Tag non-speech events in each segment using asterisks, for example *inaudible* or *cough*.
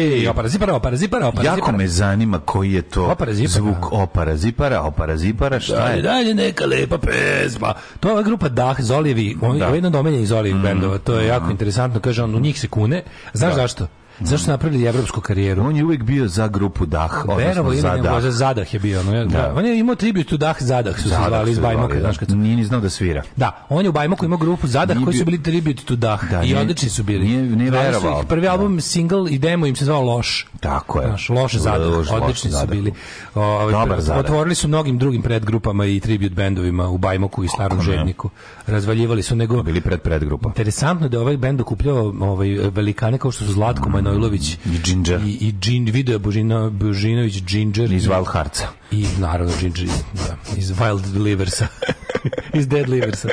Ej, opara zipara, opara zipara, opara Jako me zanima koji je to opara zvuk opara zipara, opara zipara, šta dalje, je? Dalje neka lepa pesma. To je ova grupa Dah, Zolijevi, da. ovo je da. jedan domenjenih Zolijevih mm, bendova, to je mm. jako mhm. interesantno, kaže on, u njih se kune. Znaš da. zašto? Zašto napravili evropsku karijeru? On je uvek bio za grupu Dah, Verovo ili za nego za Zadah je bio. No, da. da. On je imao tribut u Dah Zadah, su se zvali iz Bajmoka. Da. Znaš, kad... Nije ni znao da svira. Da, on je u Bajmoku imao grupu Zadah koji su bili tribut tu Dah. Da, I odlični su bili. Nije, nije verovao. Prvi da. album, single i demo im se zvao Loš. Tako je. Znaš, loš Zadah, odlični su bili. Ovaj, otvorili su mnogim drugim predgrupama i tribut bendovima u Bajmoku i Starom Žedniku. Razvaljivali su nego... Bili pred predgrupa. Interesantno da ovaj bend okupljao ovaj, velikane kao što su Zlatko mm. Manojlović i Džinđer. I, i Džin, video Božina, Božinović Džinđer. Iz Wild Heartsa. I naravno Džinđer da, iz Wild Liversa. *laughs* iz Dead Liversa.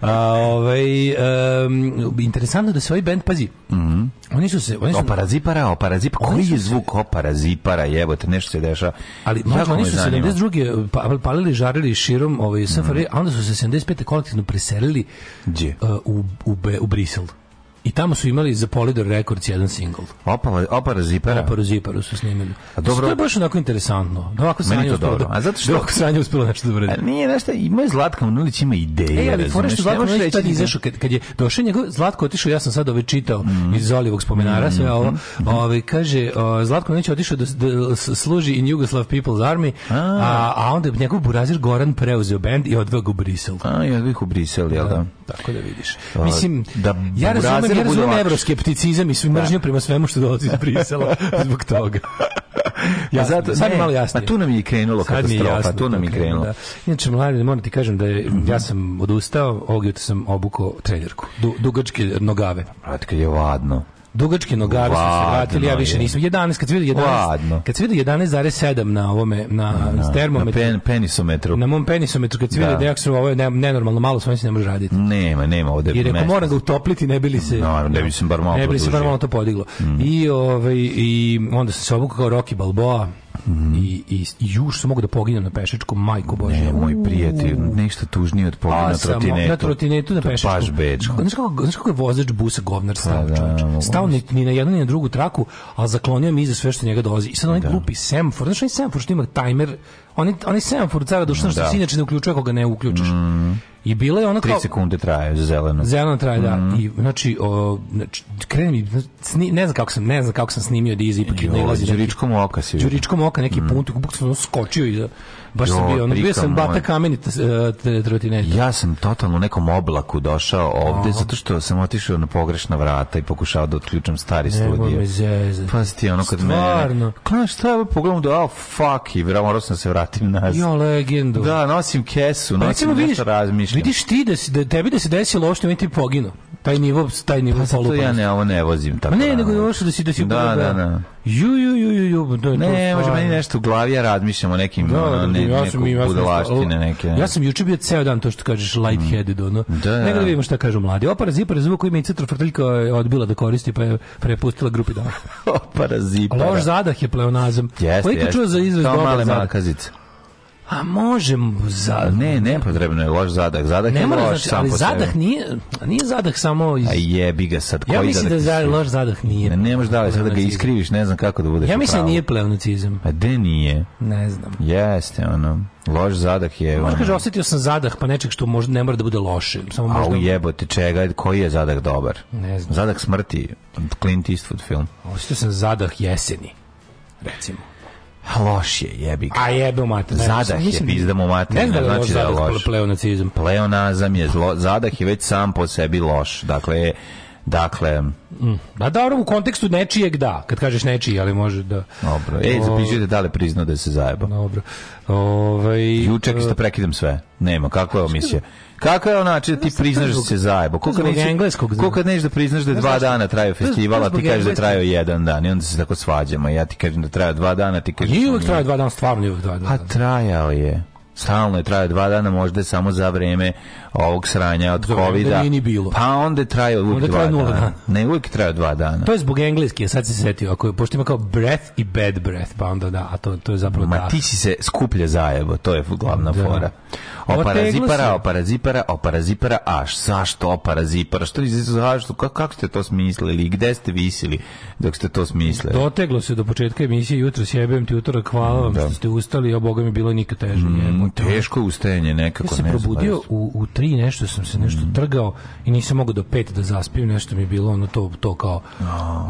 A, ovaj, um, interesantno da se ovaj band, pazi, mm -hmm. oni su se... Oni su, oparazipara, oparazip, koji je zvuk oparazipara, te nešto se dešava. Ali, možda, oni su 72. Eh, pa, palili, žarili širom ovaj, safari, mm -hmm. a onda su se 75. kolektivno preselili Uh, u, u, u Briselu. I tamo su imali za Polidor Records jedan single. Opa, opara zipara. Oparu ziparu su snimili. A dobro, to je baš onako interesantno. Da ovako Sanja uspela. Da, a zato što da ovako Sanja uspelo nešto dobro. Da a Nije nešto, i moj Zlatka Manulić ima ideje. Ej, ali fore što Zlatko Manulić tad da- izašao kad, kad je došao njegov Zlatko otišao, ja sam sad ove ovaj čitao mm. iz Olivog spomenara mm. sve mhm. ovo. Mm. Ovaj kaže o, Zlatko Manulić otišao da, da, služi in Yugoslav People's Army, a, a, a onda je njegov burazir Goran preuzeo bend i odveo ga u Brisel. A, i odveo u Brisel, jel da? Tako da vidiš. Mislim, ja razumem da ne razumem evroskepticizam i da. mržnju prema svemu što dolazi iz Brisela *laughs* zbog toga. *laughs* Ja zato sad ne, malo jasno. Pa tu nam je krenulo katastrofa, jasno, tu nam je krenulo. Da. Inače mladi, moram ti kažem da je, mhm. ja sam odustao, ovog jutra sam obukao trenerku, du, dugačke nogave. Brate, kad je vadno. Dugački nogave su se vratili, ja više nisam. 11, kad se vidi 11, kad se vidi 11,7 na ovome, na, da, da, na termometru. Na pen, penisometru. Na mom penisometru, kad se vidi da, da ovo je nenormalno malo, sve se ne može raditi. Nema, nema ovde. I rekao, moram ga utopliti, ne bili se... No, ne bi se bar malo Ne bi se bar malo to podiglo. Mm. I, ovaj, I onda sam se obukao kao Rocky Balboa, Mm. I, i, juš sam mogu da poginem na pešačku, majko bože. Ne, moj prijatelj, nešto tužnije od pogina pa na trotinetu. Na trotinetu na pešačku. Baš bečko. Znaš kako, znaš kako je vozač busa govnar pa stao, da, Stao ni, ni na jednu ni na drugu traku, a zaklonio mi iza sve što njega dolazi. I sad onaj da. glupi Semfor, znaš onaj Semfor što ima tajmer oni oni semafor cara dušno što da. se inače ne uključuje koga ne uključiš. Mm. I bilo je ona kao 3 sekunde traje zeleno. Zeleno traje, da. mm. da. I znači, o, znači kreni, znači, sni, ne znam kako sam, ne znam kako sam snimio Dizi ipak ne ulazi. Đuričkom oka se. Đuričkom oka neki mm. punkt, bukvalno skočio i Baš jo, sam bio, ono, bio sam bata kamenita uh, e, trotineta. Ja sam totalno u nekom oblaku došao ovde oh. zato što sam otišao na pogrešna vrata i pokušao da otključam stari studio. Me zezati. Pa ti ono kad Stvarno. me... Stvarno. šta je, pogledam da, oh, fuck, i morao sam da se vratim nazad. Jo, legendu. Da, nosim kesu, pa, nosim vidiš, nešto razmišljam. Vidiš ti da, si, da tebi da se desilo ovo što mi ti poginu. Taj nivo, taj nivo pa, polupa. ja ne, ovo ne vozim tako. Ma pa ne, nego je da si, da si da, da, da. Ju, ju, ju, ju, ju. Ne, može meni nešto u glavi, ja razmišljam o nekim, da, ono, da, da, ja sam, ja sam, neke. Ja sam juče bio ceo dan to što kažeš mm. light headed ono. Da, da. Ne da vidimo šta kažu mladi. O parazipa zvuk koji i Citro Frtaljka e, odbila da koristi pa je prepustila grupi *laughs* da. o parazipa. Loš zadah je pleonazam. Jeste. Koji čuo za izraz dobar zadah? male makazice. A možemo za ne, ne potrebno pa je loš zadah. Zadah ne je mora, loš znači, sam ali po zadah sebi. nije nije zadah samo iz A jebi ga sad koji Ja mislim da za loš zadah nije. Ne, ne možeš da li sad da ga iskriviš, ne znam kako da budeš. Ja mislim da nije pleonacizam. A gde nije? Ne znam. Jeste ono. Loš zadah je. Možda kaže osetio sam zadah pa nečeg što možda ne mora da bude loše, samo možda. A u jebote čega, koji je zadah dobar? Ne znam. Zadah smrti, Clint Eastwood film. Osetio sam zadah jeseni. Recimo. Loš je, jebi ga. A jebe u mater. Zadah je, pizda mu mater. Ne znam da znači da je znači loš. Da pleonacizam. Pleonazam je, zlo, zadah je već sam po sebi loš. Dakle, je, Dakle, mm. da dobro u kontekstu nečijeg da, kad kažeš nečiji, ali može da. Dobro. Ej, zapišite da li priznao da se zajeba. Dobro. Ovaj Juče isto e- prekidam sve. Nema, kakva je omisija? Kako je ona da ti priznaš da se zajebo? Koliko nećeš engleskog? Koliko neš da priznaš da je dva dana traje festival, a ti kažeš da traje jedan dan i onda se tako svađamo. Ja ti kažem da traje dva dana, ti kažeš. Nije da uvek trajao dva dana, stvarno uvek dva dana. A trajao je. Stalno je traje dva dana, možda samo za vreme ovog sranja od kovida. Pa onda traje uvijek onda traje dva dana. dana. Ne, uvijek traje dva dana. To je zbog engleski, sad si se setio, ako je, pošto ima kao breath i bad breath, pa onda da, a to, to je zapravo Ma da. ti si se skuplje zajebo, to je glavna da. fora. Oparazipara, oparazipara, oparazipara, aš, zašto oparazipara, što nisi zašto, kako, kako ste to smislili, gde ste visili dok ste to smislili? Doteglo se do početka emisije, jutro sjebem ti utorak, hvala vam da. što ste ustali, a boga mi bilo nikad teže. Mm, teško ustajanje nekako. Ja se ne probudio u, u 3 nešto sam se nešto mm. trgao i nisam mogao do pet da zaspim, nešto mi je bilo ono to to kao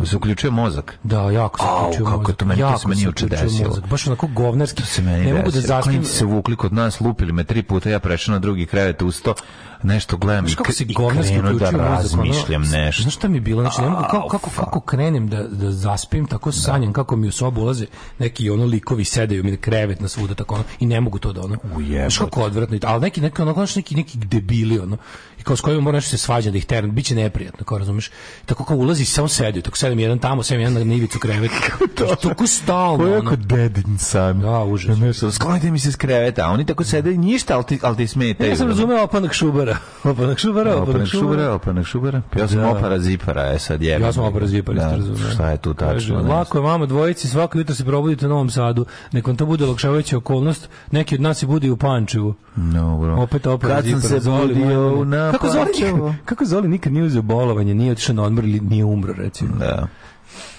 se zaključio mozak. Da, jako se zaključio mozak. Kako to meni jako to se meni uče desilo. Mozak. Baš onako govnerski, se meni ne mogu da zaspim. Klinci se vukli kod nas, lupili me tri puta, ja prešao na drugi krevet usto, nešto gledam znaš kako se govnerski uključio da razmišljam ono, nešto. Znaš šta mi je bilo? Znači, ne mogu, kako, kako, kako krenem da, da zaspim, tako da. sanjam kako mi u sobu ulaze neki ono likovi sedaju mi na krevet na svuda tako ono i ne mogu to da ono. Ujebote. Znaš kako odvratno. Ali neki, neki, ono, neki, neki debili, ono. Né? i kao s kojima mora nešto se svađa da ih teram, biće neprijatno, kao razumeš. Tako kao ulazi samo sedi, tako sedem jedan tamo, sedem jedan na ivicu krevet. *laughs* to tako stalno. Ko je kao dedin sam. Da, užas. Sklonite mi se s kreveta, oni tako sede ništa, al ti ali ti smeta. Ja sam da. razumeo opanak šubara. *laughs* Opanak šubara, opanak šubara, opanak šubara. Ja sam da. opara zipara, e sad je. Ja sam opara zipara, da, Šta je tu tačno? Lako je mama dvojici, svako jutro se probudite u Novom Sadu. Nek vam to bude olakšavajuća okolnost, neki od nas i bude u Pančevu. Dobro. Opet opara zipara. Kad sam se budio u kako Zoli, kako Zoli nikad nije uzeo bolovanje, nije otišao na odmor ili nije umro, recimo. Da.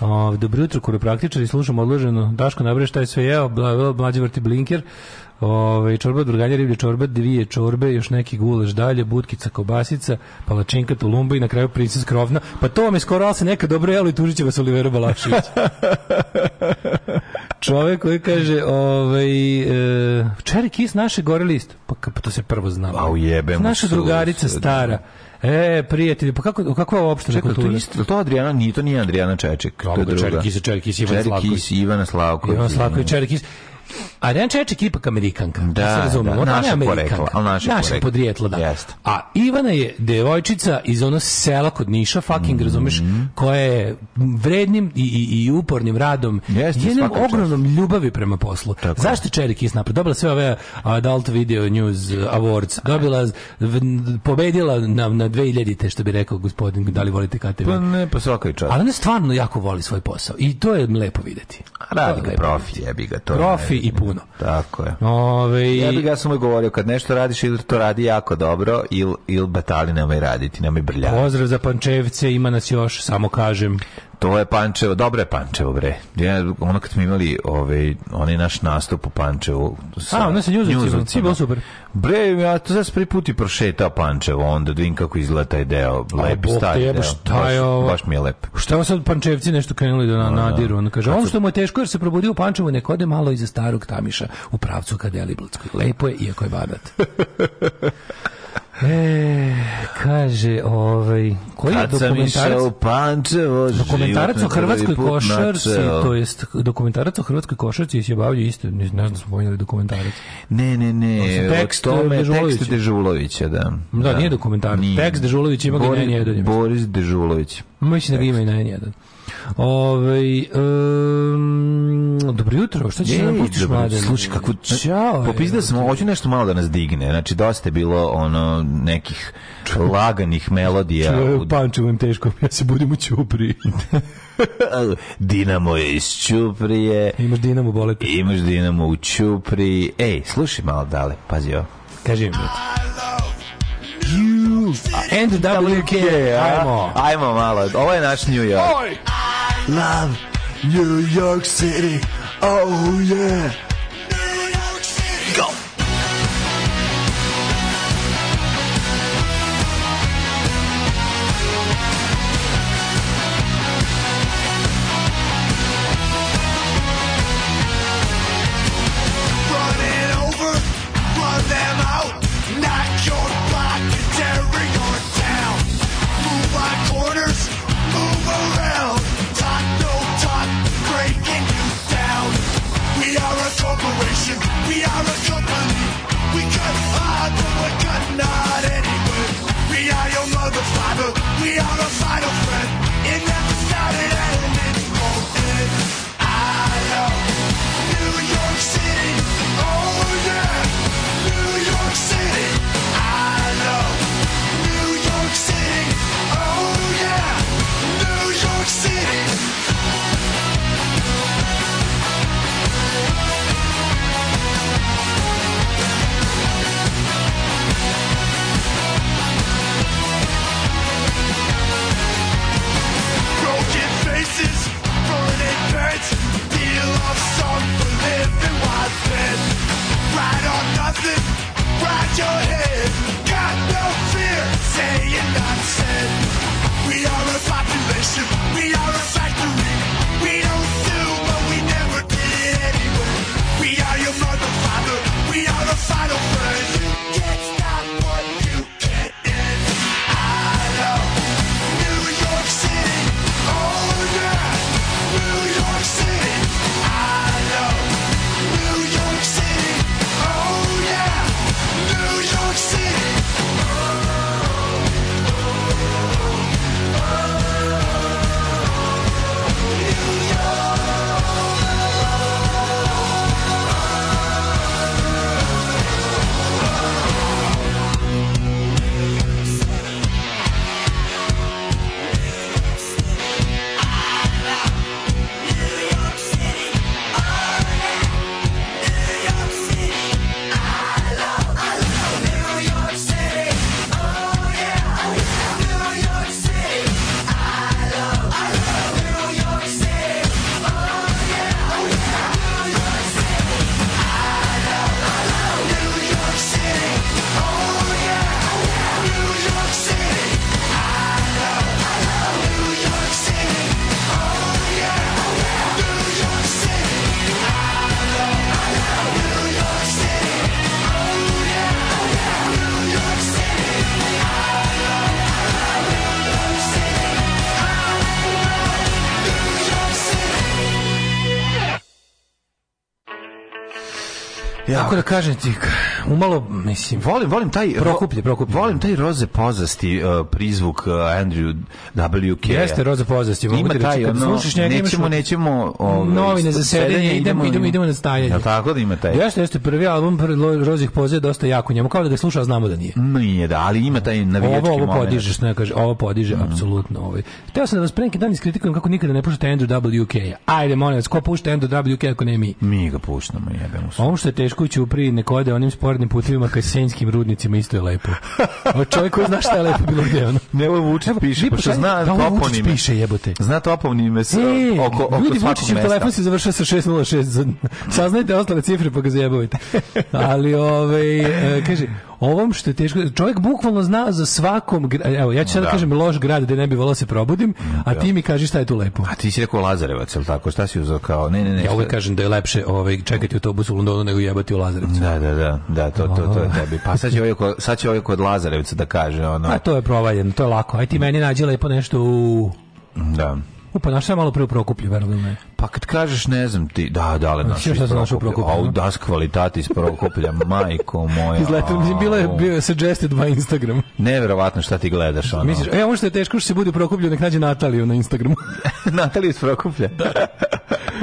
O, dobro jutro, kuropraktičari, slušam odloženo. Daško, nabreš šta je sve jeo, mlađi vrti blinker. Ove, ovaj, čorba druganja, riblje čorba, dvije čorbe, još neki gulaš dalje, butkica, kobasica, palačinka, tulumba i na kraju princes krovna. Pa to vam je skoro, ali se neka dobro jelo i tužit će vas Olivero Balašević. *laughs* Čovek koji kaže, ovaj, e, Cherry Kiss naše gore list. Pa, pa to se prvo znamo. A ujebemo. Naša drugarica stara. E, prijatelji, pa kako, kako je ovo opština Čekaj, kultura? Čekaj, to, to Adriana nije, to nije Adriana Čeček. to je druga. Čerkis, Čerkis, Ivan Slavković. Čerkis, Ivana Slavković. Ivan Slavković, Čerkis. A Ren je ipak Amerikanka. Da, da se razumemo. Da, naša porekla. Naša podrijetla, da. Jest. A Ivana je devojčica iz ono sela kod Niša, fucking, mm. razumeš, koja je vrednim i, i, i upornim radom Jeste, jednom ogromnom čast. ljubavi prema poslu. Tako Zašto Čerik Kis napravila? Dobila sve ove uh, Adult Video News uh, Awards. Dobila, v, pobedila na, na 2000-te, što bi rekao gospodin, da li volite KTV? Pa ne, pa svaka je čast. Ali ona stvarno jako voli svoj posao. I to je lepo videti. A Radi ga profi, jebi ga. To profi i puno. Tako je. Ove, ja bih ja sam govorio, kad nešto radiš ili to radi jako dobro ili il batali nemoj raditi, nemoj brljati. Pozdrav za Pančevce, ima nas još, samo kažem. To je Pančevo, dobro je Pančevo, bre. Ja, ono kad smo imali ovaj, onaj naš nastup u Pančevu. Sa A, onda se njuzovci, bilo super. Bre, ja to sad prvi put i prošetao Pančevo, onda da vidim kako izgleda taj deo, lepi stari deo. Šta baš, ovo? Baš mi je lep. Šta je sad Pančevci nešto krenuli da na, da. nadiru? Ono kaže, ono što mu je teško jer se probudio u Pančevu, nek ode malo iza starog tamiša u pravcu ka Deliblatskoj. Lepo je, iako je badat. *laughs* E, kaže, ovaj, koji je dokumentarac? Pančevo, dokumentarac o hrvatskoj košarci, to jest dokumentarac o hrvatskoj košarci se obavljaju isto, ne znam da smo pomenuli dokumentarac. Ne, ne, ne, to tekst tome, Dežulovića. tekst Dežulovića, da. Da, da nije dokumentarac, tekst Dežulović ima Boris, ga i N1. Boris Dežulović. Mislim da ga ima i na N1. Ove, ovaj, um, dobro jutro, šta ćeš nam pustiš mlade? Slušaj, kako... Ćao. Pa, Popizda sam, hoću nešto malo da nas digne. Znači, dosta je bilo ono, nekih laganih melodija. Čuo u pančevom teškom, ja se budem u Ćupriji. *laughs* Dinamo je iz Ćuprije. Imaš Dinamo boletu. Imaš Dinamo u Ćupriji. Ej, slušaj malo dale, pazi ovo. Kaži mi. NWK, ajmo. Ajmo malo, ovo je naš New York. Oj! Love, New York City. Oh yeah. Ja. Kako da, da kažem ti, umalo, mislim... Volim, volim taj... Prokuplje, prokuplje. Volim taj roze pozasti uh, prizvuk uh, Andrew WK. Jeste roze pozasti. Ima taj, ono, slušaš njega, nećemo, nećemo... Ovo, ovaj, novine za sedenje, idemo, idemo, idemo na stajanje. Ja, tako da ima taj. Jeste, jeste prvi album Rozih Poze dosta jako njemu. Kao da ga sluša, znamo da nije. Nije, da, ali ima taj navijački ovo, ovo moment. Podižeš, ne, kaže, ovo podiže, mm apsolutno. Ovaj. Teo sam da vas pre neki dan iskritikujem kako nikada ne puštate Andrew WK. Ajde, molim vas, ko pušta Andrew WK ako ne mi? Mi ga puštamo, jebemo se. Ovo što je teško u pri nek ode onim sporednim putevima ka senjskim rudnicima, isto je lepo. A čovjek koji zna šta je lepo bilo gdje ono. Ne, ovo vuče piše, što zna da, toponime. piše, jebote. Zna toponime sa, e, oko, oko ljudi, svakog mesta. telefon se završava sa 606. Saznajte ostale cifre pa ga zajebavite. Ali, ovaj, e, kaže, ovom što je teško, čovjek bukvalno zna za svakom, evo, ja ću sad da. kažem loš grad gde ne bi volao da se probudim, a da. ti mi kaži šta je tu lepo. A ti si rekao Lazarevac, jel tako? Šta si uzao kao? Ne, ne, ne. Ja uvek kažem da je lepše ovaj, čekati autobus u Londonu nego jebati u Lazarevcu. Da, da, da, da to, to, to, je tebi. Pa sad će ovaj, sad će ovaj kod Lazarevca da kaže ono. A pa to je provaljeno, to je lako. Aj ti meni nađi lepo nešto u... Da. Pa Upa, malo pre u Prokuplju, verujem ne. Pa kad kažeš, ne znam ti, da, da, ali pa našao iz da Prokuplju. A u da. das kvalitati iz Prokuplja, *laughs* majko moja. Izletam, mi bila je bio suggested by Instagram. Neverovatno šta ti gledaš. Ono. Misliš, e, ono što je teško što se bude u Prokuplju, nek nađe Nataliju na Instagramu. *laughs* Nataliju iz Prokuplja. da. *laughs*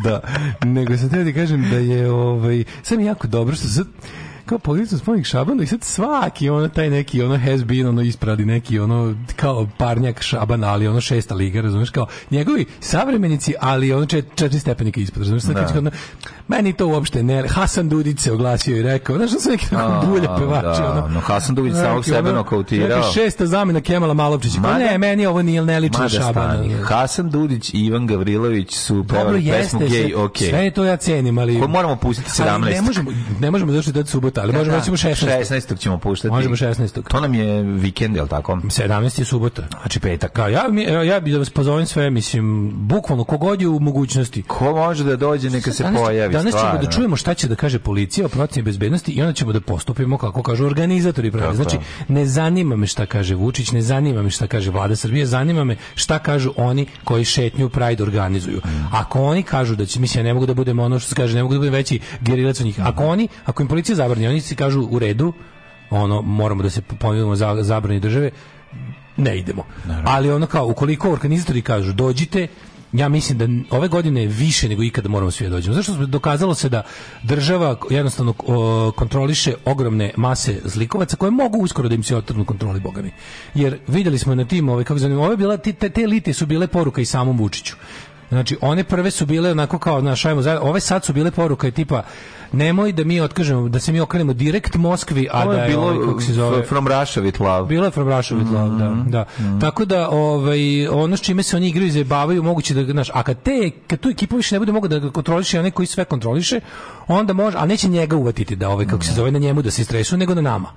da. Nego sam teo da ti kažem da je, ovaj, sam jako dobro što sad, kao pogledaj sam spomenik Šabanu i sad svaki ono taj neki ono has been, ono ispradi neki ono kao parnjak Šaban, ali ono šesta liga, razumeš kao njegovi savremenici, ali ono čet, četiri stepenika ispod, razumeš sad da. kao, ono, meni to uopšte ne, Hasan Dudić se oglasio i rekao, znaš, sam neki tako bulja da, pevač, da, ono, no, Hasan Dudić sam ovog sebe nokautirao. Šesta zamena Kemala Malovčića, kao, pa ne, meni ovo nije, ne liči na Šabana. Hasan Dudić i Ivan Gavrilović su pevali pesmu Gej, okej. Sve to ja cenim, ali... Ko moramo pustiti 17. Ne možemo, ne možemo zašto da su puta, ali da, možemo da, recimo 16. 16. ćemo puštati. Možemo 16. To nam je vikend, jel tako? 17. je subota. Znači petak. Da, ja, mi, ja bi da vas pozovem sve, mislim, bukvalno kogod je u mogućnosti. Ko može da dođe, neka se danas, pojavi. Danas stvarno. ćemo da čujemo šta će da kaže policija o procjeni bezbednosti i onda ćemo da postupimo kako kažu organizatori. Pravi. Znači, ne zanima me šta kaže Vučić, ne zanima me šta kaže vlada Srbije, zanima me šta kažu oni koji šetnju Pride organizuju. Mm. Ako oni kažu da će, mislim, ja ne mogu da budem ono što se kaže, ne mogu da budem veći gerilac od njih. Ako mm. oni, ako im policija zabrani kanionici kažu u redu, ono moramo da se pomirimo za zabrani države, ne idemo. Naravno. Ali ono kao ukoliko organizatori kažu dođite, ja mislim da ove godine je više nego ikada da moramo svi da dođemo. Zašto se dokazalo se da država jednostavno kontroliše ogromne mase zlikovaca koje mogu uskoro da im se otrnu kontroli bogami. Jer videli smo na tim, ove, ovaj, kako zanimljivo, ove bila, te, te elite su bile poruka i samom Vučiću. Znači, one prve su bile onako kao, znaš, ajmo, ove sad su bile poruka i tipa, nemoj da mi otkažemo, da se mi okrenemo direkt Moskvi, a Ovo da je bilo ovaj, kako se zove From Russia with Love. Bilo je From Russia with mm -hmm. Love, da, mhm. da. Mm -hmm. Tako da ovaj ono s čime se oni igraju i zabavaju, moguće da znaš, a kad te kad tu ekipa više ne bude mogla da kontroliše, onaj koji sve kontroliše, onda može, a neće njega uvatiti da ovaj kako se zove na njemu da se stresu nego na nama.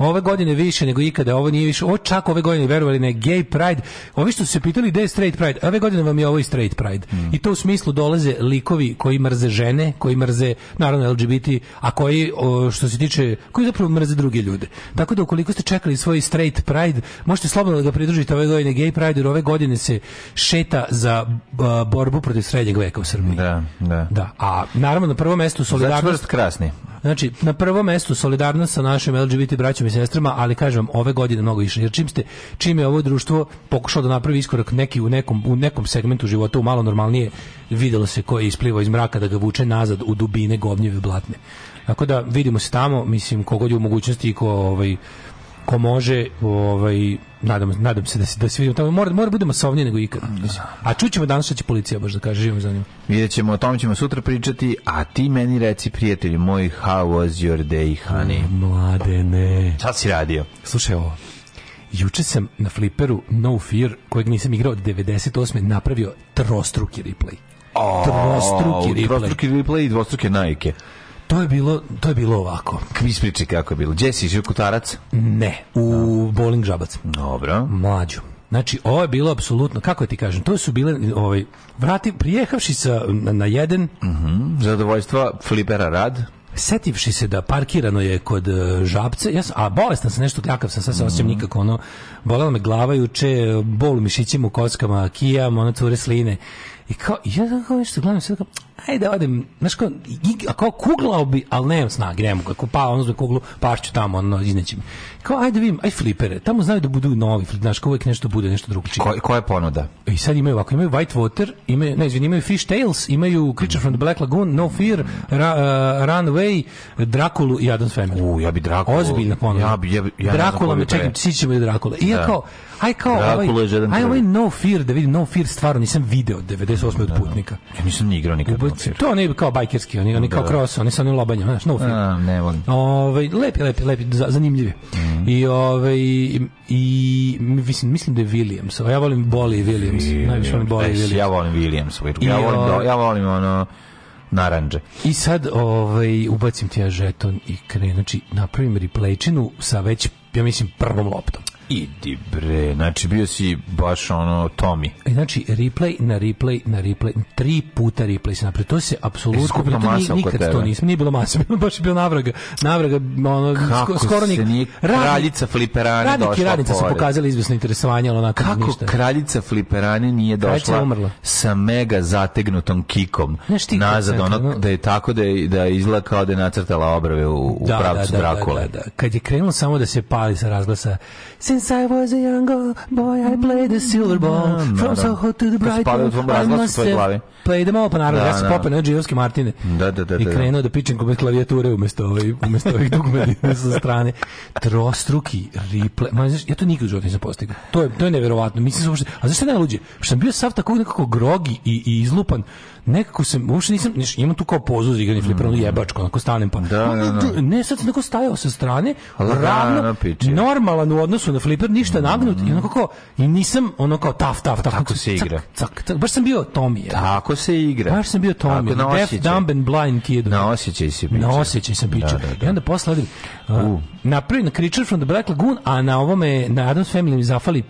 Ove godine više nego ikada, ovo nije više, o čak ove godine verovali ne gay pride. Ovi što su se pitali gde je straight pride, ove godine vam je ovo i straight pride. Mm. I to u smislu dolaze likovi koji mrze žene, koji mrze naravno LGBT, a koji što se tiče koji zapravo mrze druge ljude. Tako da ukoliko ste čekali svoj straight pride, možete slobodno da pridružite ove godine gay pride, jer ove godine se šeta za borbu protiv srednjeg veka u Srbiji. Da, da. da. A naravno na prvom mestu solidarnost za krasni. Znači, na prvom mestu solidarnost sa našim LGBT braćom i sestrama, ali kažem vam, ove godine mnogo više. Jer čim ste, čim je ovo društvo pokušalo da napravi iskorak neki u nekom, u nekom segmentu života, u malo normalnije videlo se ko je isplivao iz mraka da ga vuče nazad u dubine govnjeve blatne. Tako da vidimo se tamo, mislim kogod je u mogućnosti i ko ovaj ko može, ovaj nadam, nadam se da se da se vidimo tamo. Mora mora budemo savnije nego ikad. Da. Mislim. A čućemo danas što će policija baš da kaže, živimo za njim. Videćemo, o tome ćemo sutra pričati, a ti meni reci prijatelji moji how was your day, honey? Mladene. Šta si radio? Slušaj ovo. Juče sam na fliperu No Fear, kojeg nisam igrao od 98. napravio trostruki replay dvostruki replay. Dvostruki replay i dvostruke najke. To je bilo, to je bilo ovako. Kviz priči kako je bilo. Gdje si išao Ne, u no. bowling žabac. Dobro. Mlađu. Znači, ovo je bilo apsolutno, kako ti kažem, to su bile, ovaj, vrati, prijehavši sa, na, na jedan... Uh mhm, -huh. Zadovoljstva flipera rad setivši se da parkirano je kod e, žabce, ja sam, a bolestan sam nešto, kakav sam, sad se osjećam mhm. nikako, ono, bolela me glava juče, bol u mišićima, u kockama, kijam, ono, cure sline. I kao, ja kao nešto gledam, sve kao, ajde da odem, znaš kao, kao kuglao bi, ali nemam snage, ne mogu, ako pa, ono zbog kuglu, pašću tamo, ono, izneće mi. Kao, ajde vidim, aj flipere, tamo znaju da budu novi, znaš, kao uvek nešto bude, nešto drugo Ko, koja je ponuda? E, I sad imaju ovako, imaju White Water, imaju, ne, izvini, imaju Fish Tales, imaju Creature from the Black Lagoon, No Fear, ra, uh, Runway, Drakulu i Adam's Family. U, ja bi Drakulu. Ozbiljna ponuda. Ja bi, ja ja Drakula me čekam, ćemo i Drakula. I ja da. kao, aj kao, Drakula ovaj, aj ovaj No Fear, da vidim No Fear stvarno nisam video 98. od da, da. putnika. Ja nisam ni igrao nikad. Seltzer. To oni kao bajkerski, oni, oni kao da. cross, oni sa onim lobanjem, znaš, no A, ne volim. Ovaj lepi, lepi, lepi, zanimljivi. Mm. I ovaj i mislim, mislim da je Williams. Ja volim Bolly Williams. Najviše volim Bolly Williams. Ja volim Williams. Ja volim, ovaj- ja volim ono naranđe. I sad ovaj, ubacim ti ja žeton i krenu, znači napravim replayčinu sa već, ja mislim, prvom loptom. Idi bre, znači bio si baš ono Tommy. E, znači replay na replay na replay, tri puta replay se napravio. To se apsolutno skupila masa nikad oko tebe. to nismo, nije bilo masa, *laughs* bilo baš bio navraga. Navraga ono kako skoro nik. Nije kraljica fliperane radnik, došla. Radnik radnica pored. su pokazali izvesno interesovanje, al onako kako ništa. kraljica fliperane nije došla. umrla. Sa mega zategnutom kikom. ti nazad ono no. da je tako da je, da je izgleda kao da je nacrtala obrve u, u da, pravcu da, da, da Drakule. Da, da, da. Kad je krenulo samo da se pali sa razglasa Since I was a young boy, I played the silver ball. Mm, From Soho to the pa bright To spada u tvom svoj glavi. them all, pa naravno, da, ja sam popao na Džijovske Martine. Da, da, da, I da, da. krenuo da pičem bez klavijature umesto ovih, umesto ovih dugmedina sa strane. Trostruki replay. Ma, znaš, ja to nikad u životu nisam postigao. To je, to je neverovatno. Mislim, a zašto ne luđe? Što sam bio sav tako nekako grogi i, i izlupan nekako se uopšte nisam neš, imam tu kao pozu za da igranje flipera, ono mm. jebačko, onako stanem pa. Da, da, da. Ne, sad sam tako stajao sa strane, da, ravno, da, normalan u odnosu na fliper, ništa mm. nagnut, i onako kao, i nisam ono kao taf, taf, taf. Tako se igra. Cak, cak, baš sam bio Tommy. Tako se igra. Baš sam bio Tommy. Tako, Deaf, dumb and blind kid. Na osjećaj si pričao. Na osjećaj sam pričao. I onda posle, uh, napravi na Creature from the Black Lagoon, a na ovome, na Adam's Family mi zafali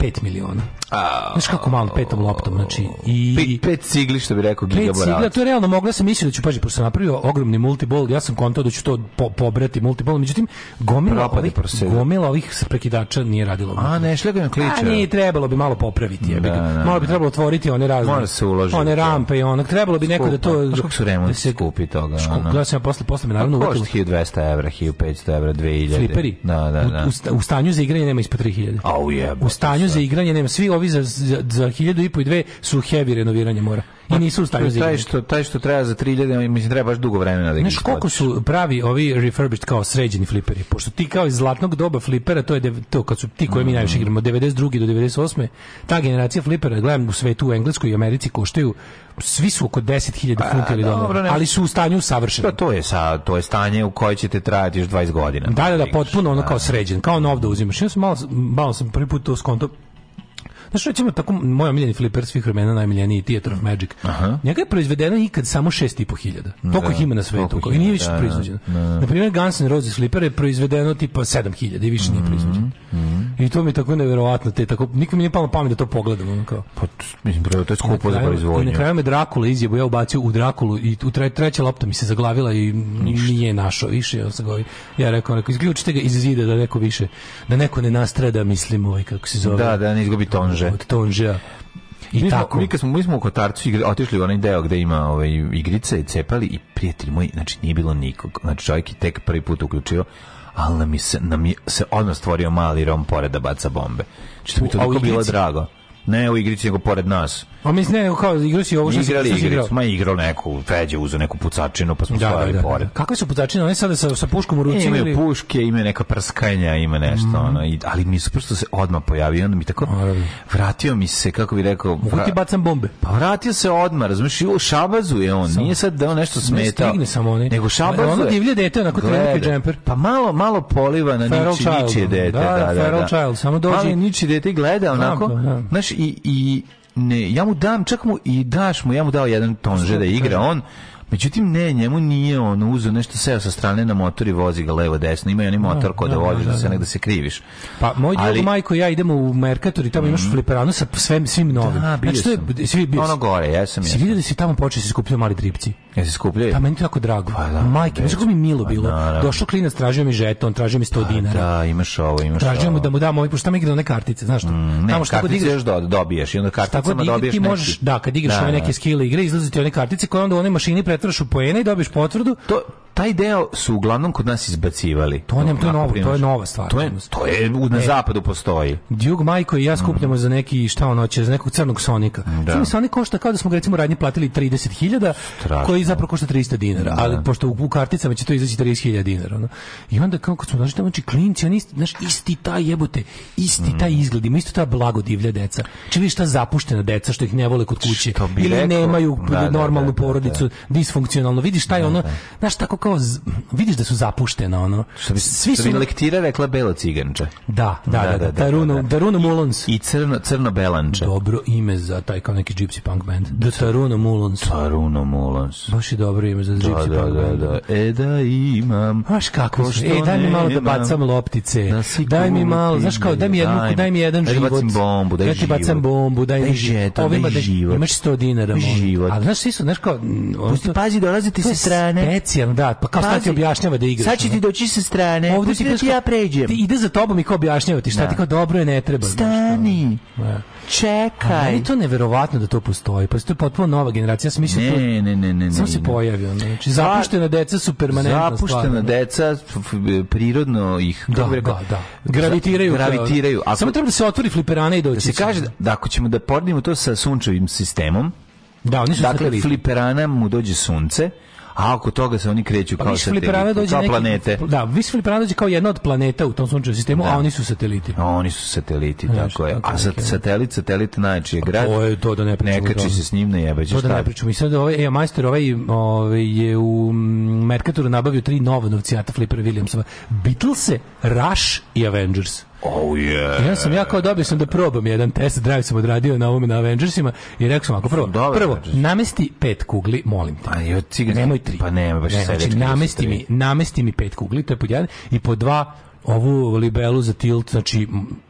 5 miliona. A, Znaš kako malo, petom loptom, znači. I, pet, pet cigli, što bi rekao Giga Pet cigla, to je realno, mogla sam misliti da ću, paži, pošto sam napravio ogromni multiball, ja sam kontao da ću to po, pobrati multiball, međutim, gomila ovih, gomila ovih prekidača nije radilo. A, ne, šljega na kliče. A, nije, trebalo bi malo popraviti, je. Da, da, malo bi da. trebalo otvoriti one razne. Mora se uložiti. One da. rampe i onak, trebalo bi neko da to... Znaš kako su remonti da se, skupi toga? Skupi, ja sam posle, posle mi pa naravno... Košta 1200 evra, 1500 evra, 2000. Fliperi? Da, da, da. U, u, u stanju za igranje nema ispod 3000. Au jebo. U stanju za igranje nema, svi ovi ovi za, za, za hiljadu i po i dve su heavy renoviranje mora. I pa, nisu u stanju Taj što, taj što treba za 3000, mislim, treba baš dugo vremena da Znaš, koliko su pravi ovi refurbished kao sređeni fliperi? Pošto ti kao iz zlatnog doba flipera, to je dev, to kad su ti koji mi mm. najviše igramo, 92. do 98. Ta generacija flipera, gledam u svetu, u Engleskoj i Americi, koštaju svi su oko 10.000 pa, funti ili dobro, ali su u stanju savršeno. Pa to je sa to je stanje u kojoj ćete trajati još 20 godina. Da, da, da, da potpuno ono kao da. sređen, kao nov da uzimaš. Ja sam malo, malo sam prvi put to skonto Znaš, pa recimo, tako, moj omiljeni fliper svih vremena, najmiljeniji Theater of Magic. Aha. Njega je proizvedeno ikad samo 6.500. Toliko ih da, ima na svetu. I nije više da, proizvođeno. Da. Na primjer, Guns N' Roses flipper je proizvedeno tipa 7.000 i više nije mhm, proizvođeno. Mm -hmm. I to mi je tako neverovatno, te tako nikome nije palo pamet da to pogledam, on kao. Pa mislim bre, to je skupo za proizvodnju. Na kraju me Drakula izjebo, ja ubacio u Drakulu i u tre, treća lopta mi se zaglavila i Ništa. nije našo više, ja sam govorio. Ovaj- ja rekao, rekao, isključite ga iz zida da neko više, da neko ne nastrada, mislim, ovaj kako se zove. Da, da, ne izgubi tonže. Od tonžea. I mi tako. Smo, mi, smo, mi smo u Kotarcu igra, otišli u onaj deo gde ima ove, ovaj, igrice i cepali i prijatelj moj, znači nije bilo nikog. Znači čovjek je tek prvi put uključio ali nam, se, nam je, se odmah stvorio mali rom pored da baca bombe. Što mi to bilo drago. Ne u igrici, nego pored nas. Pa mislim, nego kao igru si ovo što igrali, si, igrali, ma igrao neku, Peđe uzeo neku pucačinu, pa smo da, stojali da, da, da, pored. Kakve su pucačine? Oni sad sa, sa puškom u ruci e, imaju ili... puške, ima neka prskanja, ima nešto, mm. ono, i, ali mi super što se odma pojavio, onda mi tako vratio mi se, kako bi rekao... Mogu ti bacam bombe? Pa vratio se odma, razumiješ, i u Šabazu je on, samo. nije sad da on nešto smetao. Ne stigne samo oni. Nego Šabazu ono je... Ono divlje dete, onako trenutno džemper. Pa malo, malo poliva na feral niči, ničije dete. Da, da, da, da. child, samo dođe. Malo ničije dete gleda, onako, pa, da. znaš, i, i Ne, ja mu dam, čak mu i daš mu, ja mu dao jedan tonže da igra, on Međutim, ne, njemu nije on uzeo nešto seo sa strane na motor i vozi ga levo desno. Ima i onaj da, motor ko da voziš, da, da, se da. negde se kriviš. Pa, moj Ali... majko ja idemo u Merkator i tamo mm. imaš mhm. fliperanu sa svem, svim novim. Da, bio znači, sam. je, svi, bio ono gore, ja sam. Si vidio da si tamo počeo da se skupljaju mali dripci? Jesi skupljaju? Da, meni tako drago. Pa, da, Majke, već mi milo pa bilo. Pa, da, Došao klinac, tražio mi žeton, tražio mi 100 pa dinara. Da, imaš ovo, imaš Tražio mu da mu dam ovaj, pošto tamo igra one kartice, znaš to. Mm, ne, Tamo što kartice još do, dobiješ i onda karticama dobiješ ti možeš, neki. Da, kad igraš da, ove da, neke da. skill igre, izlaze ti one kartice koje onda u onoj mašini pretvaraš u poene i dobiješ potvrdu. To, taj deo su uglavnom kod nas izbacivali. To nam to je novo, to je nova stvar. To je to je na e. zapadu postoji. Dug Majko i ja mm. skupljamo mm. za neki šta ono će za nekog crnog Sonika. Da. Sonic košta kao da smo ga recimo radnje platili 30.000, koji zapravo košta 300 dinara, da. ali pošto u, u karticama će to izaći 30.000 dinara, no. I onda kao kad smo došli znači klinci, oni isti, znaš, isti taj jebote, isti mm. taj izgled, ima isto ta blagodivlja deca. Či znači, vi šta zapuštena deca što ih ne vole kod kuće ili rekao, nemaju da, da normalnu da, porodicu, disfunkcionalno. Vidiš taj ono, da. znaš tako kao vidiš da su zapuštena ono. Svi što su bi rekla belo ciganče. Da, da, da, da, da, Taruno, Mulons. I crno crno belanče. Dobro ime za taj kao neki gypsy punk band. Da Taruno Mulons. Taruno Mulons. Baš je dobro ime za gypsy punk da, band. Da, da. E da imam. Baš kako što E daj mi malo da bacam loptice. Daj mi malo, znaš kao daj mi jednu, daj mi jedan život. Daj bombu, daj život. Ja ti bacam bombu, daj mi život. Ovima da imaš 100 dinara. Život. Ali znaš, svi su, znaš kao... Pusti, pazi, dolazi ti sa strane. Specijalno, da, pa kao šta ti objašnjava da igraš? Sad će ti doći sa strane. Ovde da ti ja pređem. Ti ide za tobom i kao objašnjava ti šta da. ti kao dobro je ne treba. Stani. Da. Čekaj. Ali to neverovatno da to postoji. Pa to je potpuno nova generacija. Ja sam mislio ne, to. Ne, ne, ne, ne. Samo se pojavio. Znači zapuštena deca su permanentno Zapuštena deca prirodno ih da, da, da. gravitiraju. Gravitiraju. Ako, Samo treba da se otvori fliperana i doći. Da se kaže da, da ako ćemo da poredimo to sa sunčevim sistemom, da, oni su dakle, sateliti. fliperana mu dođe sunce, a oko toga se oni kreću pa, kao sateliti, kao neki, planete. Da, Vis Filiprana dođe kao jedna od planeta u tom sunčevom sistemu, da. a oni su sateliti. A oni su sateliti, Znaš, tako je. A sat, satelit, satelit je pa grad. To je to da ne pričamo. Nekači se s njim ne jebećeš. To da ne pričamo. I sad ovaj, ej, majster ovaj, ovaj je u mm, Merkatoru nabavio tri nova novcijata Flipper Williamsova. Beatlese, Rush i Avengers. Oh yeah. Ja sam ja kao dobio sam da probam jedan test drive sam odradio na ovom na Avengersima i rekao sam ako prvo, Dobre, prvo Avengers. namesti pet kugli, molim te. Pa jo, nemoj tri. Pa nema baš ne, znači, namesti mi, namesti mi pet kugli, to je pod jedan i po dva ovu libelu za tilt, znači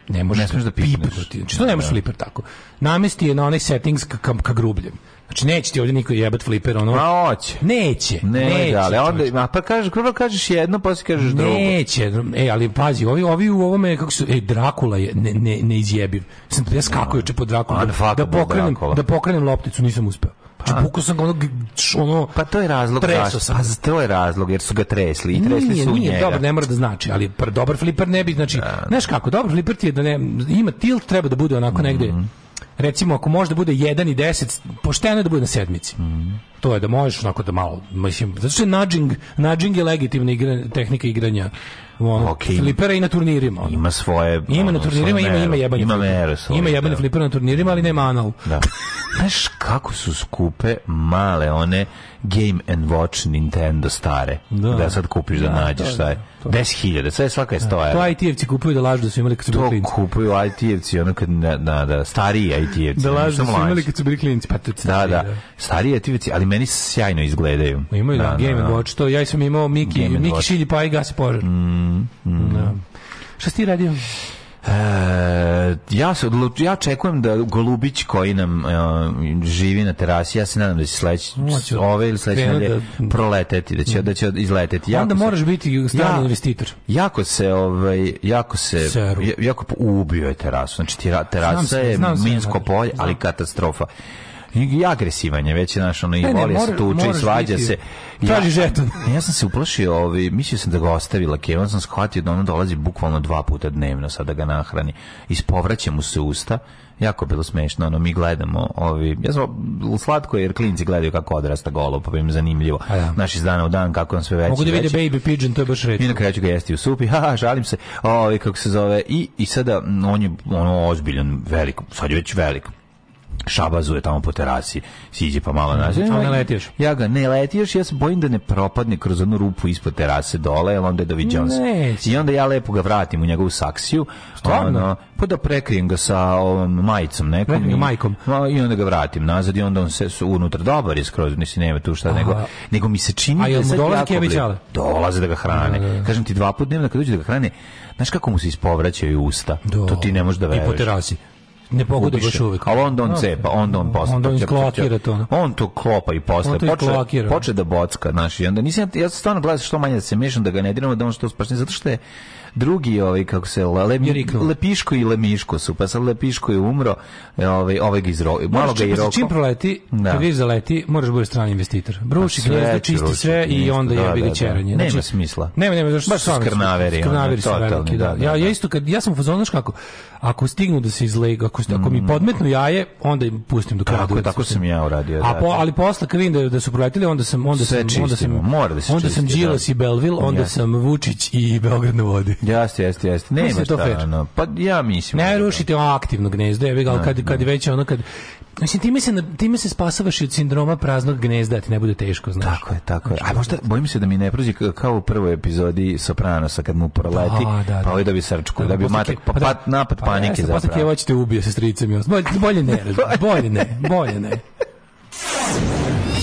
ne možeš ne da pipneš. Znači, to ne možeš flipper da. tako. Namesti je na onaj settings ka, ka, ka grubljem. Znači neće ti ovdje niko jebat fliper ono. Ma hoće. Neće. Ne, neće, ali onda a pa kažeš, prvo kažeš jedno, posle pa kažeš drugo. Neće. Ej, e, ali pazi, ovi ovi u ovome kako su ej Drakula je ne ne neizjebiv. Sam ja skakao juče po Drakulu da, da pokrenem Drakula. da pokrenem lopticu, nisam uspeo. Čupukao znači, pa- sam ono, ono... Pa to je razlog. Treso sam. Pa to je razlog, jer su ga tresli i tresli nije, su nije, njega. Dobar, ne mora da znači, ali dobar fliper ne bi, znači, da. znaš kako, dobar fliper ti je da ne, ima tilt, treba da bude onako negdje. Mm -hmm recimo ako može da bude 1 i 10, pošteno je da bude na sedmici. Mm. To je da možeš onako da malo, mislim, zato što je nudging, nudging je legitimna igra, tehnika igranja ono, okay. flipera i na turnirima. Ono. Ima svoje... Ima ono, na turnirima, ima, ima jebanje. Ima mere. Svoje, ima jebanje da. flipera na turnirima, ali nema anal. Da. *laughs* Znaš kako su skupe male one Game and Watch Nintendo stare. Da, da sad kupiš da, da nađeš šta je. 10.000, sve svaka je 100 evra. Da. To IT-evci kupuju da lažu da su imali kad su bili klinci. To kupuju IT-evci, ono kad, na, na, da stariji IT-evci. Da lažu da su imali kad su bili klinci. Pa da, da, Stari IT-evci, ali meni sjajno izgledaju. Imaju da, da Game da, and da. Watch, to ja sam imao Miki, Miki Šilji, pa i gasi požar. Mm, mm. Da. Šta ti radio? E, ja se odluč, ja čekujem da Golubić koji nam e, živi na terasi, ja se nadam da će sledeći da ove ili sledeće nedelje da- proleteti, da će da će izleteti. Jako onda se, moraš biti strani ja, investitor. Jako se ovaj jako se Seru. jako ubio je terasu. Znači ti terasa znam, je znam, minsko polje, ali da. katastrofa. I agresivan je već, znaš, ono, i ne, voli ne, mora, se tuče i svađa biti. se. Traži ja, žeton. *laughs* ja sam se uplašio, ovi, mislio sam da ga ostavila Kevan sam shvatio da ono dolazi bukvalno dva puta dnevno sad da ga nahrani. Ispovraća mu se usta, jako bilo smešno, ono, mi gledamo, ovi, ja sam slatko jer klinci gledaju kako odrasta golub, pa im zanimljivo. Ja. Da. Naš iz dana u dan kako on sve veće. Mogu da vide baby pigeon, to je baš reći. I na kraju ga jesti u supi, *laughs* ha, žalim se, ovi, kako se zove, i, i sada on je ono, ozbiljan, velik, sad je već velik, šabazuje tamo po terasi, siđe pa malo nazad. Ja, ne letiš. Ja ga ne letiš, ja se bojim da ne propadne kroz onu rupu ispod terase dole, jer onda je David Jones. Neći. I onda ja lepo ga vratim u njegovu saksiju. Stvarno? pa da prekrijem ga sa ovom majicom nekom. Prekrijem majkom. I onda ga vratim nazad i onda on se su unutra dobar je skroz, nisi nema tu šta, Aha. nego, nego mi se čini... A jel da mu dolaze kevićale? Dolaze da ga hrane. Da, da, da. Kažem ti dva put dnevno kad dođe da ga hrane, znaš kako mu se ispovraćaju usta. Do. To ti ne možeš da veruješ. I po terasi ne pogodi baš uvek. Ali onda on no, da. cepa, onda on posle. Onda on isklakira to. On to klopa i posle. Poče, poče da bocka, znaš, i onda nisam, ja stvarno gledam što manje da se mešam, da ga ne diramo, da on što spašni, zato što je drugi ovaj kako se le, lepiško i lemiško su pa sa lepiško je umro e, ovaj ovaj ga izro malo ga pa i roko čim proleti da. kad vidiš da leti moraš da strani investitor bruši pa gnezdo čisti sve i onda je ga da, da, ćeranje znači, nema smisla nema nema zašto baš skrnaveri skrnaveri su veliki da ja ja isto kad ja sam fazonaš kako ako stignu da se izlega ako ako mi mm. podmetnu jaje onda im pustim do kraja tako tako sam ja uradio a po, ali posle kad vidim da su proletili onda sam onda sam onda sam mora da se onda sam Đilas i Belville, onda sam Vučić i Beograd na vodi Jeste, jeste, jeste. Ne Mislim, da šta, to fair. Ono, pa ja mislim. Ne da rušite ono aktivno gnezdo, jebi ga, ali da, kad, kad već ono, kad, Mislim, time se, time se spasavaš od sindroma praznog gnezda, ti ne bude teško, znaš. Tako je, tako je. A znači, možda, bojim se da mi ne prođe kao u prvoj epizodi Sopranosa, kad mu proleti, da, da, da. pa ovaj dobi srčku, da, pa pa da bi matak, pa, pat, napad pa, panike zapravo. Posle Kevoć te ubije sa stricem i bolje, bolje ne, bolje ne, bolje ne. *laughs*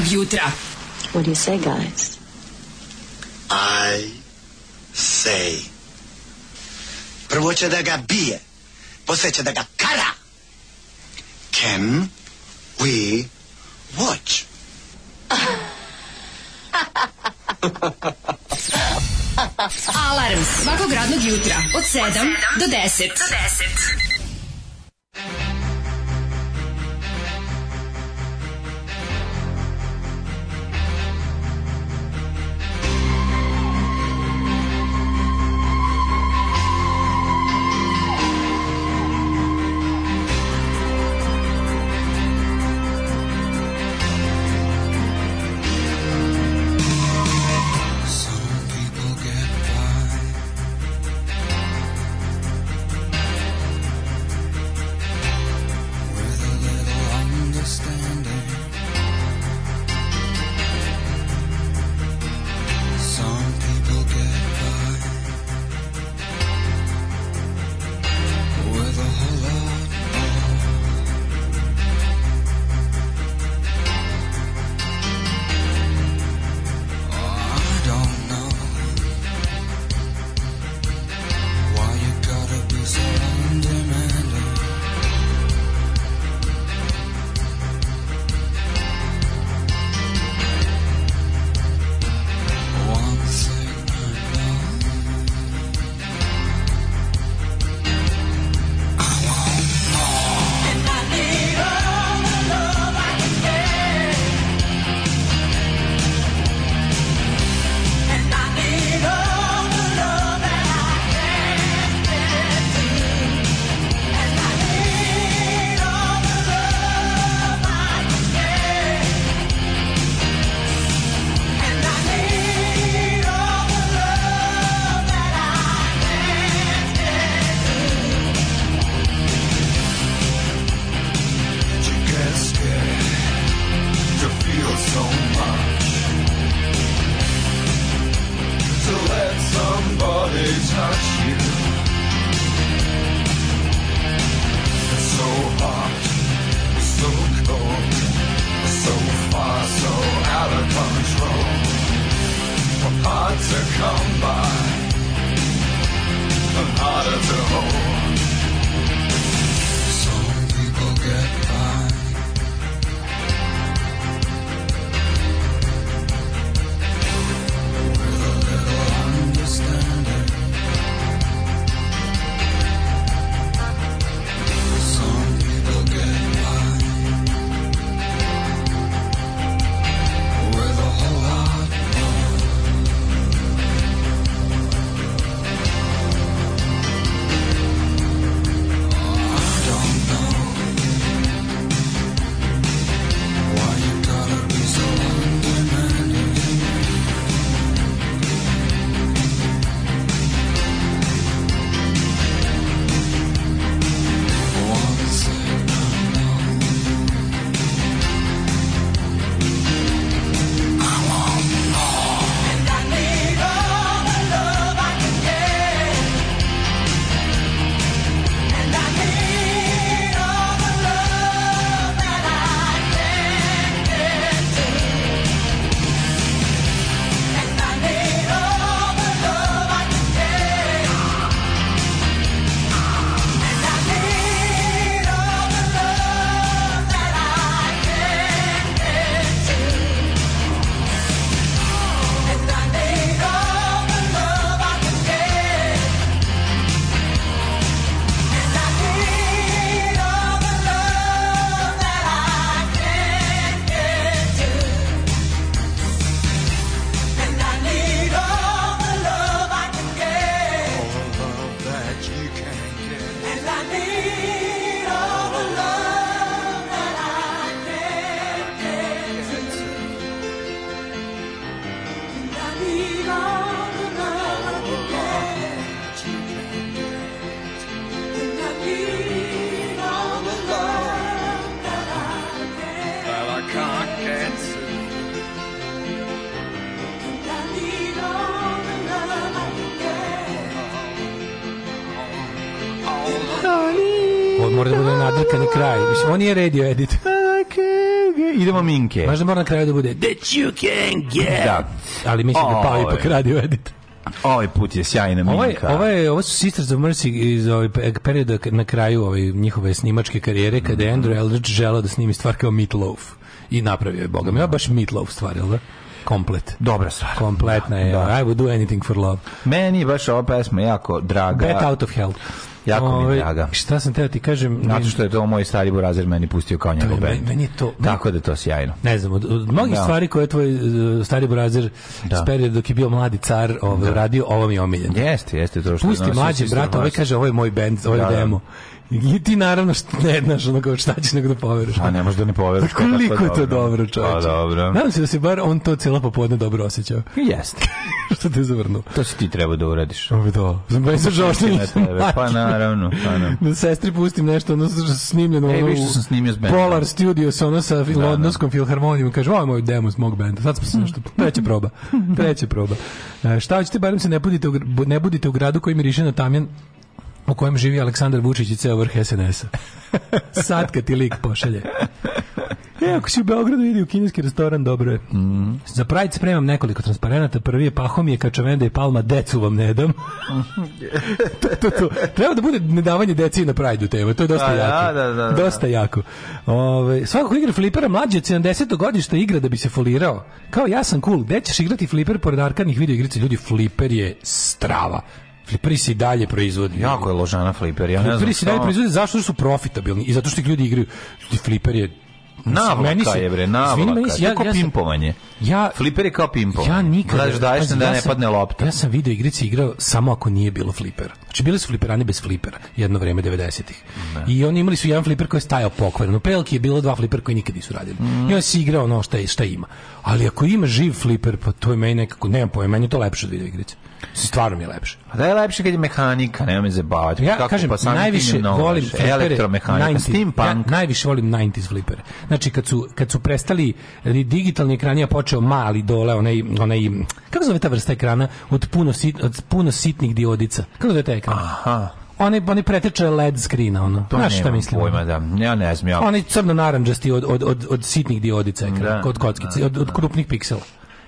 computer. What do you say, guys? I say. Promote da Gabia. Você te da cara. Can we watch? Alarms svakog radnog jutra od 7 do 10. Do 10. nije radio edit. *laughs* Idemo Minke. Možda mora na kraju da bude That you can get. Da. Ali mislim da pao ipak radio edit. Ovaj put je sjajna ovaj, minka. Ovaj, je, ovo su Sisters of Mercy iz ovaj perioda na kraju ovaj, njihove snimačke karijere kada je mhm. Andrew Eldridge želao da snimi stvar kao Meatloaf. I napravio je, boga mi, da. ja baš Meatloaf stvar, jel da? komplet. Dobra stvar. Kompletna je. Da. I would do anything for love. Meni je baš ova pesma jako draga. Bet out of hell. Jako Ove, mi ovaj, draga. Šta sam teo ti kažem? Zato što je to moj stari burazer meni pustio kao njegov band. Meni je to... Tako da je to sjajno. Ne znam, od, od mnogih da. stvari koje je tvoj e, stari burazer da. Speriod, dok je bio mladi car ovaj, da. radio, ovo mi je omiljeno. Jeste, jeste to što... Pusti mlađi brat, ovaj kaže, ovo je moj band, ovo je da, da. demo I ti naravno što ne znaš ono kao šta ćeš nego da poveruješ. A pa ne možeš da ne poveruješ. Pa koliko je to dobro, pa čovječe. Pa dobro. Nadam se da se bar on to cijelo popodne dobro osjećao. Jeste. *laughs* što te zavrnuo. To si ti treba da uradiš. Ovo da. Znam pa se žao što Pa naravno. Pa naravno. Da sestri pustim nešto, ono snimljeno. Ej, viš što da sam snimio s bendom. Polar Studios, ono sa da, londonskom da. filharmonijom. Kaže, ovo je moj demo s mog benda. Sad smo se nešto. *laughs* Treća proba. Treća proba. E, šta hoćete, barem se ne budite u, ne budite u gradu koji miriše na tamjan u kojem živi Aleksandar Vučić i ceo vrh SNS-a. *laughs* Sad kad ti lik pošalje. E, ako si u Beogradu idi u kineski restoran, dobro je. Mm. Za Pride spremam nekoliko transparenta. Prvi je Pahomije, Kačavenda i Palma, decu vam ne dam. *laughs* to, to, to. Treba da bude nedavanje deci na Pride-u tema, to je dosta da, da, jako. Da, da, da, dosta jako. Ove, svakako igra flipera mlađe od 70. godišta igra da bi se folirao. Kao ja sam cool, gde ćeš igrati fliper pored arkadnih video igrice? Ljudi, fliper je strava Fliperi se i dalje proizvodi. Jako je ložana fliper, ja ne znam. Fliperi se i dalje proizvodi zato što su profitabilni i zato što ih ljudi igraju. Fliper je Navlaka je bre, navlaka. Meni ja, kao pimpovanje. Ja, Fliper je kao pimpovanje. Ja nikad... Daš, daješ da ja ne padne lopta. Ja sam video igrice igrao samo ako nije bilo flipera. Znači, bili su fliperani bez flipera jedno vreme 90-ih. I oni imali su jedan fliper koji je stajao pokvaren. U Pelki je bilo dva flipera koji nikad nisu radili. Mm. I on si igrao ono šta, je, šta ima. Ali ako ima živ fliper, pa to je meni nekako, nemam pojma, meni je to lepše od video igrice stvarno mi je lepše. A da je lepše kad je mehanika, nema me zabavati. Ja Kako, kažem, pa najviše volim elektromehanika, steampunk. Ja najviše volim 90s flipere. Znači, kad su, kad su prestali e, digitalni ekran, ja počeo mali dole, onaj, onaj kako zove ta vrsta ekrana? Od puno, sit, od puno sitnih diodica. Kako zove ta ekran? Aha oni oni preteče led screena ono. To Znaš šta mislim? Pojma, da. Ja ne znam. Ja. Oni crno narandžasti od, od, od, od sitnih diodica ekrana, da, od kockice, da, od, od da. krupnih piksela.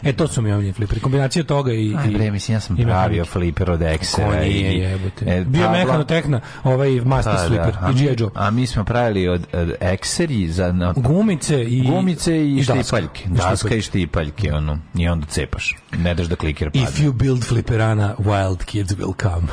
E, to su mi ovdje fliperi. Kombinacija toga i... Aj, bre, mislim, ja sam pravio fliper od Excel. i nije, jebote. E, Bio tablo... mehanotehna, ovaj master pa da, a, fliper da, i G.I. Joe. A mi smo pravili od, od Excel za... Na, gumice i... Gumice i, i štipaljke. Daska, i štipaljke, ono. I onda cepaš. Ne daš da kliker padne. If you build fliperana, wild kids will come.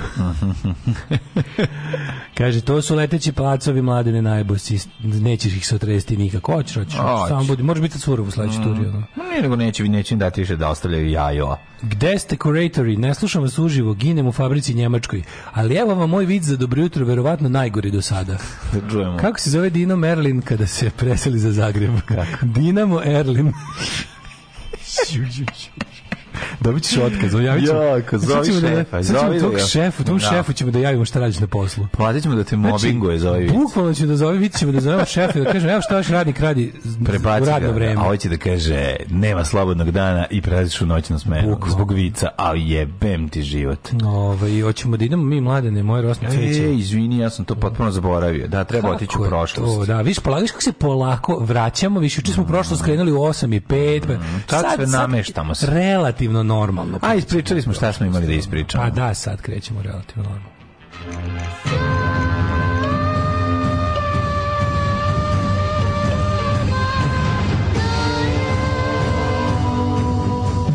*laughs* Kaže, to su leteći placovi mladene najbosi. Nećeš ih sotresti nikako. Hoćeš, hoćeš. Samo budi. Možeš biti surovu sledeću mm. turi. Ono. Nije nego neće, neće dati više da ostavljaju jajo. Gde ste kuratori? Ne slušam vas uživo, ginem u fabrici Njemačkoj. Ali evo vam moj vid za dobro jutro, verovatno najgori do sada. *laughs* Čujemo. Kako se zove Dino Merlin kada se preseli za Zagreb? Kako? Dinamo Erlin. *laughs* Dobit ćeš otkaz. Javit ćemo, jako, zove da- šefa. Zove da tog šefu, tom šefu ćemo da javimo šta radiš na poslu. Platit ćemo da te znači, mobinguje, zove ovaj Vic. Bukvalno ćemo da zove Vic, ćemo da zovemo šefa i da kažemo, evo šta vaš radnik radi Prebaci u radno vreme. A ovo ovaj će da kaže, nema slobodnog dana i prelaziš u noćnu smenu. Bukvalno. Zbog Vica, a jebem ti život. i ovaj, hoćemo da idemo mi mladene, moje rosne cveće. E, izvini, ja sam to potpuno zaboravio. Da, treba otići u prošlost. To, da, viš, polako, kako se polako vraćamo, više, uče smo prošlost krenuli u 8 i 5. Pa mm, sad, sad, nameštamo se. Relativ relativno normalno. A ispričali smo šta smo imali da, da ispričamo. Pa da, sad krećemo relativno normalno.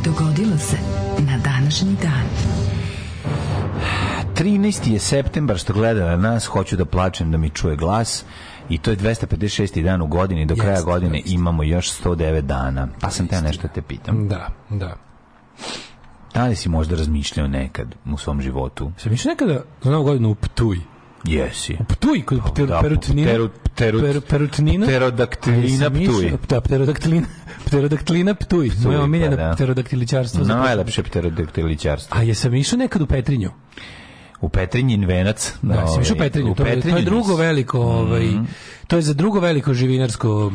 Dogodilo se na današnji dan. 13. je septembar, što gleda na nas, hoću da plačem da mi čuje glas i to je 256. dan u godini, do kraja godine imamo još 109 dana. Pa sam te nešto te pitam. Da, da. Da li si možda razmišljao nekad u svom životu? Sam išao nekada za novu godinu u Ptuj. Jesi. U Ptuj, kod oh, pter, da, perutnina. Peru, peru, peru, perutnina. Pterodaktilina Ptuj. Da, pterodaktilina. Pterodaktilina Ptuj. ptuj Moja pa omiljena da. pterodaktiličarstvo. Najlepše pterodaktiličarstvo. A jesam išao nekad u Petrinju? u Petrinjin venac. Da, da sam u ovaj, Petrinju. U to, Petrinjin, to je drugo veliko, ovaj, mm -hmm. to je za drugo veliko živinarsko uh,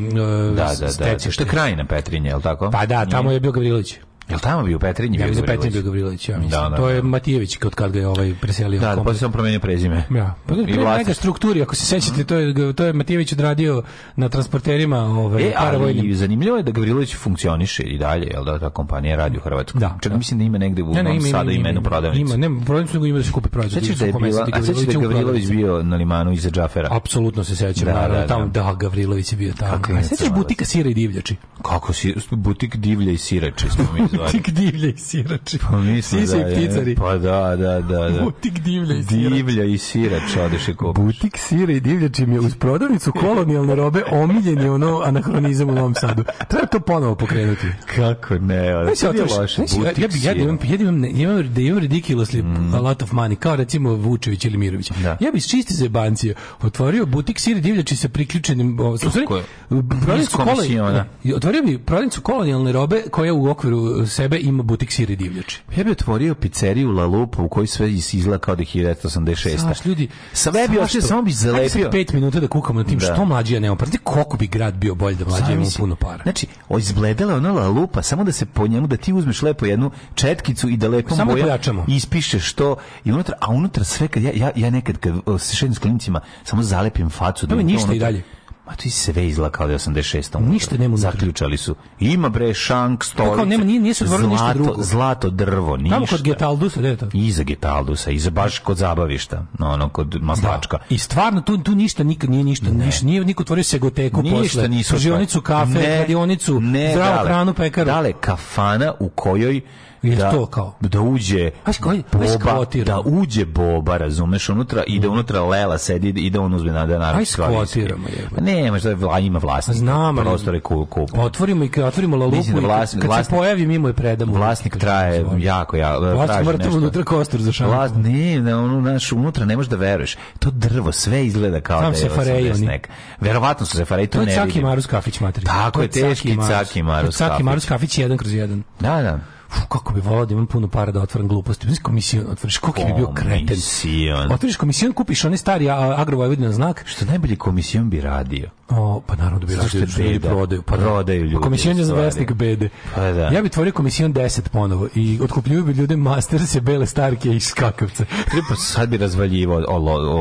da, da, da, da, što je krajina Petrinje, je li tako? Pa da, tamo mhm. je bio Gavrilović. Jel tamo bio Petrinji? Ja mislim da Petrinji bio Gavrilović, ja da, mislim. Da, da, to je da. Matijević kad kad ga je ovaj preselio. Da, pa se on promenio prezime. Ja. Pa da, pre neka strukturi, ako se sećate, to je to je Matijević odradio na transporterima, ovaj e, paravojnim. zanimljivo je da Gavrilović funkcioniše i dalje, jel da ta kompanija radi u Hrvatskoj. Da, Čak da. mislim da ima negde u ne, ne, ima, sada imenu prodavnice. Ima, nema prodavnicu, nego ima da se kupi proizvod. Sećaš da je bila, a sećaš da Gavrilović bio na limanu iza Džafera? Apsolutno se sećam, da, da, tamo da Gavrilović je bio tamo. Sećaš butika sira i divljači? Kako si butik divlja i sirači smo mi Butik divlja i sirači. Pa mislim Sisa da je. Pticari. Pa da, da, da. da. Butik divlje i sirač. Divlja i sirač odeš i kupiš. Butik sira i divljač im je uz prodavnicu kolonijalne robe omiljen je ono anahronizam u Novom Sadu. Treba to ponovo pokrenuti. Kako ne, ono znači, je loše. Znači, ja, bi, ja, imam, ja imam, imam, da imam ridiculously mm. a lot of money, kao recimo Vučević ili Mirović. Da. Ja bih čisti zebancije otvorio butik sira i divljači sa priključenim... Stvari, prodavnicu kolonijalne, otvorio bi prodavnicu kolonijalne robe koja u okviru sebe ima butik i divljači. Pa ja bih otvorio pizzeriju La Lupa u kojoj sve izla kao da je 1986. Znaš, ljudi, sve bi ošte, samo bi zalepio. 5 minuta da kukamo na tim da. što mlađija nema. Prati koliko bi grad bio bolji da mlađi ima puno para. Znači, o, izbledela ona La Lupa, samo da se po njemu, da ti uzmeš lepo jednu četkicu i da lepo samo da bojom da ispišeš to. I unutra, a unutra sve, kad ja, ja, ja nekad kad, se šedim s klinicima, samo zalepim facu. Da, da ništa ono... i dalje. Ma tu se sve izgleda kao da je Ništa nema Zaključali su. Ima bre šank, stolice. Tako, nema, nije, nije se ništa drugo. Zlato, drvo, ništa. Tamo kod Getaldusa, gde to? Iza Getaldusa, iza baš kod zabavišta, no, ono, kod maslačka. Da. I stvarno, tu, tu ništa, nikad nije ništa, ne. ništa, nije niko otvorio segoteku ništa posle. Ništa kafe, ne, kafe, radionicu, zdravu hranu, pekaru. Dale, kafana u kojoj Jer da, to kao da uđe aj boba, da uđe boba, razumeš, unutra i da mm. unutra lela sedi i da on uzme na da naravno Aj skvotiramo je. Pa ne, ma šta vla, ima vlasnik. Znam, prostore ku, pa Otvorimo i otvorimo la luku. Da vlas, kad vlasnik, se pojavi mimo je predamo. Vlasnik traje jako ja. Vlasnik mrtav unutra kostur za šampu. Vlasnik, ne, na onu naš unutra ne možeš da veruješ. To drvo sve izgleda kao Sam da je sneg Verovatno su se fareji, to, to ne. Caki Marus Kafić materija. Tako je teški Caki Marus. Kafić Marus Kafić 1/1. Da, da kako bi volao da imam puno para da otvaram gluposti. Znači komisijon otvoriš, koliko bi bio kreten. Otvoriš komisijon, kupiš onaj stari agrovojvodina znak. Što najbolje komisijon bi radio. O, pa naravno da bi radio, što ljudi prodaju. Pa da. prodaju pa ljudi. Komisijon je zavesnik bede. Pa, da. Ja bi tvorio komisijon 10 ponovo i otkupljuju bi ljude masterse, bele starke i skakavce. pa sad bi razvaljivo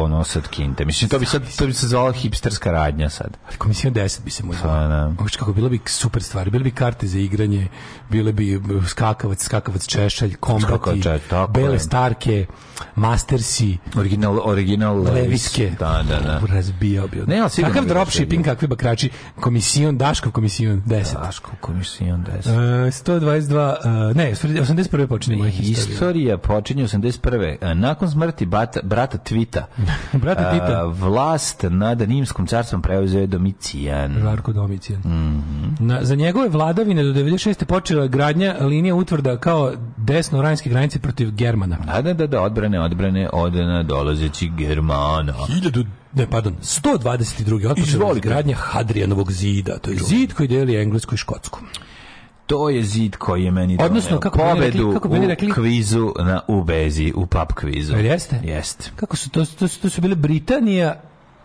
ono sad kinte. Mislim, to bi, sad, to bi se zvala hipsterska radnja sad. Komisijon 10 bi se mu zvao. Pa, da. kako bilo bi super stvari. Bile bi karte za igranje, bile bi skakavce skakavac, skakavac češalj, kombati, če, bele starke, mastersi, original, original leviske. Da, da, da. Razbijao bi. Ne, ali Kakav dropshipping, kakvi bakrači, komisijon, Daškov komisijon, 10. Daškov komisijon, 10. Uh, 122, uh, ne, 81. počinje moja e, historija. Istorija počinje 81. E, nakon smrti bata, brata Tvita, *laughs* brata e, Tvita. Uh, vlast nad Nimskom carstvom preuzeo je Domicijan. Žarko Domicijan. Mm -hmm. Na, za njegove vladavine do 96. počela gradnja linija utvrda kao desno rajnske granice protiv Germana. Da, da, da, da odbrane, odbrane od dolazeći Germana. 1000 ne, pardon, 122. otpočela izgradnja Hadrijanovog zida, to je zid koji deli Englesku i Škotsku to je zid koji je meni Odnosno, kako pobedu rekli, kako bili rekli? u kvizu na, Ubezi, u pub kvizu. Jeste? Jeste. Kako su, to, to, to su bile Britanija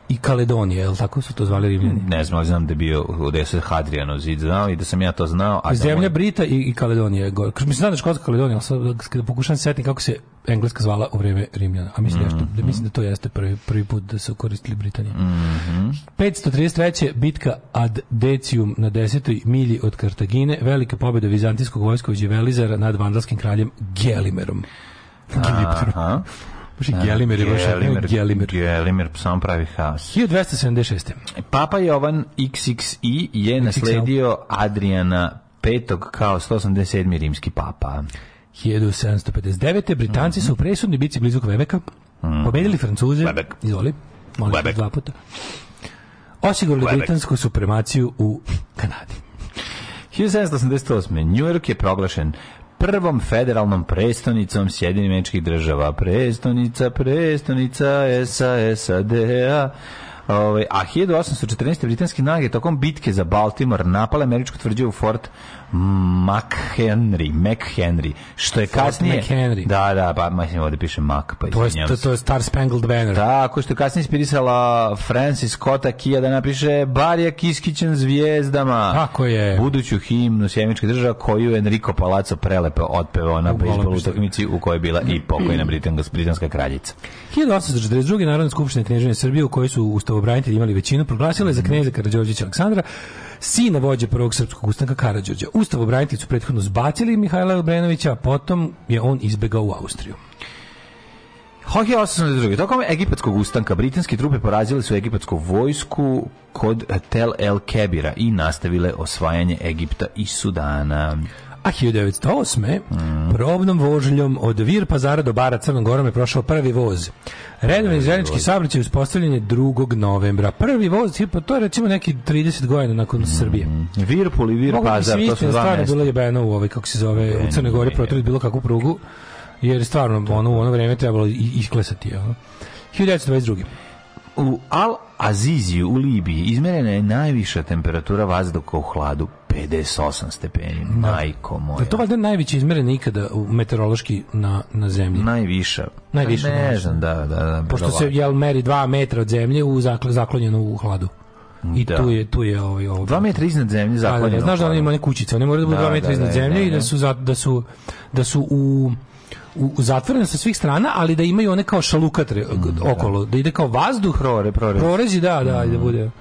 i Kaledonije, je li tako su to zvali Rimljani? Ne znam, ali znam da je bio da se Hadrijanov zid znao i da sam ja to znao. A da Zemlja da moj... Brita i, i Kaledonije. Mislim, znam da je Kaledonija, ali sad kada pokušam se setiti kako se Engleska zvala u vrijeme Rimljana. A mislim, mm -hmm. da, mislim da to jeste prvi, prvi put da su koristili Britanije. Mhm. Mm -hmm. 533. bitka ad Decium na 10. milji od Kartagine, velika pobjeda vizantijskog vojskovođe Velizara nad vandalskim kraljem Gelimerom. Aha. Baš je Gelimer, je baš Gelimer. Gelimer. sam pravi haos. 1276. Papa Jovan XXI je XXL. nasledio Adriana V kao 187. rimski papa. 1759. Britanci mm -hmm. su u presudnoj bici blizu Kvebeka mm -hmm. pobedili Francuze. Kvebek. Izvoli. Molim Kvebek. dva puta. Osigurali Kvebek. britansku supremaciju u Kanadi. 1788. New York je proglašen prvom federalnom prestonicom Sjedinih američkih država. Prestonica, prestonica SA, SAD-a. Ove, a 1814. Ovaj, britanski nage tokom bitke za Baltimore napale američku tvrđavu Fort McHenry, McHenry, što je Fort kasnije... McHenry. Da, da, pa mislim ovde piše Mac, pa to je, to, to je Star Spangled Banner. Tako, što je kasnije inspirisala Francis Scotta Kija da napiše Barija Kiskićen zvijezdama. Tako je. Buduću himnu Sjemičke država koju Enrico Palazzo prelepo otpevao na bejsbol utakmici u kojoj je bila i pokojna britanska kraljica. 1842. Narodna skupština Kneževine Srbije u kojoj su ustavobranitelji imali većinu proglasila je za knjeza Karadžorđića Aleksandra sina vođe prvog srpskog ustanka Karadžođa. Ustavobranitelji su prethodno zbacili Mihajla Obrenovića, a potom je on izbegao u Austriju. Hohe 802. Tokom egipatskog ustanka britanske trupe porazile su egipatsku vojsku kod Tel El Kebira i nastavile osvajanje Egipta i Sudana. A 1908. Mm. probnom vožnjom od Vir pazara do Bara Crnom Gorom je prošao prvi voz. Redovni željeznički saobraćaj uspostavljen je 2. novembra. Prvi voz, pa to je recimo neki 30 godina nakon mm. Srbije. Virpol i Vir Pazar, to su dva mesta. bilo jebeno u ovoj, kako se zove, Beno, u Crnoj Gori protiv bilo kakvu prugu, jer stvarno ono, u ono vreme trebalo i, isklesati. Ono. 1922 u Al Aziziju u Libiji izmerena je najviša temperatura vazduha u hladu 58 stepeni. Da. Majko moja. Da to valjda najviše izmerene ikada u meteorološki na, na zemlji. Najviša. Najviša. Ne, ne znam, da, da, da. Pošto se jel meri 2 metra od zemlje u zakl, zaklonjeno u hladu. I da. tu je tu je ovaj ovaj 2 metra iznad zemlje zaklonjeno. Da, da, da. znaš da oni imaju kućice, oni moraju da budu 2 da, metra da, iznad zemlje i da su da su da su u u, zatvorena sa svih strana, ali da imaju one kao šalukatre mm, da. okolo, da. da. ide kao vazduh prore, prorez. Prorezi, da, da, mm. da bude.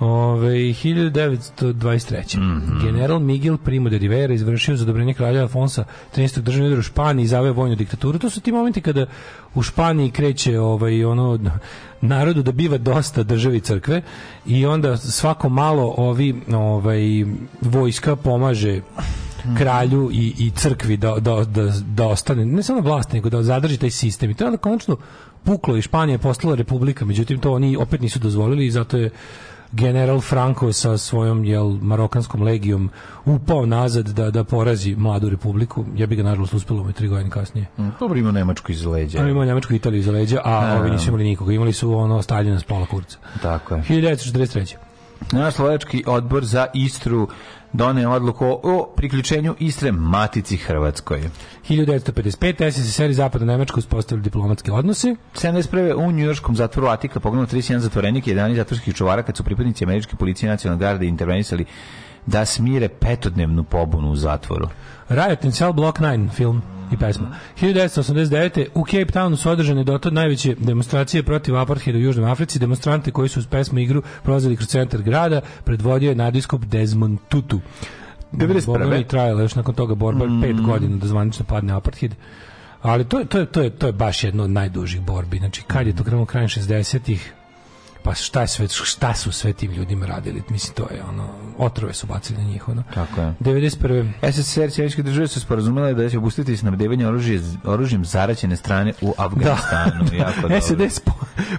Ove, 1923. Mm -hmm. General Miguel Primo de Rivera izvršio zadobrenje kralja Alfonsa 13. državnog udara u Španiji i zaveo vojnu diktaturu. To su ti momenti kada u Španiji kreće ovaj, ono, narodu da biva dosta državi crkve i onda svako malo ovi ovaj, vojska pomaže Mhm. kralju i, i crkvi da, da, da, da ostane, ne samo vlast, nego da zadrži taj sistem. I to je onda konačno puklo i Španija je postala republika, međutim to oni opet nisu dozvolili i zato je general Franco sa svojom jel, marokanskom legijom upao nazad da, da porazi mladu republiku. Ja bih ga nažalost uspelo u tri godine kasnije. Mm, dobro ima Nemačku iz leđa. Ali ima Nemačku i Italiju iz leđa, a, a ovi nisu imali nikoga. Imali su ono stavljeno s pola kurca. Tako je. 1943. Naš lovački odbor za Istru doneo odluku o priključenju Istre Matici Hrvatskoj. 1955. SSSR i Zapadna Nemačka uspostavili diplomatske odnose. 71. u Njujorskom zatvoru Atika poginulo 31 zatvorenik i 11 zatvorskih čuvara kad su pripadnici američke policije nacionalnog garde intervenisali da smire petodnevnu pobunu u zatvoru. Riot in Cell Block 9 film i pesma. 1989. u Cape Townu su održane do tada najveće demonstracije protiv apartheida u Južnoj Africi. Demonstrante koji su uz pesmu igru prolazili kroz centar grada, predvodio je nadiskup Desmond Tutu. 91. i trajala još nakon toga borba 5 mm. Pet godina da zvanično padne apartheid. Ali to je, to je, to je, to je baš jedno od najdužih borbi. Znači, kad je to krenulo krajem 60-ih, pa šta, je sve, šta su sve tim ljudima radili, mislim to je ono, otrove su bacili na njih, ono. Tako je. 91. SSR Sjeveričke države su sporazumele da će obustaviti snabdevanje oružje, oružjem zaraćene strane u da. Afganistanu. Da. *laughs* jako SSD spo...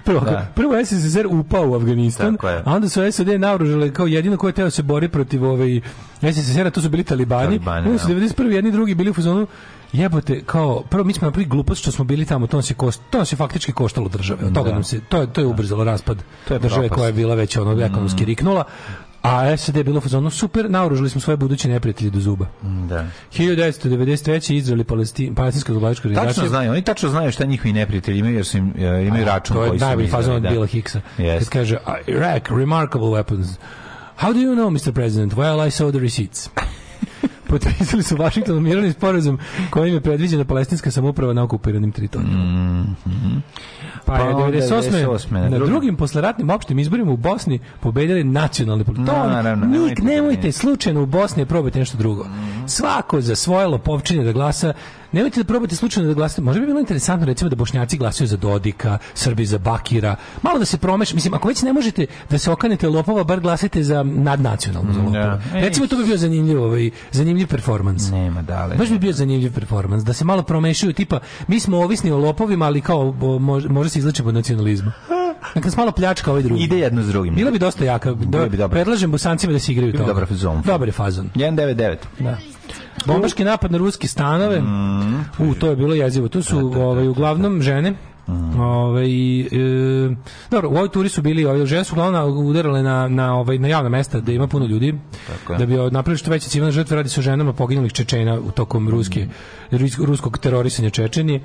prvo, da. prvo SSR upao u Afganistan, a onda su SSD naoružale kao jedino koje teo da se bori protiv ove ovaj, SSR-a, to su bili talibani. talibani onda 91. jedni drugi bili u fazonu jebote, kao, prvo mi smo napravili glupost što smo bili tamo, to nas je, kost, to nas je faktički koštalo države, od toga da. nam se, to, to je da. ubrzalo raspad to je države propast. koja je bila već ono ekonomski mm. riknula, a SAD je bilo fazonu super, naoružili smo svoje buduće neprijatelje do zuba. Mm, da. 1993. Izrael i Palestin, Palestinska zlobačka organizacija. Tačno znaju, oni tačno znaju šta njihovi neprijatelji imaju, jer su im, e, imaju račun To je najbolji fazon od da. Bila Hicksa. Yes. Kad kaže, Iraq, remarkable weapons. How do you know, Mr. President? Well, I saw the receipts potpisali su Vašingtonom mirni sporazum kojim je predviđena palestinska samouprava na okupiranim teritorijama. Mm -hmm. Pa, pa je 98. 98 na, na drugim posleratnim opštim izborima u Bosni pobedili nacionalni politik. No, naravno, nemojte, da- slučajno u Bosni probajte nešto drugo. Mhm. Svako za svoje lopovčine da glasa Nemojte da probate slučajno da glasate. Možda bi bilo interesantno recimo da Bošnjaci glasaju za Dodika, Srbi za Bakira. Malo da se promeš, mislim, ako već ne možete da se okanete lopova, bar glasajte za nadnacionalnu za mm, lopova. Da. Recimo to bi bio zanimljiv ovaj zanimljiv performans. Nema dale. Baš bi bio zanimljiv performans da se malo promešaju tipa mi smo ovisni o lopovima, ali kao može, može se izleći od nacionalizma. Dakle, malo pljačka ovaj drugi. Ide jedno s drugim. Bila bi dosta jaka. Do, bi predlažem bosancima da se igraju to. Dobar fazon. Dobar fazon. 199. Da. Bombaški napad na ruske stanove. Mm, u, to je bilo jezivo. Tu su da, da, ovaj, da, uglavnom žene. Mm. Mm-hmm. Ove, ovaj, i, e, dobro, u ovoj turi su bili, ove, ovaj, žene su uglavnom udarale na, na, ovaj, na javna mesta da ima puno ljudi, Tako da bi ovaj, napravili što veće civilne žrtve, radi se o ženama poginulih Čečena u tokom ruske, ruskog terorisanja Čečenije.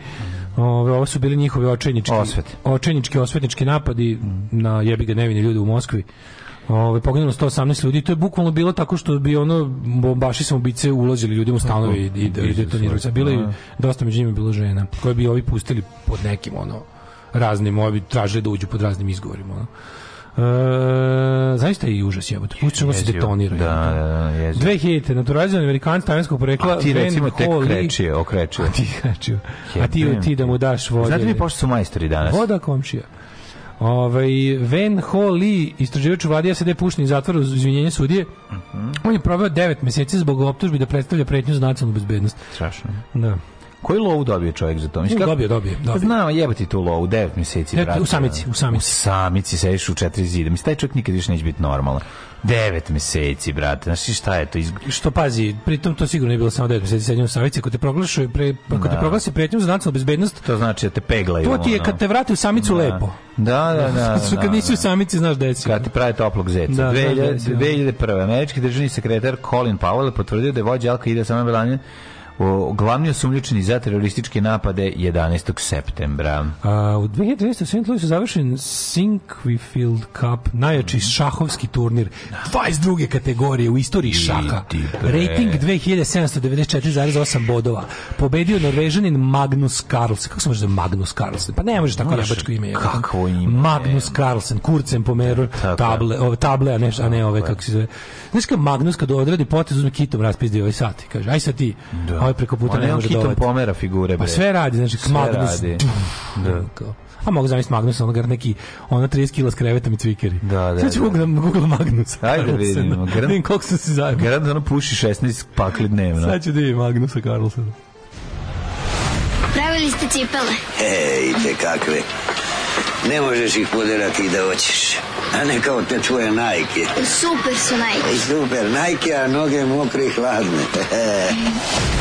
Ove, ovo su bili njihovi očajnički, Osvet. očajnički, osvetnički napadi mm. na jebiga nevine ljude u Moskvi. Ovaj poginulo 118 ljudi, to je bukvalno bilo tako što bi ono bombaši samo bice ulazili ljudima u stanove i, i, i detonirali. Bilo je da. dosta među njima bilo žena koje bi ovi pustili pod nekim ono raznim, ovi traže da uđu pod raznim izgovorima. Ono. E, zaista je i užas jebote. Puštamo se detonira. Da, da, da, da, jezio. 2000 naturalizovani Amerikanac talijanskog porekla. ti recimo tek kreće, okreće. A ti *laughs* kreće. A ti, ti da mu daš vode. Znate mi pošto su majstori danas. Voda komšija. Ovaj Ven Ho Lee, istraživač Vadija se pušten iz zatvora uz izvinjenje sudije. Uh mhm. -huh. On je proveo 9 meseci zbog optužbi da predstavlja pretnju za nacionalnu bezbednost. Strašno. Da. Koji lovu dobije čovjek za to? Mislim, kako... Dobio, dobio, dobio. Znao, jebati tu lovu, 9 mjeseci. Ne, brate, u samici, u samici. U samici sediš u četiri zida. Mislim, taj čovjek nikad više neće biti normalan. 9 mjeseci, brate. Znaš, šta je to? Iz... Što pazi, pritom to sigurno je bilo samo 9 mjeseci sednje u samici. Ako te proglašaju, pre, ako da. te proglasi pretnju za nacionalnu bezbednost, to znači da te peglaju. To ti je kad te vrate u samicu da. lepo. Da, da, da. *laughs* Zato da, kad da, nisi u da. samici, znaš da je Kad ti prave toplog zeca. Da, 2000, 2001. Da, Američki državni sekretar Colin Powell potvrdio da je vođa al ide sa Belanjen o, glavni osumnjičeni za terorističke napade 11. septembra. A, u 2013. u St. Louisu završen Sinkvifield Cup, najjači mhm. šahovski turnir, 22. Da. kategorije u istoriji šaha. Rating 2794,8 bodova. Pobedio Norvežanin Magnus Carlsen. Kako se može da Magnus Carlsen? Pa ne može tako jebačko ime. Kakvo ime? Magnus Carlsen, kurcem pomeru da, table, ove, table, a ne, a ne ove, kako se zove. Znaš kad Magnus kad odradi potez, uzme kitom raspizdi ovaj sat i kaže, aj sad ti, da ovaj preko puta ne može hitom pomera figure. Pa sve radi, znači Magnus. Da. da a mogu zamisliti Magnus, ono gar neki, ono 30 kila s krevetom i cvikeri. Da, da. Sad ću Google, da. Google Magnus. Ajde da vidimo. Vidim koliko sam se zajebao. Garant ono puši 16 pakli dnevno. Sad ću da vidim Magnusa Carlsona. Pravili ste cipele? Ej, te kakve. Ne možeš ih poderati da hoćeš. A ne kao te tvoje najke. Super su najke. Super, najke, a noge mokre i hladne. *laughs*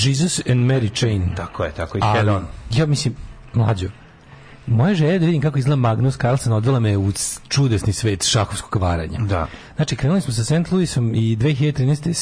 Jesus and Mary Chain. Tako je, tako i Ali, Ja mislim, mlađo, moja želja da vidim kako izgleda Magnus Carlsen odvela me u čudesni svet šahovskog varanja. Da. Znači, krenuli smo sa St. Louisom i 2013.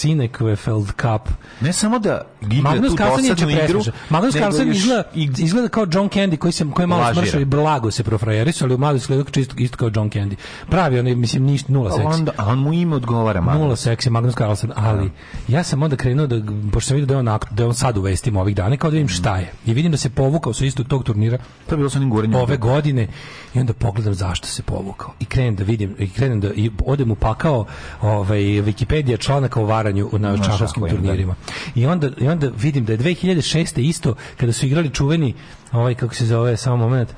Sinekove Feld Cup ne samo da, da Magnus Carlsen dosadnu igru, Magnus Carlsen izgleda, izgleda kao John Candy koji se koji malo smršao i blago se profrajerisao, ali u mladosti izgleda čisto isto kao John Candy. Pravi on mislim niš nula seksi. Onda on mu ime odgovara Magnus. Nula seksi Magnus Carlsen, ali da. ja sam onda krenuo da pošto sam vidio da je on da je on sad u vestima ovih dana, kao da vidim šta je. I vidim da se povukao sa istog tog turnira. To bilo sa onim gorenjem. Ove godine i onda pogledam zašto se povukao. I krenem da vidim, i krenem da i odem u pakao ovaj Wikipedia članaka o varanju na šahovskim da. turnirima. I onda, i onda vidim da je 2006. isto, kada su igrali čuveni, ovaj, kako se zove, samo moment,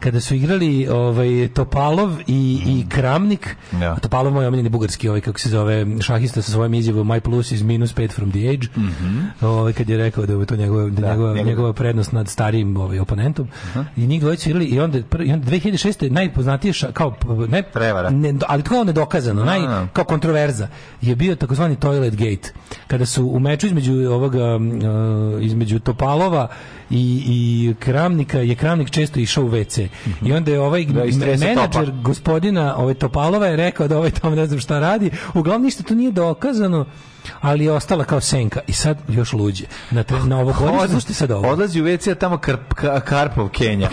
kada su igrali ovaj Topalov i mm. i mhm. Kramnik. Ja. Da. Topalov moj omiljeni bugarski, ovaj kako se zove, šahista sa svojom izjavom my plus is minus 5 from the edge. Mm -hmm. Ovaj kad je rekao da je to njegova da, da njegova, njegova prednost nad starijim ovaj oponentom. Uh mhm. -huh. I njih dvojica igrali i onda i onda 2006 najpoznatije ša, kao ne prevara. Ne, ali to kao dokazano, naj da, kao kontroverza je bio takozvani toilet gate kada su u meču između ovoga e, između Topalova i, i Kramnika je Kramnik često išao u WC. I onda je ovaj da, menadžer topa. gospodina ovaj Topalova je rekao da ovaj tamo ne znam šta radi. Uglavnom ništa to nije dokazano ali je ostala kao senka i sad još luđe. Na tre, na ovo godište, slušajte sad ovo. Odlazi u WC tamo Karp, ka, Karpov Kenja.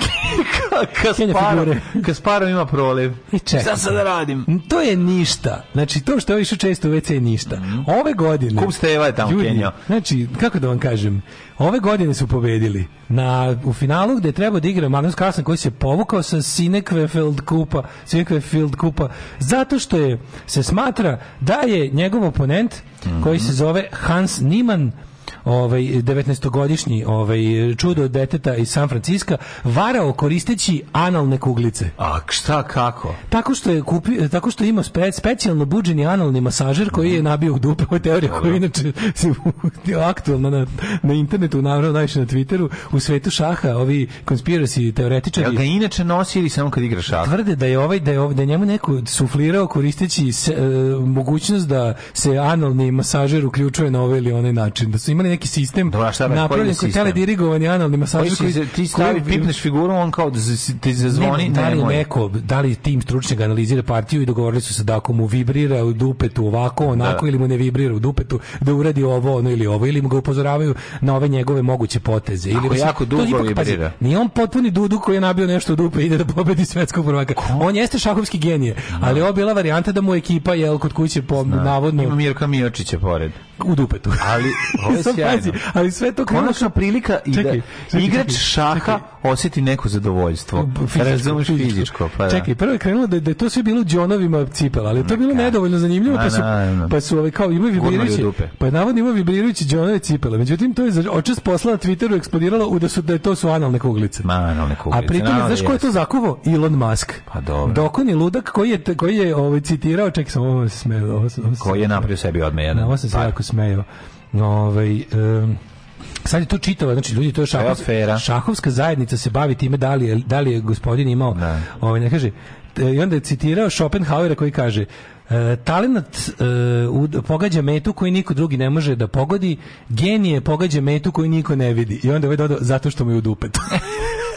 *laughs* Kasparov, Kasparov ima proliv I čekaj. Šta sad da radim? To je ništa. Znači to što je išao često u WC je ništa. Mhm. Ove godine. Kup Steva je tamo ljudi, Kenja. Znači kako da vam kažem? Ove godine su pobedili na, u finalu gde je trebao da igra Magnus Carlsen koji se povukao sa Sinekvefeld kupa, Sinekvefeld kupa zato što je, se smatra da je njegov oponent mm -hmm. koji se zove Hans Niemann ovaj 19-godišnji ovaj čudo deteta iz San Franciska varao koristeći analne kuglice. A šta kako? Tako što je kupio tako što ima spe, specijalno budženi analni masažer koji je nabio u dupe u teoriju koja inače se *laughs* aktualna na, na internetu, naravno najviše na Twitteru, u svetu šaha, ovi konspiracy teoretičari. Jel ga inače nosi ili samo kad igra šah? Tvrde da je ovaj da je, ovaj, da je njemu neko suflirao koristeći se, e, mogućnost da se analni masažer uključuje na ovaj ili onaj način, da su imali neki sistem Dobar, šta radi, napravljen koji teledirigovani analni masaž koji, se, ti stavi koji... pipneš figuru on kao da ti zazvoni ne, da li nemoj. neko da li tim stručnjaka analizira partiju i dogovorili su se da ako mu vibrira u dupetu ovako onako da. ili mu ne vibrira u dupetu da uradi ovo ono ili ovo ili mu ga upozoravaju na ove njegove moguće poteze ili ako jako dugo ipak, vibrira pazi, nije on potpuni dudu koji je nabio nešto u dupe ide da pobedi svetskog prvaka on jeste šahovski genije da. ali ovo bila varijanta da mu ekipa jel kod kuće po, navodno ima Mirka Miočića pored u dupetu ali ovo je *laughs* sjajno. ali sve to kao Konačna prilika i da igrač čekaj, šaha čekaj. osjeti neko zadovoljstvo. Fizičko, Razumeš fizičko. fizičko pa da. Čekaj, prvo je krenulo da, da je to sve bilo džonovima cipela, ali to bilo nedovoljno zanimljivo, pa su, pa su ovaj, kao imaju vibrirajući, pa je navodno imao vibrirajući džonove cipele. Međutim, to je očas poslala Twitteru eksplodiralo u da, su, da je to su analne kuglice. Ma, analne kuglice. A pritom, znaš ko je to zakovo? Elon Musk. Pa dobro. Dokon je ludak koji je, koji je ovaj, citirao, čekaj sam, ovo se smeo. Ovo, ovo, koji je napravio sebi odmejan. Na, ovo se jako smeo. Ovaj, um, sad je to čitava, znači ljudi, to je šahovska, šahovska zajednica se bavi time da li je, da li je gospodin imao, ne. Da. Ovaj, ne kaže, e, i onda je citirao Schopenhauera koji kaže E, talenat e, pogađa metu koju niko drugi ne može da pogodi, genije pogađa metu koju niko ne vidi. I onda je ovaj dodao zato što mu je u dupetu. *laughs*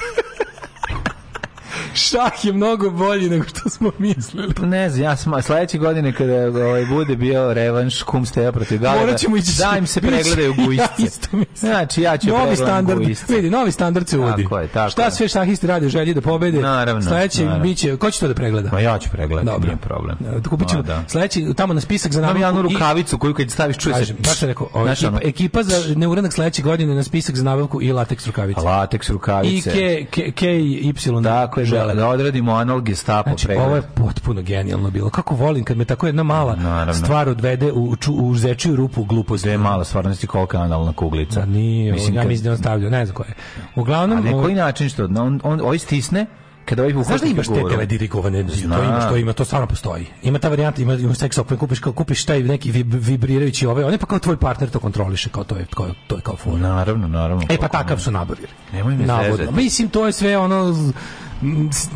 šah je mnogo bolji nego što smo mislili. ne znam, ja sam sledeće godine kada ovaj bude bio revanš kum ste ja protiv Galeba. Moraćemo ići da im se *laughs* pregledaju gujice. Ja isto mislim. Znači ja ću novi standard, guisce. vidi, novi standard se uvodi. Tako je, tako Šta sve šahisti radi, u želji da pobede? Naravno. Sledeće biće, ko će to da pregleda? Ma ja ću pregledati, Dobro. nije problem. Da, da kupit ćemo da. sledeći tamo na spisak za nabavku. Imam jednu rukavicu koju kad staviš čuje se. Baš sam rekao, ovaj, ekipa, ekipa za neuranak sledeće godine na spisak za nabavku i lateks rukavice. Lateks rukavice. I K, K, ke, y. Tako je, da morale. Da odradimo anal gestapo znači, pregled. ovo je potpuno genijalno bilo. Kako volim kad me tako jedna mala Naravno. stvar odvede u, ču, u zečiju rupu glupost. Sve mala stvarnosti kolika analna kuglica. Da, nije, mislim, ja mislim da on stavljao, ne znam koje. Uglavnom... A na koji način što? On, on, on, on stisne, kada ovaj Znaš da imaš te teledirigovane, to ima što ima, to stvarno postoji. Ima ta varijanta, ima, ima seks opet, kupiš, kao, kupiš taj neki vib, vibrirajući ove, je pa kao tvoj partner to kontroliše, kao to je, kao, to je kao fora. Naravno, naravno. E pa takav su nabavili. Nemoj mi Navodno. Mislim, to je sve ono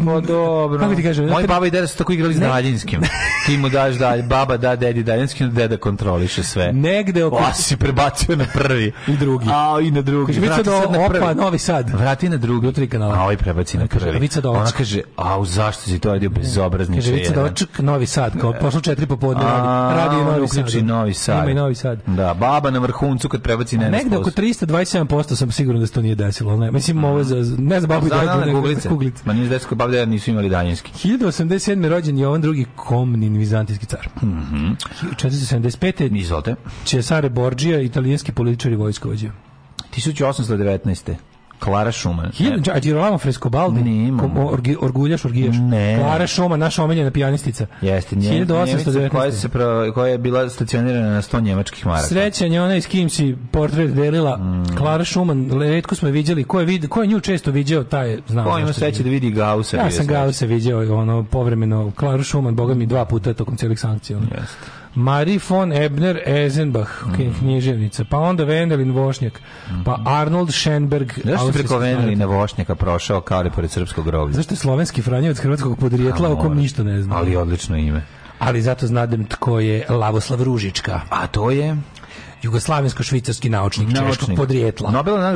Pa dobro. Kako ti kažem? Moji baba i deda su tako igrali s daljinskim. Ti mu daš dalj, baba da, dedi daljinskim, deda kontroliše sve. Negde oko... O, si prebacio na prvi. I drugi. A, i na drugi. Kaže, vica do, na prvi. opa, novi sad. Vrati na drugi. Jutri kanala. A, ovaj prebaci na prvi. Vica do Ona kaže, a, zašto si to radio bezobrazni Kaže, vica do novi sad. Kao, e. pošlo četiri popodne radi. Radio novi sad. novi sad. Ima i novi sad. Da, baba na vrhuncu kad prebaci na Negde oko 327% sam siguran da se to nije desilo. Ne, mislim, ovo za, ne znam, babu i deda. Kuglice. Manjine Zdeckog Babdera nisu imali daljinski. 1087. rođen je Jovan drugi komnin vizantijski car. Mm -hmm. 475. Izvote. Cesare Borgia, italijanski političar i vojskovođe. 1819. Klara Šuman. Hilj, a Girolamo Frescobaldi? Nemam. Orgi, orguljaš, orgijaš? Ne. Klara Šuman, naša omiljena pijanistica. Jeste, nije. 1819. koja, se pro, koja je bila stacionirana na 100 njemačkih maraka. Srećan je ona iz si portret delila. Mm. Klara Šuman, redko smo je vidjeli. Ko je, vid, ko je nju često viđao, taj znam. Ko ima sreće da vidi Gausa? Ja sam Gausa viđao ono, povremeno. Klaru Šuman, boga mi, dva puta tokom celih sankcija. Jeste. Marie von Ebner Eisenbach, mm. književnica, pa onda Venelin Vošnjak, mm. pa Arnold Schenberg. Zašto si preko Venelina Vošnjaka prošao kao li pored srpskog groblja? Zašto je slovenski franjevac hrvatskog podrijetla, o kom ništa ne znam. Ali odlično ime ali zato znadem tko je Lavoslav Ružička. A to je? jugoslavensko-švicarski naučnik, naučnik. češkog podrijetla.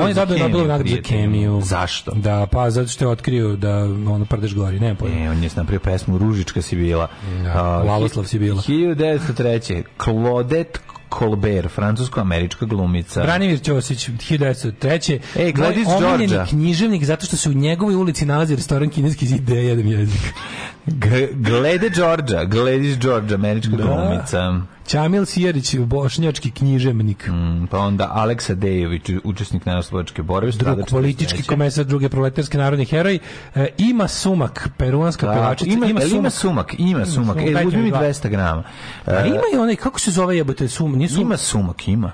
on je dobio Nobelovu nagradu za kemiju. Zašto? Da, pa zato što je otkrio da ono prdeš gori, ne pojma. Ne, on je napravio pesmu Ružička si bila. Ja, da, uh, Laloslav si bila. 1903. Klodet Colbert, francusko-američka glumica. Branimir Ćosić, 1903. Ej, Gladys Georgia. književnik zato što se u njegovoj ulici nalazi restoran kineski zid D1 jezik. *laughs* G glede Đorđa, Glediš Đorđa, američka da. glumica. Ćamil Sijerić, bošnjački književnik. Mm, pa onda Aleksa Dejević, učesnik narodnostvojačke borbe. Drug politički komesar druge proletarske narodni heroj. E, ima sumak, peruanska da, pevačica. Ima, ima, sumak. ima sumak, ima sumak. Ima sumak. E, mi 200 grama. E, A, ima i onaj, kako se zove jebote, sum, nije sumak? Ima sumak, ima.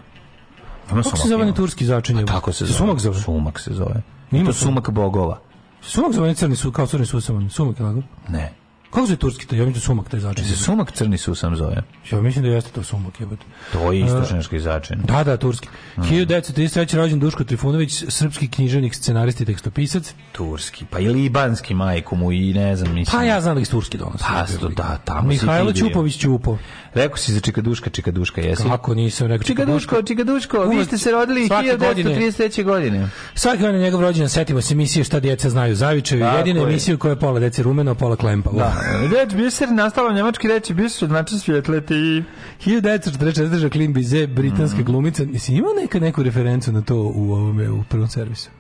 Ima kako sumak, se zove na turski začinje? Tako se zove. Sumak zove? Sumak se zove. Ima to sumak bogova. Sumak zove crni su, kao crni susavan. Sumak je lago? Ne. Kako zove turski to? Ja mislim da sumak taj začin. Se sumak crni su sam zove. Ja mislim da jeste to sumak, jebote. To je istočnjački začin. Da, da, turski. Mm. 1933. rođen Duško Trifunović, srpski književnik, scenarist i tekstopisac. Turski, pa i libanski majku mu i ne znam, mislim. Pa ja znam da je turski donos. Pa, da, tamo Mihajlo Ćupović Ćupo. Rekao si za Čikaduška, Čikaduška, jesi? Kako nisam rekao Čikaduško? Čikaduško, vi ste se rodili 1933. godine. Svaki godine je njegov rođendan, setimo se emisije Šta djeca znaju, Zavičevi, jedina emisija u kojoj je pola dece rumeno, pola klempa. Da. Reč biser nastala njemački reči biser, znači svjetleti. 1944. drža Klim Bize, britanska mm. glumica. jesi imao neka neku referencu na to u ovome, u prvom servisu?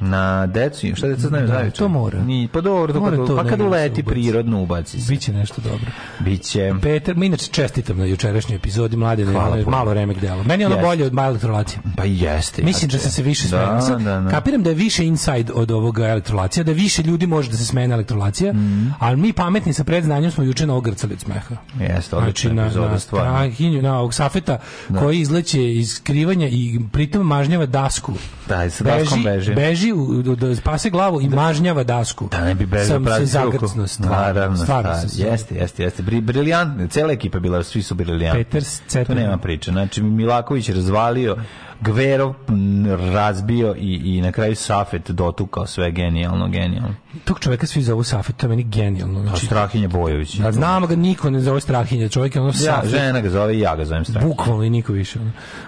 Na decu, šta deca znaju da, To mora. Ni, pa dobro, to, mora pa to, pa kad da uleti prirodno ubaci se. Biće nešto dobro. Biće. Peter, mi inače čestitam na jučerašnjoj epizodi mlade da malo remek delo. Meni je ono yes. bolje od Mile Electrolacija. Pa jeste. Mislim da sam se više da, smenio. Da, da, da. Kapiram da je više inside od ovoga elektrolacija, da više ljudi može da se smene elektrolacija, mm. ali mi pametni sa predznanjem smo juče na ogrcali od smeha. Jeste, znači, na, na, trahinju, na ovog safeta da. koji izleće iz skrivanja i pritom mažnjava dasku. Da, sa daskom beži. Beži drži da spase glavu i mažnjava dasku. Da ne bi bez Sam da se zagrcno stvarno. Stvarno Jeste, jeste, jeste. Briljantne, cela ekipa bila, svi su briljantni. Peters, Cetin. nema priče. Znači, Milaković razvalio, Gverov razbio i, i na kraju Safet dotukao sve genijalno, genijalno tog čovjeka svi zovu Safet, to je meni genijalno. Znači, Strahinje Bojović. Da, znam ga, niko ne zove Strahinje, čovjek je ono ja, žena ga zove i ja ga zovem Strahinje. Bukvalno i niko više.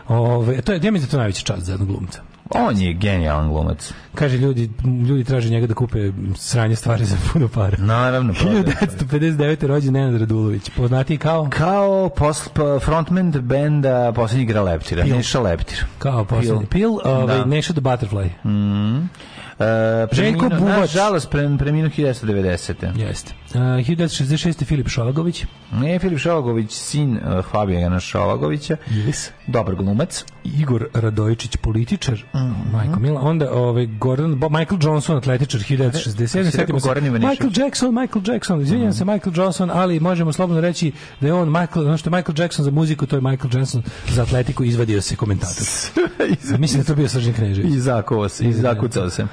Ove, to je, ja mi za da to najveća čast za jednog glumca. On je genijalan glumac. Kaže ljudi, ljudi traže njega da kupe sranje stvari za puno para. Naravno. 1959. Pa- rođen Nenad Radulović, poznati kao? Kao posl, pa, frontman benda Posljednji igra Leptira, Pil. Neša Leptir. Kao posljednji. Pil, Pil ovaj, da. Neša the Butterfly. Mm. E, Željko Buvać. Nažalost, preminuo 1990. Jeste. 1966. Filip Šalagović. Ne, Filip Šalagović, sin uh, e, Fabijana Šalagovića. Yes. Dobar glumac. Igor Radojičić, političar. Mm -hmm. Majko Mila. Onda ovaj, Gordon, Bo, Michael Johnson, atletičar, 1967. Michael Jackson, Michael Jackson. Izvinjam mm -hmm. se, mhm. Michael Johnson, ali možemo slobodno reći da je on, Michael, ono što je Michael Jackson za muziku, to je Michael Jackson za atletiku, izvadio se komentator. iz, *laughs* Mislim da to bio Sržan Knežević. Izakuo se, izakucao da se. Uh,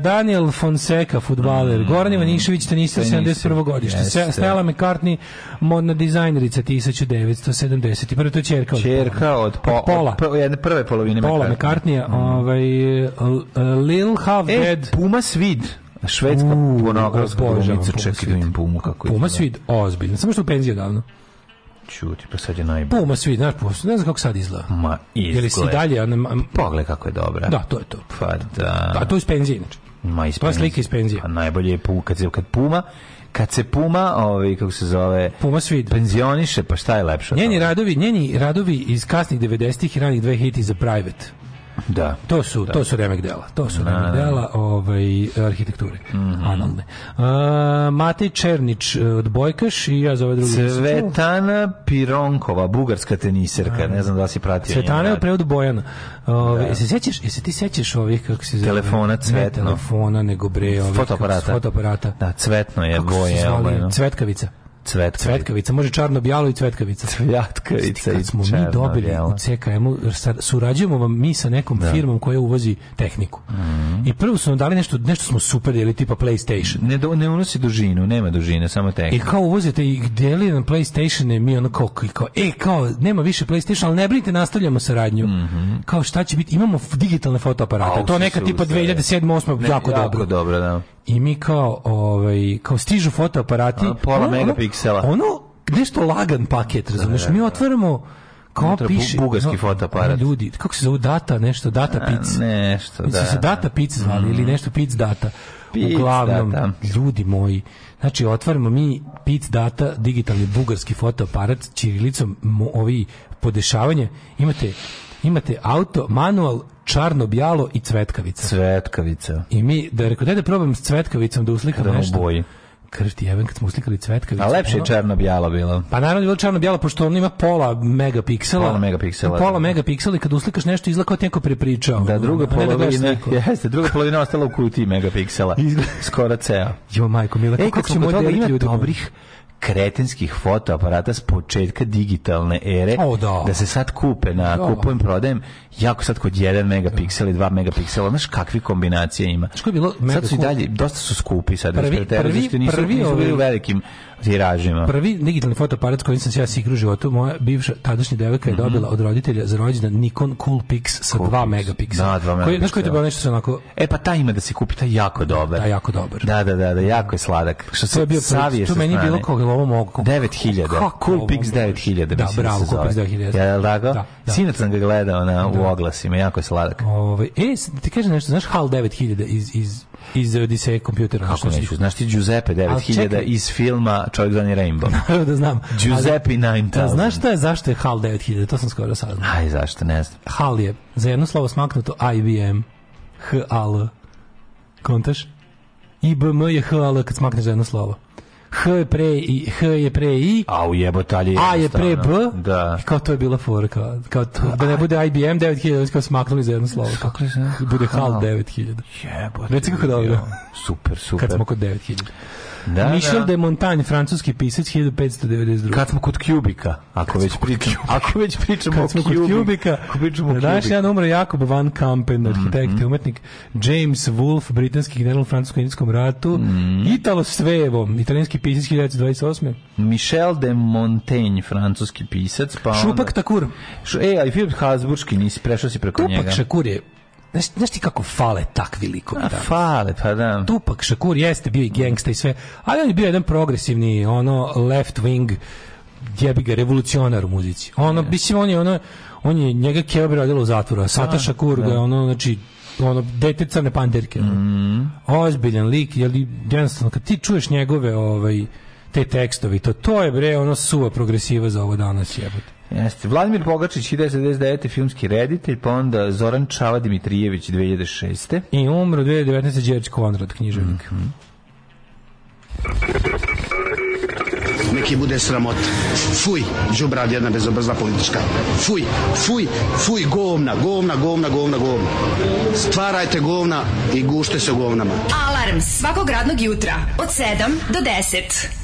Daniel Fonseca, futbaler. Mm -hmm. Goran Ivanišević, tenista, 70 1971. godište. Jeste. Stella McCartney, modna dizajnerica 1971. To je čerka od čerka od, po, od pola. Od jedne prve polovine pola McCartneya. Mm. Ovaj, Lil Half e, Dead. Puma Svid švedska pornografska glumica, čekaj da im pumu kako je. Puma Svid, ozbiljno, samo što u penziji odavno. Čuti, pa sad je najbolje. Puma Svid, znaš, Puma ne znam kako sad izgleda. Ma, izgleda. Je li si dalje? Ona, Pogled kako je dobra. Da, to je to. Pa da. A to je iz penzije, znači. Ma, iz penzije. Pa slike iz penzije. Pa najbolje je puma, kad, kad puma kad se Puma, ovaj kako se zove, Puma Svid penzioniše, pa šta je lepše? Njeni radovi, njeni radovi iz kasnih 90-ih i ranih 2000-ih za private Da. To su, da. to su remek dela. To su da, remek da, da. dela ovaj, arhitekture. Mm -hmm. Analne. Uh, Matej Černić, e, Bojkaš i ja za ove druge. Svetana Pironkova, bugarska teniserka. A, ne znam da si pratio. Svetana je prevod Bojana. Ove, da. se sećaš, jesi ti sećaš ovih, kako se zove? Telefona, cvetno. Ne telefona, nego bre, ovih, fotoaparata. fotoaparata. Da, cvetno je kako boje. Zvali, ovaj, no. Cvetkavica. Cvetkavica. Cvetkavica, može čarno bijalo i cvetkavica. Cvetkavica i smo mi dobili bijalo. u CKM-u, surađujemo vam mi sa nekom da. firmom koja uvozi tehniku. Mm -hmm. I prvo su nam dali nešto, nešto smo super deli, tipa PlayStation. Ne, do, ne unosi dužinu, nema dužine, samo tehnika. I kao uvozite i deli nam PlayStation, mi ono kao, kao, e, kao, nema više PlayStation, ali ne brinite, nastavljamo saradnju. Mm -hmm. Kao, šta će biti? Imamo digitalne fotoaparate. A, to neka tipa 2007-2008 jako, jako dobro. dobro da i mi kao ovaj kao stižu fotoaparati A, pola megapiksela. Ono, ono nešto lagan paket, razumješ da, Mi da, da. otvaramo kao piše bugarski fotoaparat. Ljudi, kako se zove data nešto, data pic. Nešto, da. se data pic zvali ili mm. nešto pic data. Pic Uglavnom, ljudi moji, znači otvaramo mi pic data digitalni bugarski fotoaparat ćirilicom ovi podešavanje. Imate imate auto, manual, čarno bjalo i cvetkavica. Cvetkavica. I mi, da rekao, daj da probam s cvetkavicom da uslikam da nešto. Boji kršti jeben kad smo uslikali cvetkavicu. A lepše je černo-bijelo bilo. Pa naravno je bilo černo-bijelo, pošto on ima pola megapiksela. Pola megapiksela. Pola da. megapiksela i kad uslikaš nešto izgleda kao ti neko prepričao. Da, druga polovina, ne da *laughs* jeste, druga polovina ostala u kutiji megapiksela. Skoro ceo. Jo, majko, mila, e, kako e, smo kod toga ima dobrih kretenskih fotoaparata s početka digitalne ere o, da. da. se sad kupe na da. kupujem prodajem jako sad kod 1 megapiksel i 2 megapiksela znaš kakvi kombinacije ima što je bilo sad su i dalje dosta su skupi sad prvi, prvi, prvi, nisu, prvi nisu bili u velikim tiražima. Prvi digitalni fotoaparat s kojim sam se ja sigru u životu, moja bivša tadašnja devojka je mhm. dobila od roditelja za rođendan Nikon Coolpix sa 2 megapiksela. Da, 2 megapiksela. Znaš koji je to bilo nešto se onako... E pa taj ima da se kupi, taj jako dobar. Da, jako dobar. Da, da, da, da jako je sladak. Što se bio savije To meni bilo kao ovo mogu. 9000. Coolpix 9000. Da, bravo, Coolpix 9000. Ja, da, da, da, da. Sinac sam ga gledao na, u da. oglasima, jako je sladak. Ove, ovaj, e, ti kaže nešto, znaš HAL 9000 iz, iz iz Odiseje kompjuter. Kako neću, znaš ti Giuseppe 9000 iz filma Čovjek zvani Rainbow. *laughs* da znam. Giuseppe 9000. Da, znaš šta je, zašto je HAL 9000? To sam skoro saznao. Aj, zašto, ne znam. HAL je za jedno slovo smaknuto IBM. HAL. Kontaš? IBM je HAL kad smakneš za jedno slovo. H je pre i, H je pre i, a u jebotalje A je pre B, da. kao to je bila fora, kao, kao to, da ne bude IBM 9000, da kao smaknuli za jedno slovo. Kako je da Bude HAL 9000. Jebote. Reci kako dobro. Super, super. Kad smo kod 9000. Da, da, Michel da. de Montaigne, francuski pisac 1592. Kad smo kod Kubika, ako Kad već pričamo, ako već pričamo Kad o Kubika, Kubika, ako pričamo o Kubika. jedan umro Jakob van Kampen, mhm. arhitekta mm -hmm. i umetnik, James Wolfe, britanski general u francusko-indijskom ratu, mm -hmm. Italo Svevo, italijanski pisac 1928. Michel de Montaigne, francuski pisac, pa Šupak onda... Takur. Š, e, a i Filip Hasburški, nisi prešao si preko Tupak njega. Šakur je Znaš, znaš ti kako fale takvi likovi da. Fale, pa da. Tupak Šakur jeste bio i gangsta i sve, ali on je bio jedan progresivni, ono, left wing, jebi ga, revolucionar u muzici. Ono, yeah. mislim, on je, ono, on je njega Keobra radilo u zatvoru, a Sata Šakur da, ga, da. ono, znači, ono dete crne panterke. Mm. -hmm. Ozbiljan lik, je li jednostavno kad ti čuješ njegove ovaj te tekstovi, to to je bre ono suva progresiva za ovo danas jebote. Jeste. Vladimir Bogačić, 1999. filmski reditelj, pa onda Zoran Čava Dimitrijević, 2006. I umro 2019. Đerć Konrad, književnik. Mm -hmm. Neki bude sramot. Fuj, džubrad jedna bezobrzla politička. Fuj, fuj, fuj, govna, govna, govna, govna, govna. Stvarajte govna i gušte se govnama. Alarms svakog radnog jutra od 7 do 10.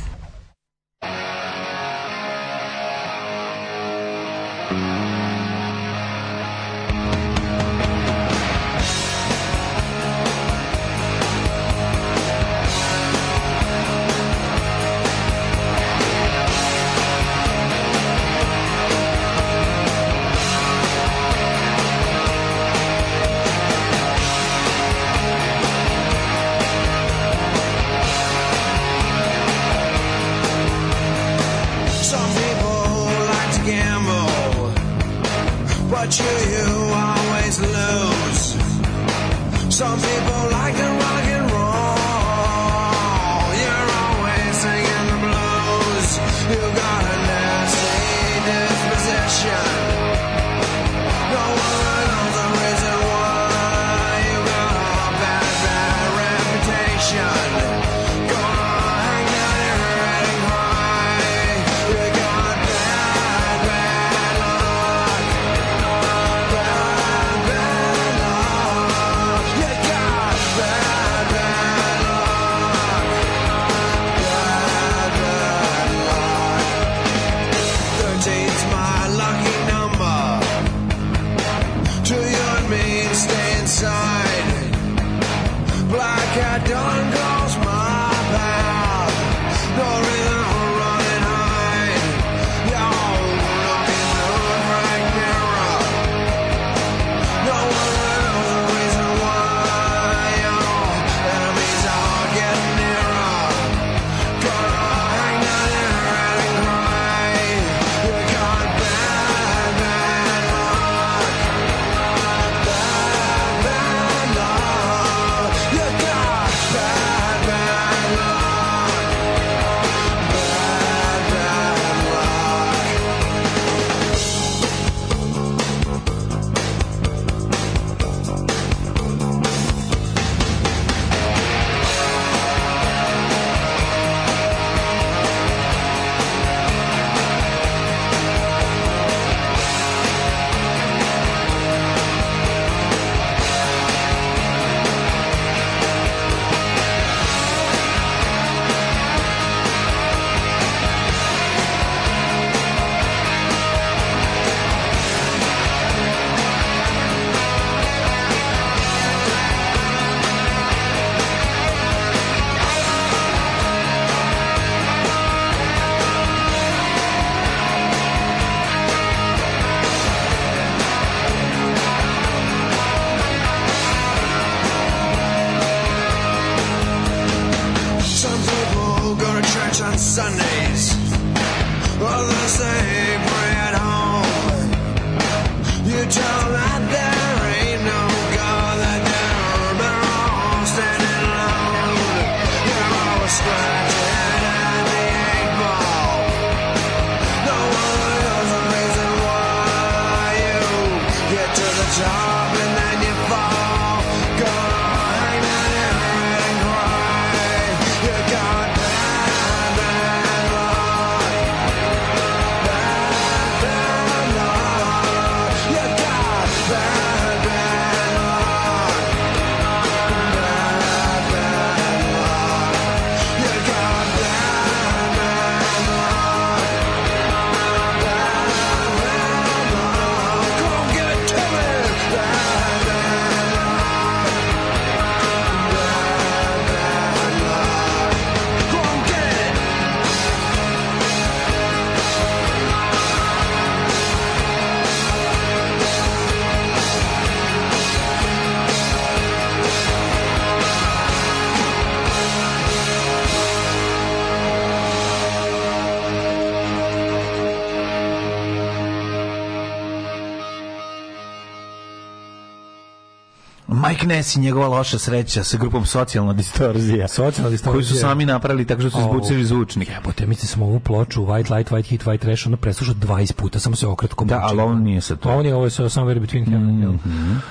Rick Ness i njegova loša sreća sa grupom Socijalna distorzija. Socijalna distorzija. Koji su sami napravili tako što su izbucili zvučnik. Jebote, mi smo ovu ploču White Light, White Heat, White Trash ono preslušao 20 puta, samo se okratko Da, ali on nije sa to. On je ovo je Somewhere Between Heaven. Mm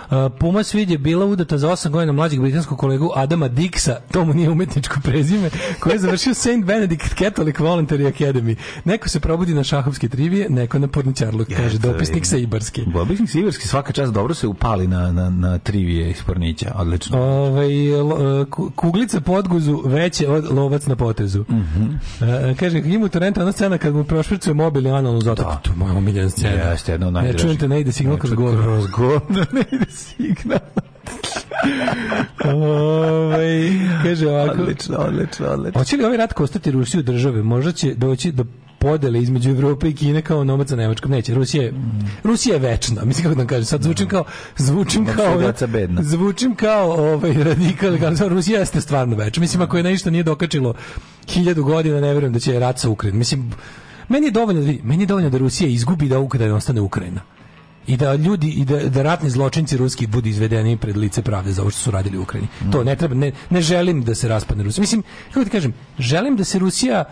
-hmm. uh, Puma Svid je bila udata za 8 godina mlađeg britanskog kolegu Adama Dixa, to mu nije umetničko prezime, koji je završio St. *laughs* Benedict Catholic Voluntary Academy. Neko se probudi na šahovske trivije, neko na porničarluk, kaže dopisnik sa Ibarske. Dopisnik sa Ibarske svaka čast dobro se upali na, na, na trivije ispod Kornića, odlično. Ovaj e, kuglica podguzu veće od lovac na potezu. Mm -hmm. e, kaže ima u Torrentu ona scena kad mu prošvrcuje mobil i analno zatok. Da. To moja omiljena scena. Ja, Jeste, jedno e, najdraže. Ne čujete, ne ide signal kroz gore. Kroz govor, ne ide signal. Ove, ovaj, kaže ovako. Odlično, odlično, odlično. Hoće li ovaj rat kostati Rusiju države? Možda će doći do podele između Evrope i Kine kao novac za Nemačkom neće. Rusija je, mm. Rusija je večna. *laughs* Mislim kako da kažem, sad zvučim da. kao zvučim kao ovaj, zvučim kao ovaj radikal, kao Rusija jeste stvarno večna. Mislim ako je nešto nije dokačilo 1000 godina, ne verujem da će rat sa Ukrajinom. Mislim meni je dovoljno da meni je dovoljno da Rusija izgubi da Ukrajina ostane Ukrajina i da ljudi i da, da ratni zločinci ruski budu izvedeni pred lice pravde za ovo što su radili u Ukrajini. Mm. To ne treba ne, ne želim da se raspadne Rusija. Mislim, kako ti kažem, želim da se Rusija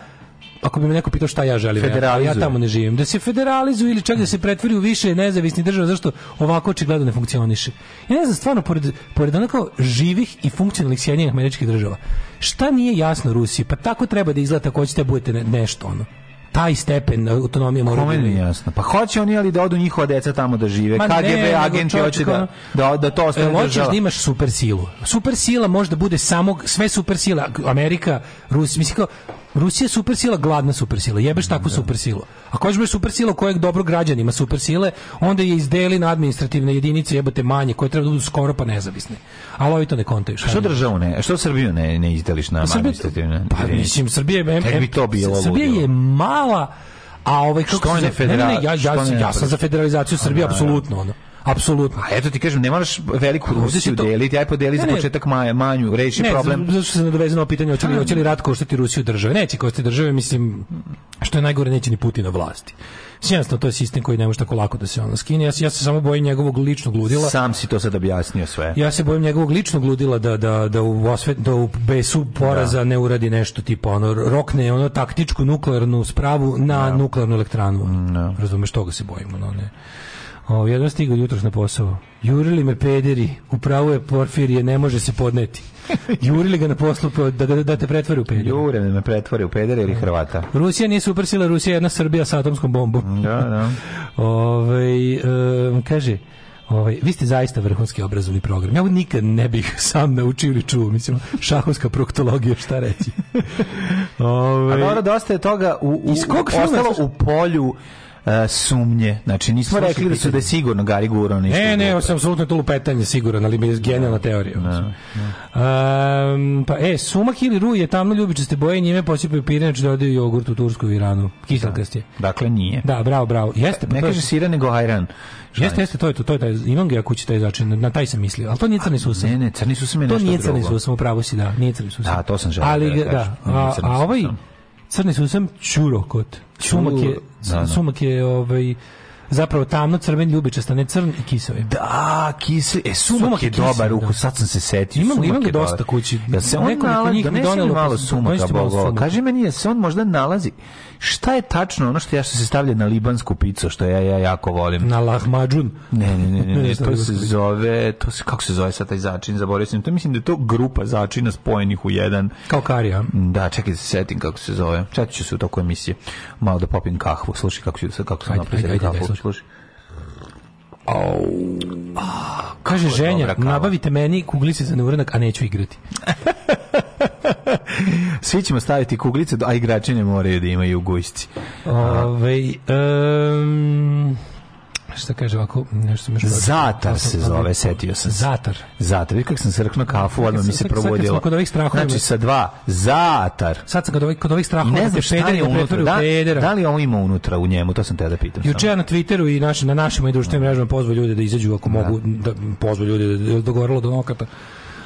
ako bi me neko pitao šta ja želim, ja, ja tamo ne živim, da se federalizuju ili čak da se pretvori u više nezavisni država, zašto ovako očigledno ne funkcioniše. Ja ne znam, stvarno, pored, pored onako živih i funkcionalnih sjedinjenih američkih država, šta nije jasno Rusiji? Pa tako treba da izgleda ako hoćete da budete nešto, ono taj stepen uh, autonomije mora Kome da- nije jasno. Pa hoće oni ali da odu njihova deca tamo da žive. Ma KGB ne, agenti hoće da, da, da to ostane e, država. Hoćeš da imaš super silu. Super sila može da bude samog, sve super sila. Amerika, Rusija, mislim kao, Rusija je supersila, gladna supersila. Jebeš mm, takvu da. supersilu. Ako hoćeš da biti supersila kojeg dobro građanima supersile, onda je izdeli na administrativne jedinice jebote manje koje treba da budu skoro pa nezavisne. Ali ovi to ne kontaju. Što državu ne? Što Srbiju ne ne izdeliš na pa administrativne? Pa mislim Srbija je bi to bilo. Srbija je mala a ovaj kako što se ne, ne, ne, ja, ja, ja, ja sam za federalizaciju Srbije apsolutno ono. Apsolutno. A eto ti kažem, ne moraš veliku Rusiju to... deliti, aj podeli ne, za početak maja, manju, reši ne, problem. Ne, zato što se nadovezano pitanje, hoće li, da. hoće li rat koštati Rusiju države? Neće koštati države, mislim, što je najgore, neće ni Putina vlasti. Sjedno, to je sistem koji ne može tako lako da se ono skine. Ja, ja se samo bojim njegovog ličnog ludila. Sam si to sad objasnio sve. Ja se bojim njegovog ličnog ludila da, da, da u, osvet, da u besu poraza da. ne uradi nešto tipa ono, rokne ono taktičku nuklearnu spravu na da. nuklearnu elektranu. Da. Razumeš, toga se bojimo. No, ne. O, jedno stigao jutros na posao. Jurili me pederi, upravo je Porfirije, ne može se podneti. Jurili ga na poslu da, da, da te pretvori u pedera. Jure me pretvori u pedera ili Hrvata. Rusija nije supersila, Rusija je jedna Srbija sa atomskom bombom. Da, da. *laughs* Ove, ovaj, um, kaže, Ovaj, vi ste zaista vrhunski obrazovni program. Ja nikad ne bih sam naučio ili čuo. Mislim, šahovska proktologija, šta reći. Ove, *laughs* A ovaj, dobro, dosta je toga u, u, iz kog ostalo u polju E, sumnje. Znači, nismo Sluši, rekli da su da je sigurno Gari Guro ništa. Ne, ne, sam apsolutno to lupetanje siguran, ali bez genijalna teorija. No, no. Um, pa, e, sumak ili ruj je tamno ljubičaste boje, njime posipaju pirinač, dodaju jogurt u Tursku i Iranu. Kiselkast da. je. Dakle, nije. Da, bravo, bravo. Jeste, pa, ne kaže sira, nego hajran. Jeste, jeste, to je to, to je taj, imam ga ja kući taj začin, na taj sam mislio, ali to nije crni susam. Ne, ne, crni susam je nešto drugo. To nije crni susam, upravo si, da, nije crni susam. Da, to sam želeo. Ali, da, da, da, da a, a ovaj, sam crni su sam čurokot. Sumak je, da, da. sumak je ovaj, zapravo tamno crven ljubičasta, ne crn i kiseo Da, kiseo. E, sumak, sumak je kisel, dobar, ukus, da. sad sam se setio. Imam, imam ga dosta kući. Da se on neko, nalazi, neko njih da donelo, malo sumaka, bogova. Kaže meni, da se on možda nalazi Šta je tačno ono što ja što se stavlja na libansku picu, što ja, ja jako volim? Na lahmadžun Ne, ne, ne, ne, *laughs* to se zove, to se, kako se zove sa taj začin, zaboravio sam, to mislim da je to grupa začina spojenih u jedan. Kao karija. Da, čekaj da se setim kako se zove. Čekaj ću se u toku emisije, malo da popim kahvu, slušaj kako, da se kako se napisao kahvu, slušaj. Au. Ah, kaže ženja, nabavite meni kuglice za neuranak, a neću igrati. *laughs* Svi ćemo staviti kuglice, a igrači ne moraju da imaju gujsci. Ove, um šta kaže ovako nešto me Zatar se zove, setio sam. Zatar. Zatar. Vidi kako sam srknuo kafu, odmah mi se provodilo. Kod ovih strahova. Znači sa dva zatar. Sad sam kod ovih kod ovih strahova. Ne znam šta je unutra. Da, da li on ima unutra u njemu, to sam te da pitam. Juče ja na Twitteru i naš, na našim i društvenim mrežama pozvao ljude da izađu ako da. mogu da pozvao ljude da, da-, da dogovorilo do nokata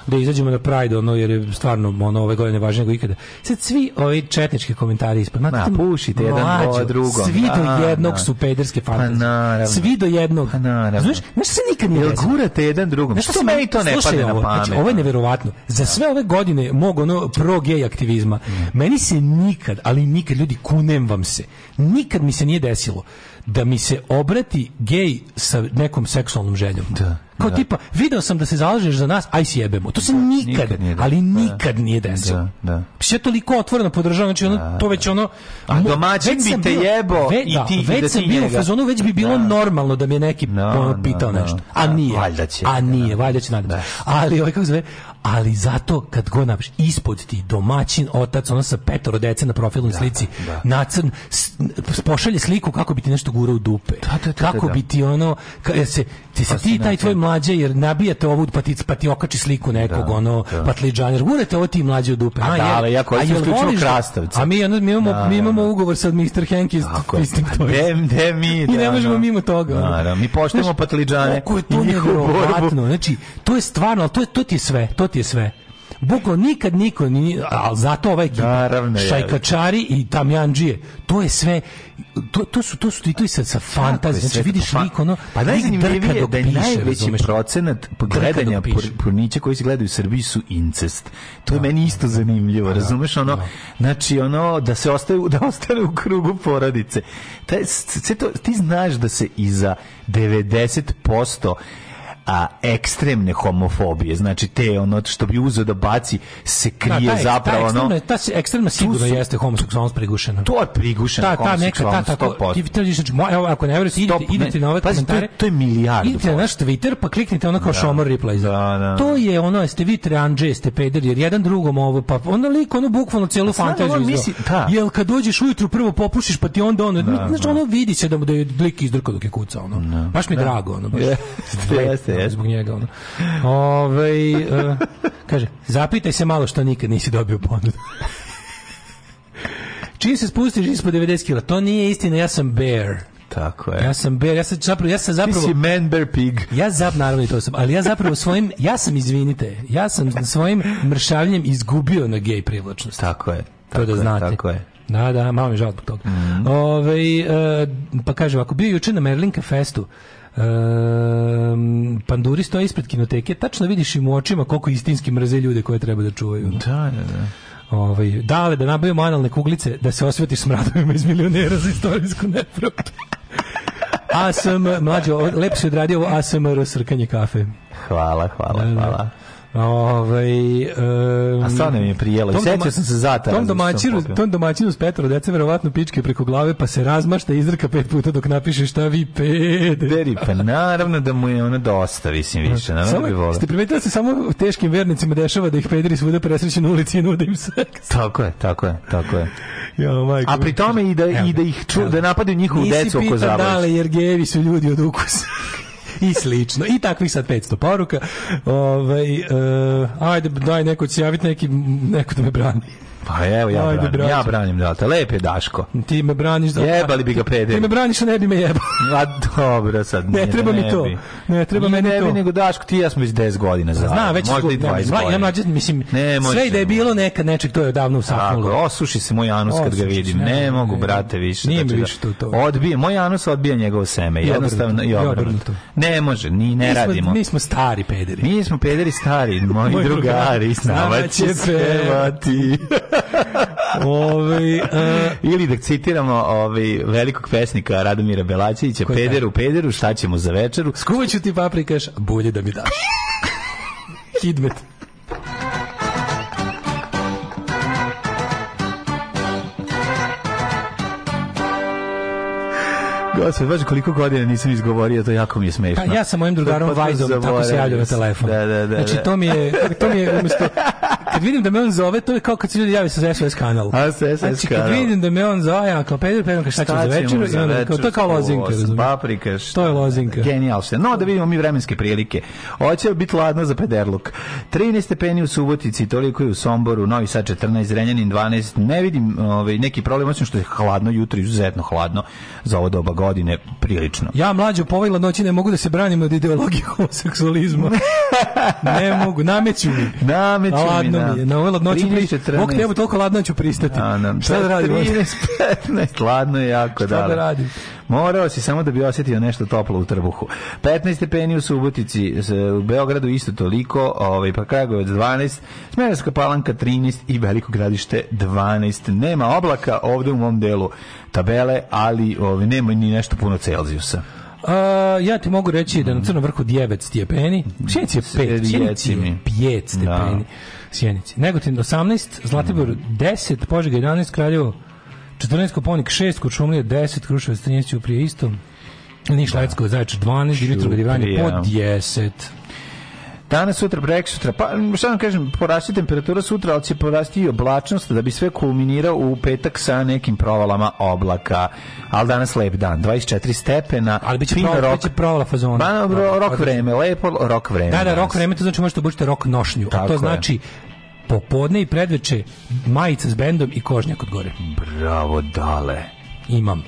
da izađemo na Pride, ono, jer je stvarno ono, ove godine važnije nego ikada. Sad svi ovi četnički komentari ispod. Ma, pušite jedan o drugo. Svi do da, da. jednog su pederske pa fantazije. Svi do jednog. Pa znaš, znaš se nikad ne Jel gurate jedan drugom? Što, što meni to ne pade na znači, pamet? Znači, ovo je neverovatno. Za da. sve ove godine mog ono pro-gej aktivizma, mm. meni se nikad, ali nikad, ljudi, kunem vam se, nikad mi se nije desilo da mi se obrati gej sa nekom seksualnom željom. Da. Kao da. tipa, video sam da se zalažeš za nas, aj sjebemo. To se da, nikad, nikad nije ali da. nikad nije da, desilo. Da, da. Sve toliko otvoreno podržavam, znači ono, da, to već ono... A domaćin bi te jebo ve, i ti Već sam bio u fazonu, već bi bilo normalno da mi je neki ono, pitao nešto. A nije. Valjda će. A nije, valjda će nadam. Ali, ovaj, kako zove, ali zato kad god napiš ispod ti domaćin otac ona sa petoro dece na profilnoj da, slici da. nacrn pošalje sliku kako bi ti nešto gurao u dupe da, da, da, da kako bi ti ono ka, se ti pa se ti taj tvoj mlađe jer nabijate ovu pa ti, pa ti okači sliku nekog ono da. patliđaner gurate ovo ti mlađe u dupe a, a da, ali ja koristim isključivo krastavce a mi, ono, mi, imamo, mi imamo ugovor sa Mr. Henkis mislim to de, de mi, mi *laughs* ne možemo mimo toga da, da, mi poštujemo patlidžane to znači, to je stvarno to, to ti je sve to ti je sve. Buko nikad niko ni al zato ovaj ekipa, Naravno, šajkačari i tamjanđije, to je sve, to, to su to su i to sa, fantazije fantazijom, znači vidiš pa, lik ono, pa najzanimljivije je da je najveći procenat gledanja pornića koji se gledaju u Srbiji su incest. To da, je meni isto zanimljivo, da, razumeš ono, da. znači ono da se ostaju *laughs* da ostane u krugu porodice. Ta, Taj, to, ti znaš da se iza 90% a ekstremne homofobije, znači te ono što bi uzeo da baci se da, krije da, ta, zapravo ta ekstremna, ta ekstremna sigurno su, jeste homoseksualnost prigušena. To je prigušena ta, ta neka ta tako ti znači, evo ako ne verujete idite, idite na ove pazi, komentare. To, to je milijardu. Idite na naš Twitter pa kliknite ono kao da. Šomor replies. Da, da. To je ono jeste vi tre tranđe jeste peder jer jedan drugom ovo pa ono lik ono bukvalno celu pa fantaziju. Misli, da. Jel kad dođeš ujutru prvo popušiš pa ti onda ono da, znači ono vidi se da mu da je lik izdrko dok je kuca ono. Baš mi drago ono baš. *laughs* Jeste, jeste, jeste. Zbog njega, ono. Ove, uh, e, kaže, zapitaj se malo što nikad nisi dobio ponudu. Čim se spustiš ispod 90 kila, to nije istina, ja sam bear. Tako je. Ja sam bear, ja sam zapravo, ja sam zapravo... Ti si man bear pig. Ja zapravo, naravno i to sam, ali ja zapravo svojim, ja sam, izvinite, ja sam svojim mršavljem izgubio na gej privlačnost. Tako je. Da tako to da znate. Tako je. Da, da, malo mi je žao zbog toga. Mm -hmm. Ove, e, pa kaže ako bio juče na Merlinka festu, Um, panduri stoje ispred kinoteke, tačno vidiš im u očima koliko istinski mrze ljude koje treba da čuvaju. Da, da, da. Ovaj, dale, da nabavimo analne kuglice, da se osvetiš smradovima iz milionera za istorijsku nepravdu. *laughs* A sam, mlađo, lepo si odradio ovo ASMR srkanje kafe. Hvala, hvala, da, da. hvala. Ovaj um, A stvarno mi je prijelo. Sećao sam se zatara. Tom domaćinu, tom domaćinu s Petro deca verovatno pičke preko glave pa se razmašta i izrka pet puta dok napiše šta vi pede. Deri, pa naravno da mu je ona dosta, mislim više. Naravno da samo, bi volio. Ste primetili da se samo teškim vernicima dešava da ih pederi svuda presreću na ulici i nude im seks. Tako je, tako je, tako je. jo, majko. A pri tome i da, i da ih ču, da napadaju njihovu decu oko zabavišta. Nisi pitan da li, jer gevi su ljudi od ukusa. *laughs* i slično. I takvih sad 500 poruka. Ovaj, uh, ajde, daj neko će javiti neki, neko da me brani. Pa evo, ja, Ajde, branim, ja branim Zlata. Da, lep je Daško. Ti me braniš Zlata. Jebali bi ga peder. Ti me braniš, a ne bi me jebao. a dobro, sad nije, ne. treba ne mi to. Bi. Ne treba mi ne to. Bi, nego Daško, ti ja smo iz 10 godina za. Znam, već možda i 20 godina. Ja mlađe, mislim, ne, sve da je bilo nekad nečeg, to je odavno usahnulo. Tako, osuši se moj anus kad ga vidim. Ne, ne mogu, brate, više. Nije mi znači da više to to. Odbije, moj anus odbija njegovo seme. Jednostavno, i obrnuto. Ne može, ni ne radimo. Mi smo stari pederi. Mi smo pederi stari, moji drugari, s nama će pevati. Ove, ovaj, uh, Ili da citiramo ovaj velikog pesnika Radomira Belačića, pederu, pederu, šta ćemo za večeru? Skuvaću ti paprikaš, bolje da mi daš. Hidmet. Gospod, baš koliko godina nisam izgovorio, to jako mi je smešno. Pa ja sam mojim drugarom pa, pa, pa, Vajdom, tako se javlja na telefon. Da, da, da. Znači, da. to mi je, to mi je umjesto, kad vidim da me on zove, to je kao kad se ljudi javi sa SOS kanal. A, sa SOS znači, kad kanal. vidim da me on zove, ja kao Pedro, Pedro, šta ćemo za večeru? Za večer, kao, to je kao lozinka, razumijem. Paprika, šta? To je lozinka. Genijal se. No, da vidimo mi vremenske prilike. Oće biti ladno za pederluk. 13 stepeni u Subotici, toliko je u Somboru, Novi Sad 14, Renjanin 12. Ne vidim ovaj, neki problem, osim što je hladno jutro, izuzetno hladno za ovo doba godine godine prilično. Ja mlađu povajla ovoj ne mogu da se branim od ideologije homoseksualizma. *laughs* ne mogu, nameću mi. Nameću Ladno mi, da. mi je. Na ovoj ladnoći pristati. Bog te toliko ladno ću pristati. Da, nam. Šta da radim? 13, 15, ladno je jako, da. Šta da radim? Morao si samo da bi osetio nešto toplo u trbuhu. 15 stepeni u Subotici, u Beogradu isto toliko, ovaj, pa Kragovac 12, Smerovska palanka 13 i Veliko gradište 12. Nema oblaka ovde u mom delu tabele, ali ovaj, nema ni nešto puno Celzijusa. A, ja ti mogu reći da na mm. Crnom vrhu 9 stepeni, Sjenici je 5, Sjenici je 5 stepeni. Da. Sjenici. Negotin 18, Zlatibor 10, mm. Požega 11, Kraljevo 14 Koponik 6, Kočumlija 10, Kruševac 13, Ćuprije isto, Niš da. Lecko, Zaječar 12, Dimitrov Divanje po 10. Danas, sutra, prek sutra, pa šta vam kažem, porasti temperatura sutra, ali će porasti i oblačnost da bi sve kulminirao u petak sa nekim provalama oblaka. Ali danas lep dan, 24 stepena. Ali biće provala, rok, biće provala fazona. Ba, no, da, rok vreme, lepo rok vreme. Da, da, rok vreme, to znači možete obučiti da rok nošnju. Tako to znači popodne i predveče majica s bendom i kožnjak od gore. Bravo, dale. Imam.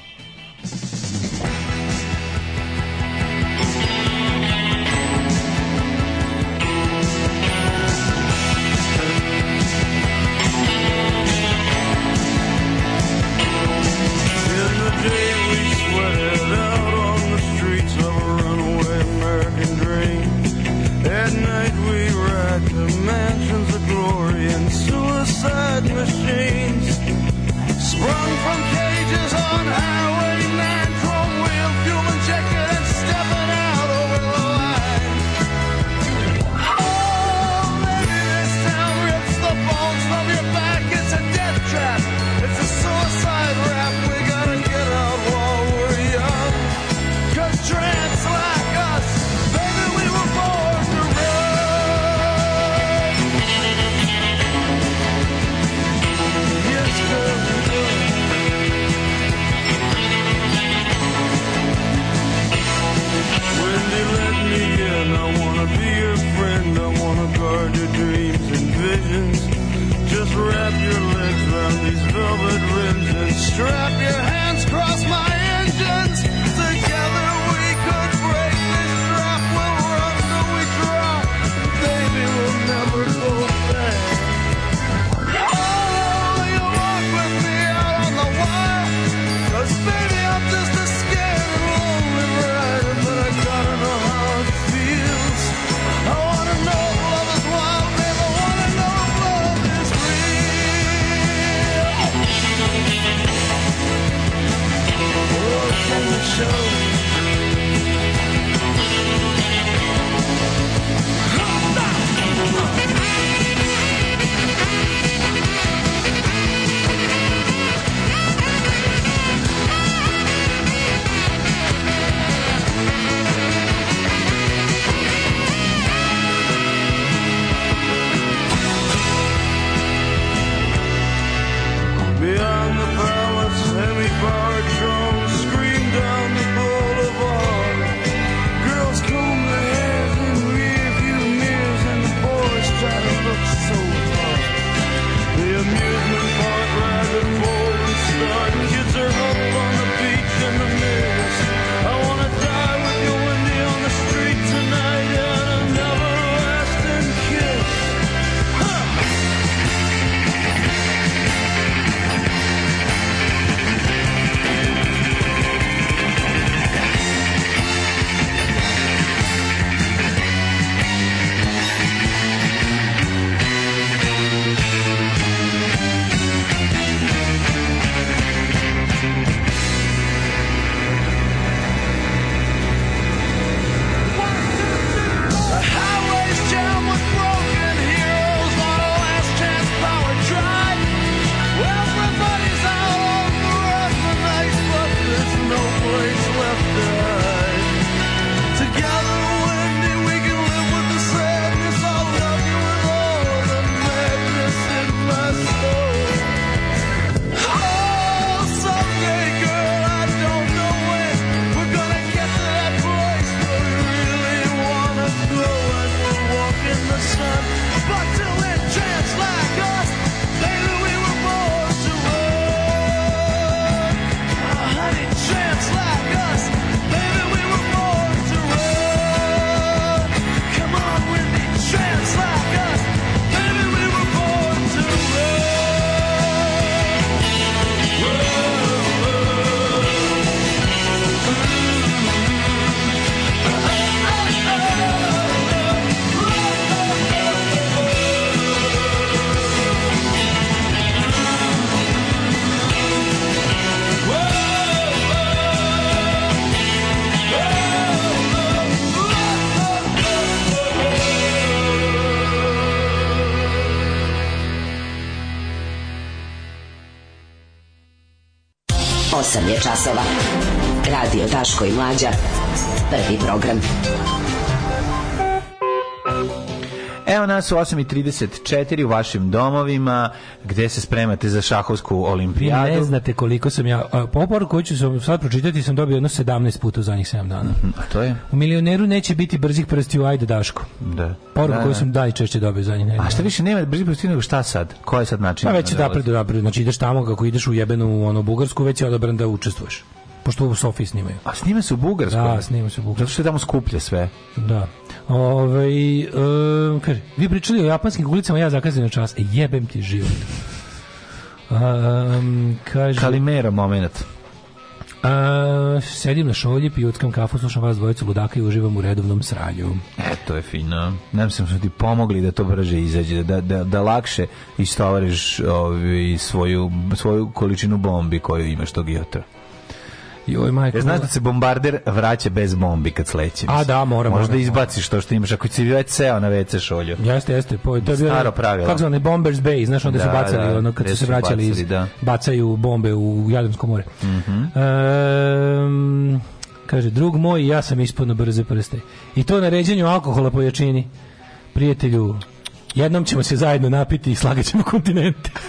Run je časova. Radio Daško i Mlađa. Prvi program. Evo nas u 8.34 u vašim domovima gde se spremate za šahovsku olimpijadu. Ne znate koliko sam ja... Poporu koju ću sam sad pročitati sam dobio jedno 17 puta u zadnjih 7 dana. Mhm, a to je? U milioneru neće biti brzih prsti u Ajde Daško. Da. Poruka da, koju da. sam češće dobio za njih. A šta više nema brzi pusti nego šta sad? Ko je sad način? Pa već da napred, napred. Znači ideš tamo kako ideš u jebenu ono Bugarsku, već je odabran da učestvuješ. Pošto u Sofiji snimaju. A snima se u Bugarskoj? Da, snima se u Bugarskoj. Zato što je tamo skuplje sve. Da. Ove, ovaj, um, kaže, vi pričali o japanskim gulicama, ja zakazim na čas. Jebem ti život. Um, kaže, Kalimera moment. Uh, sedim na šolji, pijutkam kafu, slušam vas dvojicu ludaka i uživam u redovnom sranju. To je fino. Nam se ti pomogli da to brže izađe, da, da, da lakše istovariš ovaj, svoju, svoju količinu bombi koju imaš tog jutra. Joj, majko. Ja e, znaš da se bombarder vraća bez bombi kad sleće. A da, mora. Možda izbaciš to što imaš, ako si već ceo na WC šolju. Jeste, jeste. Po, to je bilo, Staro pravilo. Kako zvane, Bombers Bay, znaš onda da, su da, bacali, da, ono, kad su se vraćali, bacali, iz, da. bacaju bombe u Jadransko more. Mm -hmm. um, Kaže, drug moj, ja sam ispod na brze prste. I to na ređenju alkohola pojačini. Prijatelju, jednom ćemo se zajedno napiti i slagaćemo kontinente. *laughs*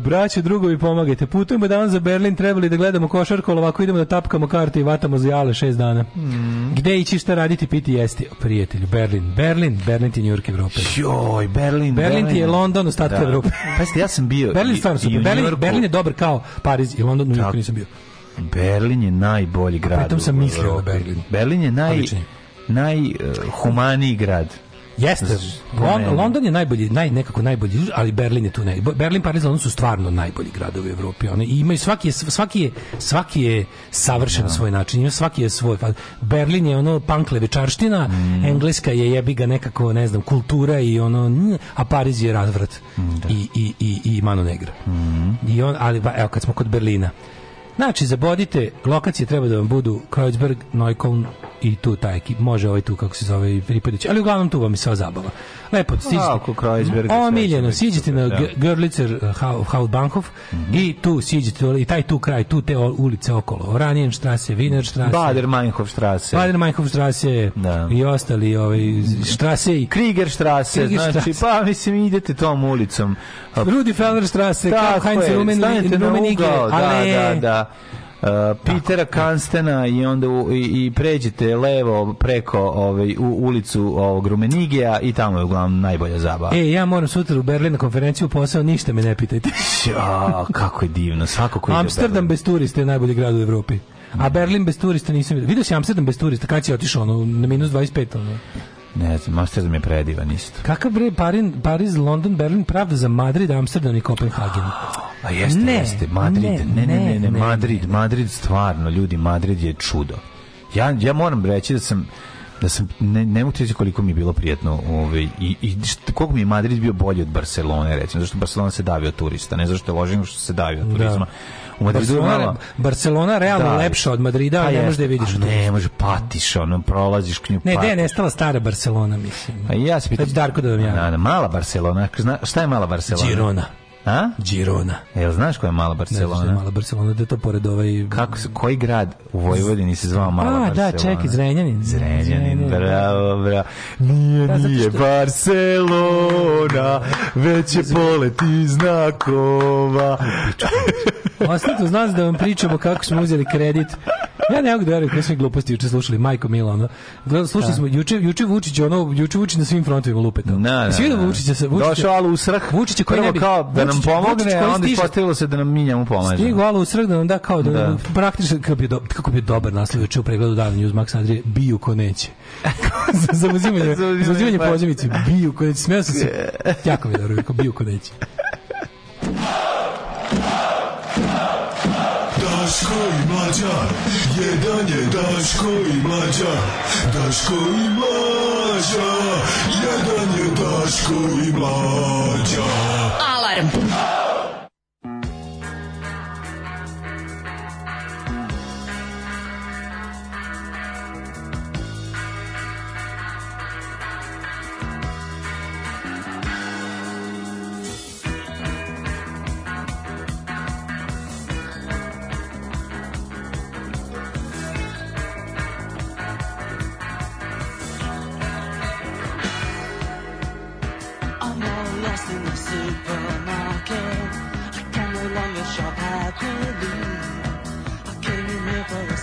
Braće, drugovi, pomagajte. Putujemo danas za Berlin, trebali da gledamo košarku, ali ovako idemo da tapkamo karte i vatamo za jale šest dana. Mm. Gde ići, šta raditi, piti, jesti? Prijatelju, Berlin, Berlin, Berlin ti je Njurk Evrope. Joj, Berlin, Berlin. Berlin ti je London, ostatak da. Evrope. Pa Peste, ja sam bio. Berlin stvarno super. Berlin, Berlin je dobar kao Pariz i London, u Njurku nisam bio. Berlin je najbolji grad. A pritom sam mislio na Berlin. Berlin je naj najhumaniji e, uh, grad. Jeste, London, London je najbolji, naj, nekako najbolji, ali Berlin je tu ne. Berlin, Pariz, oni su stvarno najbolji gradovi u Evropi. Oni imaju svaki je, svaki je, svaki je savršen na da. svoj način, ima svaki je svoj. Berlin je ono punk levičarština, mm. engleska je ga nekako, ne znam, kultura i ono, a Pariz je razvrat mm, da. i, i, i, i mano negra. Mm. I on, ali, evo, kad smo kod Berlina, Znači, zabodite, lokacije treba da vam budu Kreuzberg, Neukoln, i tu ta ekipa, može ovaj tu kako se zove i pripadajući, ali uglavnom tu vam je sva zabava. Lepo, siđite. Omiljeno, siđite na ja. Görlitzer eh, Hauptbankov mm -hmm. i tu siđite i taj tu kraj, tu te ulice okolo. Oranijen štrase, Wiener štrase, Bader Meinhof štrase, Bader Meinhof štrase da. i ostali ovaj štrase i Krieger štrase, znači pa mislim idete tom ulicom. Rudi Feller štrase, Karl Heinz Rumen, Rumen, da, da, da, da. Uh, Pitera Kanstena i onda u, i, i pređete levo preko ovaj u ulicu ovog Rumenigija i tamo je uglavnom najbolja zabava. E, ja moram sutra u Berlin na konferenciju posao, ništa me ne pitajte. *laughs* ja, kako je divno, svako ko Amsterdam bez turista je najbolji grad u Evropi. A Berlin bez turista nisam vidio. Vidio si Amsterdam bez turista, kada si otišao ono, na minus 25 ono. Ne znam, Amsterdam je predivan isto. Kakav bre Parin, Paris, London, Berlin, pravda za Madrid, Amsterdam i Kopenhagen. A jeste, ne, jeste, Madrid, ne, ne, ne, ne, ne, Madrid, Madrid stvarno, ljudi, Madrid je čudo. Ja, ja moram reći da sam, da sam ne, ne mogu reći koliko mi je bilo prijatno ovaj, i, i koliko mi je Madrid bio bolji od Barcelone recimo, zašto Barcelona se davio turista ne zašto je Washington što se davio od da. turizma da u Madridu Barcelona, je malo... Barcelona realno da, lepša od Madrida, pa ne možeš da je vidiš. ne, može patiš, ono, prolaziš knju. Ne, gde je nestala stara Barcelona, mislim. A ja se pitam. Darko da vam ja. Na, da, da, mala Barcelona, Zna, šta je mala Barcelona? Girona. A? Girona. Jel znaš koja je Mala Barcelona? Ne, je Mala Barcelona, da je to pored ovaj... Kako, koji grad u Vojvodini se zvao Mala A, da, Barcelona? A, da, čekaj, Zrenjanin. Zrenjanin. Da. bravo, bravo. Nije, da, nije što... Barcelona, već je poleti znakova. Ostanite uz nas da vam pričamo kako smo uzeli kredit. Ja ne mogu da verujem koje smo gluposti juče slušali, Majko Mila, ono. Da, slušali da. smo juče, juče Vučić, ono, juče Vučić na svim frontovima lupeta. Da, da, da, Svi da Vučića se Vučić. Došao Alu u srh. Vučić koji ne bi, kao da nam pomogne, a onda ispostavilo se da nam mi pomaže. Stigo Alu u srh da nam da kao da, da. praktično kako bi, do, kako bi dobar naslov juče u pregledu dana News Max Andrije biju ko neće. *laughs* za zauzimanje, zauzimanje pozemice, biju ko neće. Smeo se. *laughs* Jako mi da biju ko neće. *laughs* Daško i mlađa, jedan je Daško i mlađa, Daško i mlađa, jedan je Daško i mlađa. Alarm! Alarm!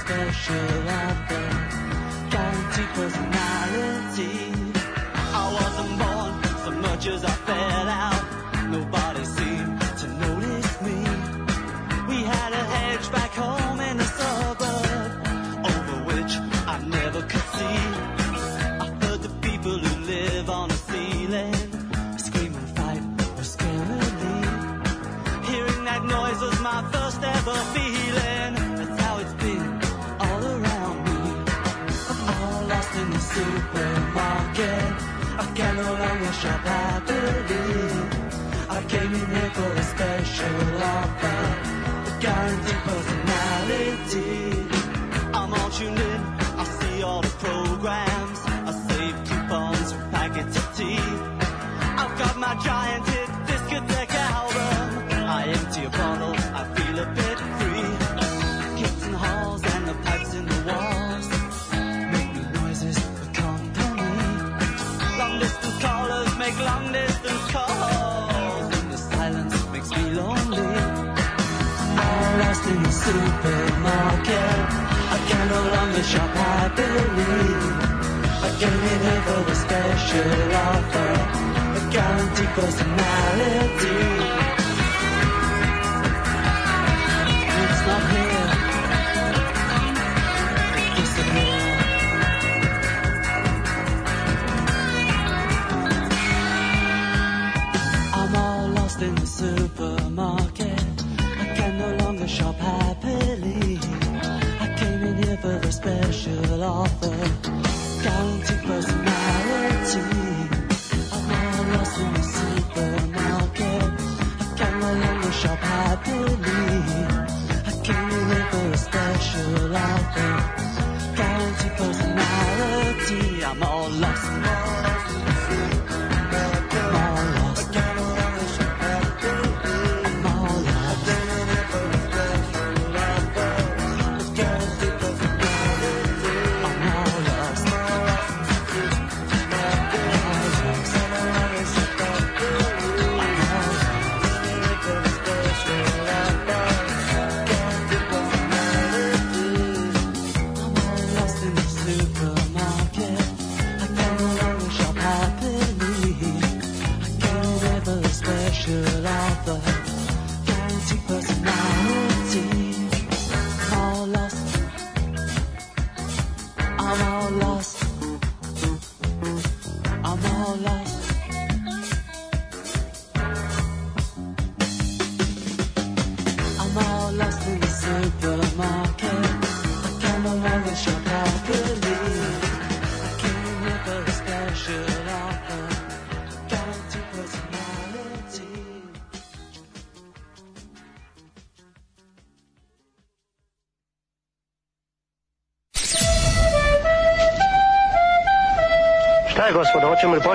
special I've Guaranteed personality. I wasn't born so much as I fell out. Nobody seemed to notice me. We had a hedge back home in the suburb, over which I never could see. I heard the people who live on the ceiling scream and fight was scarily. Hearing that noise was my first ever fear. should offer a guaranteed personality. It's not here. It's a mirror. I'm all lost in the supermarket. I can no longer shop happily. I came in here for a special offer.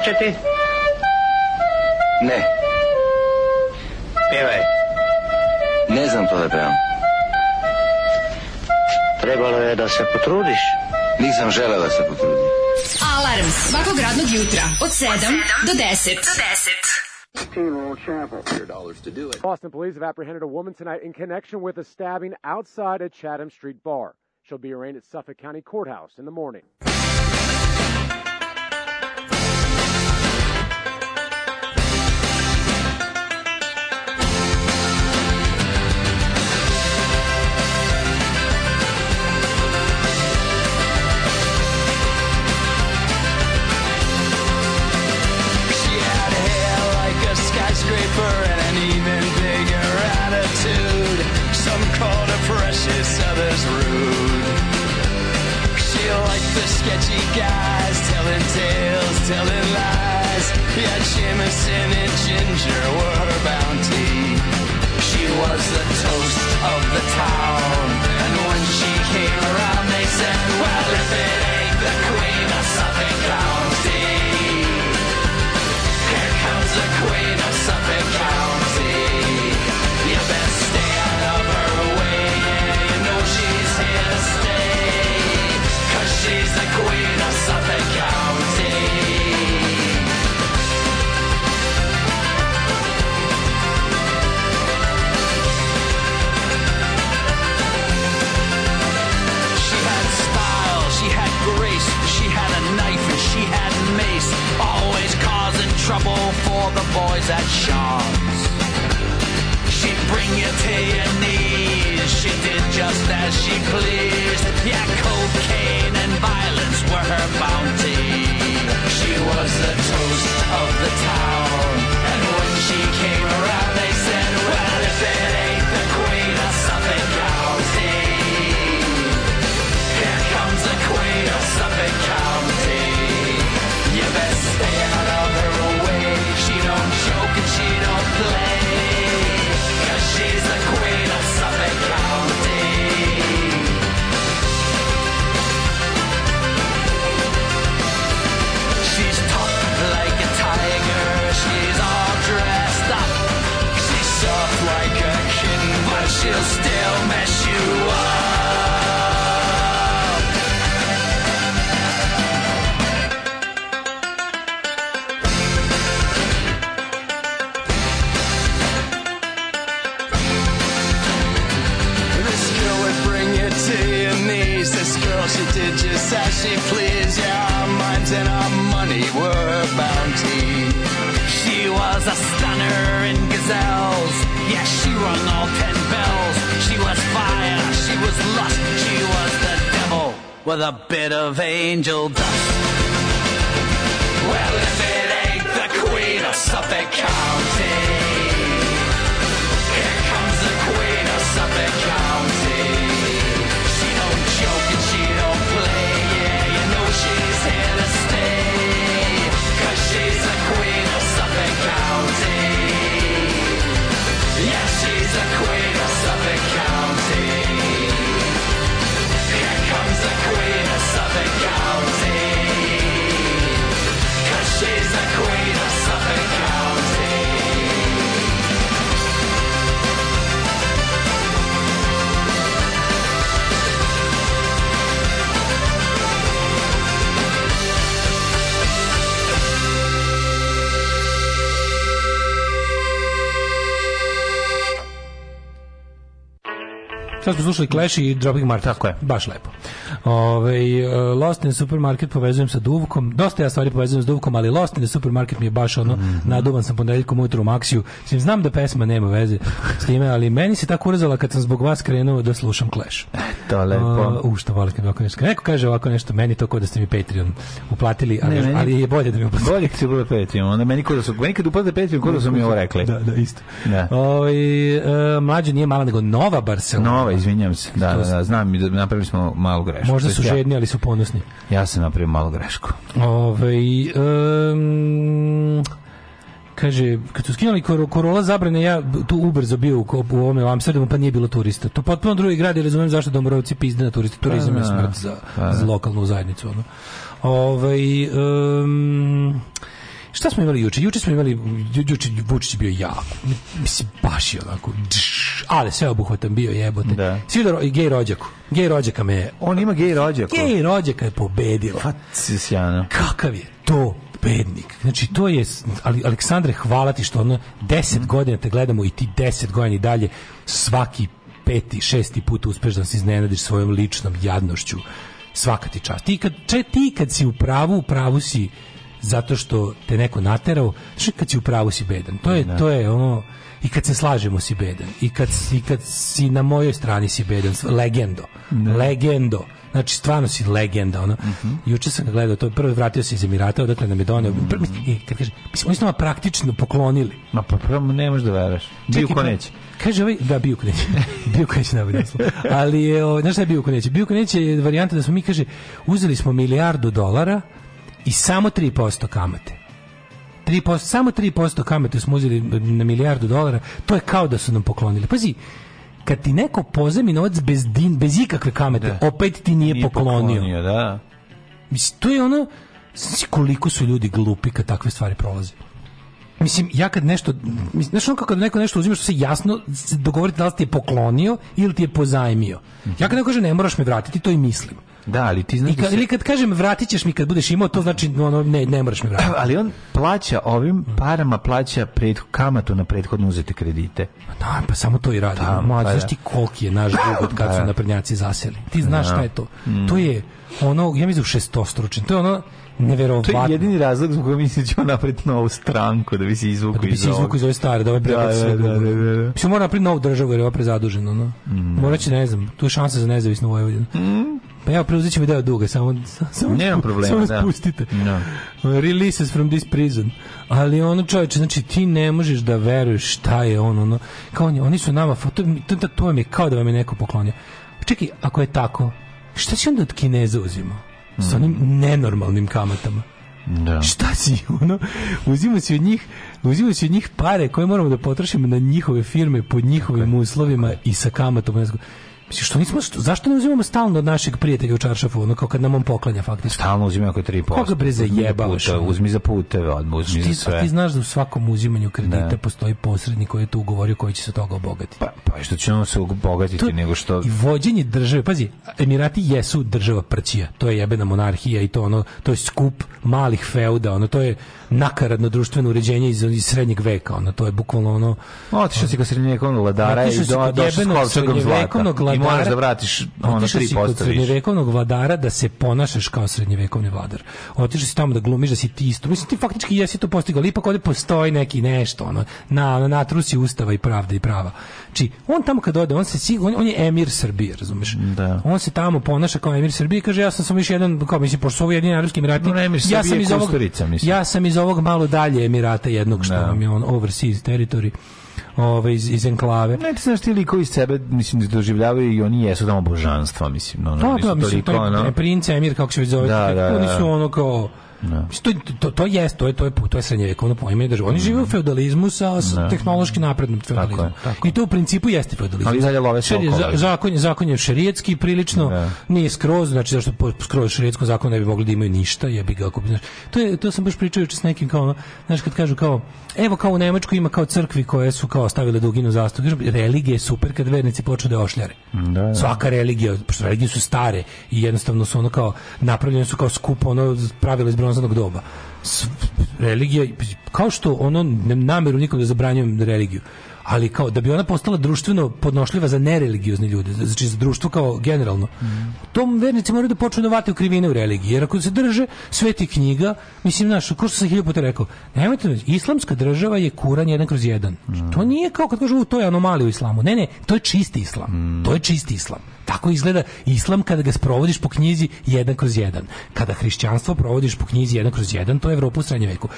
vraćati? Ne. Ne znam to da pevam. Trebalo je da se potrudiš. Nisam želela da se potrudim. Alarm svakog radnog jutra od 7 do 10. Do 10. Boston police have apprehended a woman tonight in connection with a stabbing outside a Chatham Street bar. She'll be arraigned at Suffolk County Courthouse in the morning. sketchy guys telling tales, telling lies. Yeah, Jameson and Ginger were her bounty. She was the toast of the town. trouble for the boys at Sean's. She'd bring you to your knees, she did just as she pleased. Yeah, cocaine and violence were her bounty. She was the toast of the town. she'll still mess you up. she did just as she pleased. Yeah, our minds and our money were bounty. She was a stunner in gazelles. Yeah, she won all ten was lost. She was the devil with a bit of angel dust. Well, if it ain't the queen of Suffolk County. Sad smo slušali Clash i Dropping Mart. Tako je. Baš lepo. Ove, ovaj, Lost in the Supermarket povezujem sa Duvkom. Dosta ja stvari povezujem sa Duvkom, ali Lost in the Supermarket mi je baš ono, mm -hmm. naduvan sam ponedeljkom ujutru u Maxiju. Sim, znam da pesma nema veze s time, ali meni se tako urezala kad sam zbog vas krenuo da slušam Clash. E, to lepo. Uh, u, što volim kad ovako nešto. Neko kaže ovako nešto, meni to kao da ste mi Patreon uplatili, ali, ne, meni, ali je bolje da mi uplatili. Bolje kad si bilo Patreon, onda meni kada su, meni kad uplate Patreon, kada su mi ovo rekli. Da, da, isto. Da. Ove, ovaj, uh, mlađa nije mala, nego Nova Barcelona. Nova, izvinjam se, da, da, da znam, da napravili smo malu grešku grešku. Možda su žedni, ali su ponosni. Ja sam napravio malu grešku. Ove, um, kaže, kad su skinuli Korola zabrane, ja tu ubrzo bio u, u ovome u Amsterdamu, pa nije bilo turista. To potpuno drugi grad i razumijem zašto domorovci pizde na turiste. Turizam je pa da, smrt za, pa da. za lokalnu zajednicu. Ono. Ove, um, Šta smo imali juče? Juče smo imali juče Vučić bio jako. Mislim baš je onako. Dš, ali sve obuhvatan bio jebote. Da. Sidor i gej rođak. Gej rođaka me. On ima gej rođaka. Gej rođaka je pobedio. Pa, sjajno. Kakav je to bednik. Znači to je ali Aleksandre hvala ti što ono 10 mm. godina te gledamo i ti 10 godina i dalje svaki peti, šesti put uspeš da se iznenadiš svojom ličnom jadnošću. Svaka ti čast. Ti kad, če, ti kad si u pravu, u pravu si zato što te neko naterao, znači kad si u pravu si bedan. To je da. to je ono i kad se slažemo si bedan i kad i kad si na mojoj strani si bedan, legendo. Ne. Da. Legendo. Znači stvarno si legenda ono. Mm -hmm. Juče sam gledao to, je prvo vratio se iz Emirata, odakle nam je doneo. Mm -hmm. I kad kaže, mislim oni nama praktično poklonili. Ma pa prvo pa, ne možeš da veruješ. Bio ko pa, neće. Kaže ovaj, da bio neće. *laughs* bio neće najbolje Ali je, o, znaš šta je bio neće? Bio neće je varijanta da smo mi kaže uzeli smo milijardu dolara i samo 3% kamate. 3%, samo 3% kamate smo uzeli na milijardu dolara, to je kao da su nam poklonili. Pazi, kad ti neko pozemi novac bez, din, bez ikakve kamete, da. opet ti nije, nije poklonio. poklonio da. Mislim, to je ono, koliko su ljudi glupi kad takve stvari prolaze. Mislim, ja kad nešto, mislim, znaš ono kako neko nešto uzima što se jasno dogovori da li ti je poklonio ili ti je pozajmio. Ja kad neko kaže ne moraš mi vratiti, to i mislim. Da, ali ti znaš I da ka, Ili kad kažem vratićeš mi kad budeš imao, to znači ono, ne, ne moraš mi vratiti. Ali on plaća ovim parama, plaća pred, kamatu na prethodno uzete kredite. Da, pa samo to i radi. Da, Mlad, pa, znaš da. ti koliki je naš dug od kad da. su naprednjaci zaseli. Ti znaš da. šta je to. Mm. To je ono, ja mislim 600 šestostručen. To je ono, Neverovatno. To je jedini razlog zbog kojeg mislim ćemo napraviti novu stranku, da bi se izvuku da bi se izvuku iz ove stare, da ove prebiti sve. Da, da, da, da. Mislim, mora napraviti novu državu jer je ova prezadužena. No? Mm. Morat će, ne znam, tu je šansa za nezavisnu Vojvodinu. Mm. Pa ja preuzet ćemo deo duga, samo, samo, Nemam problema, samo da. spustite. No. Da. Releases from this prison. Ali ono čovječe, znači ti ne možeš da veruješ šta je on, ono, kao oni, oni su nama, to, to, to vam je kao da vam je neko poklonio. Čekaj, ako je tako, šta će onda od Kineza uzimo? S onim mm. nenormalnim kamatama. Da. Šta si ono? Uzima se od njih, uzima se od njih pare koje moramo da potrošimo na njihove firme pod njihovim okay. uslovima i sa kamatom. Mislim, što nismo, što, zašto ne uzimamo stalno od našeg prijatelja u Čaršafu, ono kao kad nam on poklanja faktično? Stalno uzimamo ako 3%. Koga bre za zajebavaš? Uzmi za puteve, odmu, uzmi za sve. Ti znaš da u svakom uzimanju kredita ne. Da. postoji posrednik koji je to ugovorio koji će se toga obogatiti. Pa, pa što će on se obogatiti to, nego što... I vođenje države, pazi, Emirati jesu država prćija, to je jebena monarhija i to ono, to je skup malih feuda, ono, to je nakaradno društveno uređenje iz, iz srednjeg veka, ono, to je bukvalno ono... Otišao si kod srednjeg veka, ono, ladara i do, došao s kolčegom zlata vladara, moraš da vratiš ono 3% kod srednjevekovnog vladara da se ponašaš kao srednjevekovni vladar. Otišao si tamo da glumiš da si ti isto. Mislim ti faktički jesi to postigao, ali ipak ovde postoji neki nešto ono na na, na trusi ustava i pravda i prava. Či on tamo kad ode, on se sigurno on, on je emir Srbije, razumeš? Da. On se tamo ponaša kao emir Srbije, kaže ja sam samo još jedan kao mislim pošto su ovo jedini arapski emirati. No, emir ja sam iz ovog Ja sam iz ovog malo dalje emirata jednog što da. vam je on overseas territory ovaj, iz, iz enklave. Ne, ti znaš ti likovi iz sebe, mislim, doživljavaju i oni jesu tamo božanstva, mislim. no, da, da, mislim, toliko, to je, ono... prince, emir, kako se već zove, da, da, da, oni su da. ono kao No. Da. To, to, to jest, to je, to je, to je srednjevekovno poimanje države. Oni žive u da. feudalizmu sa, sa no. Da. tehnološki naprednom feudalizmom. Tako je, tako. I to u principu jeste feudalizam. Ali dalje love Šeri, zakon, zakon je šerijetski prilično, da. nije skroz, znači zašto po, skroz šerijetskom zakonu ne bi mogli da imaju ništa, jebi ga ako bi, znaš, to, je, to sam baš pričao s nekim kao, znaš, kad kažu kao, evo kao u Nemačku ima kao crkvi koje su kao stavile duginu zastavu, kažem, religija je super kad vernici počnu da ošljare. Da, Svaka religija, religije su stare i jednostavno su ono kao, napravljene su kao skupo, ono, pravilo izbrano bronzanog doba. S, religija, kao što ono, ne, nameru nikom da zabranjujem religiju, ali kao da bi ona postala društveno podnošljiva za nereligiozne ljude, znači za društvo kao generalno. Mm. Tom vernici moraju da počnu da vate u krivine u religiji, jer ako se drže sveti knjiga, mislim, znaš, ko što sam hiljopu te rekao, nemojte, da- islamska država je kuran jedan kroz jedan. Mm. To nije kao kad kažu, to je anomalija u islamu. Ne, ne, to je čisti islam. Mm. To je čisti islam. Tako izgleda islam kada ga sprovodiš po knjizi jedan kroz jedan. Kada hrišćanstvo provodiš po knjizi jedan kroz jedan, to je Evropa u srednjem veku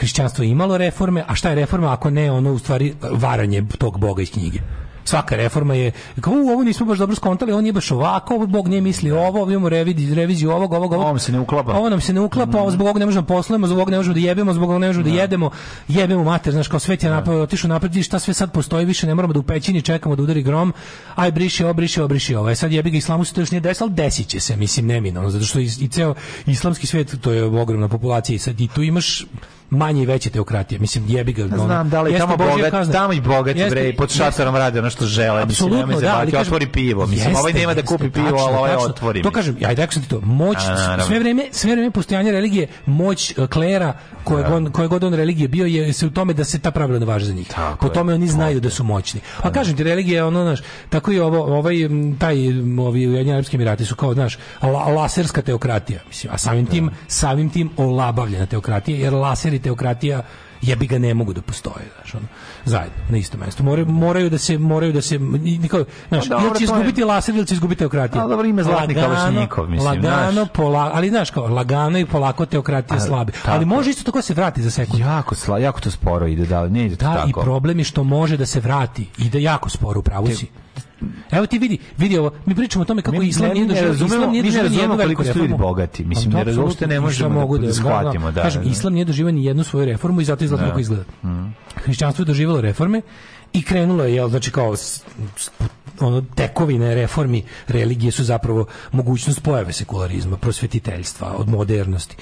hrišćanstvo imalo reforme, a šta je reforma ako ne ono u stvari varanje tog boga iz knjige? svaka reforma je kao u ovo nismo baš dobro skontali, on je baš ovako, ovo Bog nije misli ovo, da. ovo imamo reviziju, reviziju ovog, ovog, ovog. Ovo nam se ne uklapa. Ovo nam se ne uklapa, ovo mhm. zbog ovog ne možemo da poslujemo, zbog ovog ne možemo da jebemo, zbog ovog ne možemo da, da. jedemo, jebemo mater, znaš, kao svet je napad, otišao napred, i šta sve sad postoji, više ne moramo da u pećini čekamo da udari grom, aj briši, obriši, obriši ovo. E sad jebi ga islamu se to još nije desilo, desiće se, mislim, neminovno, zato što i, i ceo islamski svet, to je ogromna populacija i sad i tu imaš manje i veće teokratije. Mislim, jebi ga. Znam, da li tamo, bogat, kazna. tamo i bogat, jeste, bre, i pod šatorom radi ono što žele. Apsolutno, mislim, da, ali kažem, otvori pivo. Mislim, jeste, ovaj nema da kupi jeste, pivo, ali ovaj otvori. To kažem, ajde, ako sam ti to, moć, A, sve vreme, sve vreme postojanja religije, moć e, klera, koje, da. on, koje god on religije bio, je se u tome da se ta pravila ne važe za njih. Tako po tome oni znaju da su moćni. A pa da. kažem ti, religija je ono, znaš, tako i ovo, ovaj, taj, ovi Ujedinjeni Arabski Emirati su kao, znaš, laserska teokratija, mislim, a samim da. tim, samim tim olabavljena teokratija, jer laseri teokratija bi ga ne mogu da postoje, znaš, ono, zajedno, na isto mestu Moraju, moraju da se, moraju da se, nikako, znaš, pa dobro, ili će izgubiti je... laser, ili će izgubiti teokratiju. Pa dobro, ime Zlatni Kalašnikov, mislim, Lagano, znaš. Pola, ali, znaš, kao, lagano i polako teokratija slabi Tako. Ali može isto tako da se vrati za sekundu Jako, sla, jako to sporo ide, da, ne ide da, tako. Da, i problem je što može da se vrati, ide jako sporo, u pravu si Evo ti vidi, vidi ovo, mi pričamo o tome kako mi, islam nije doživio, islam nije doživio nijednu veliku reformu. ljudi bogati, pa mislim, ne razumemo ne možemo da, mogu da, da, da. shvatimo. Da, da, kažem, da. islam nije doživio nijednu svoju reformu i zato izgleda da. kako izgleda. Mm. Hrišćanstvo je doživjelo reforme i krenulo je, jel, znači kao ono, tekovine reformi religije su zapravo mogućnost pojave sekularizma, prosvetiteljstva, od modernosti.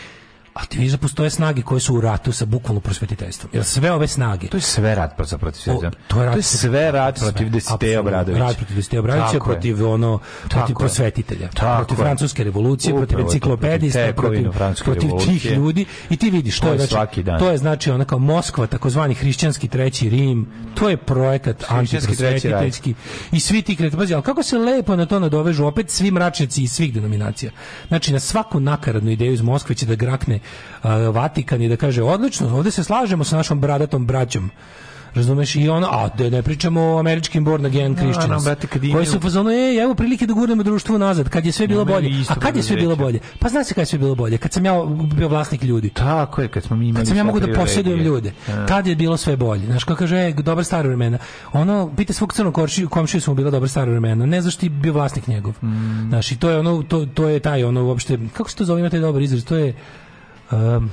A ti vidiš da postoje snage koje su u ratu sa bukvalno prosvetiteljstvom. Jer sve ove snage... To je sve rat protiv prosvetiteljstva. To, je, to je sve rat protiv Desiteja Obradovića. Rat protiv Desiteja Obradovića, protiv, ono, protiv prosvetitelja. protiv francuske revolucije, protiv enciklopedista, protiv, protiv tih ljudi. I ti vidiš, to, je, znači, to je znači ona kao Moskva, takozvani hrišćanski treći Rim, to je projekat antiprosvetiteljski. I svi ti kreti, pazi, ali kako se lepo na to nadovežu opet svi mračnici iz svih denominacija. Znači, na svaku nakaradnu ideju iz Moskve će da grakne uh, Vatikan i da kaže odlično, ovde se slažemo sa našom bradatom braćom. Razumeš i ona, a da ne pričamo o američkim born again da, da, Christians. No, da, no, koji su fazonu, e, evo prilike da gurnemo društvo nazad, kad je sve bilo no, bolje. A kad je sve bilo bolje? Pa zna se kad je sve bilo bolje, kad sam ja bio vlasnik ljudi. Tako je, kad smo mi imali Kad sam ja mogu da posjedujem ljude. Ja. Tad je bilo sve bolje. Znaš, ko kaže, e, dobra stara vremena. Ono, pita svog crnog komšiju su mu bila dobra stara vremena. Ne znaš ti bio vlasnik njegov. Mm. Znaš, i to je ono, to, to je taj ono uopšte, kako se to zove, imate dobar izraz, to je um,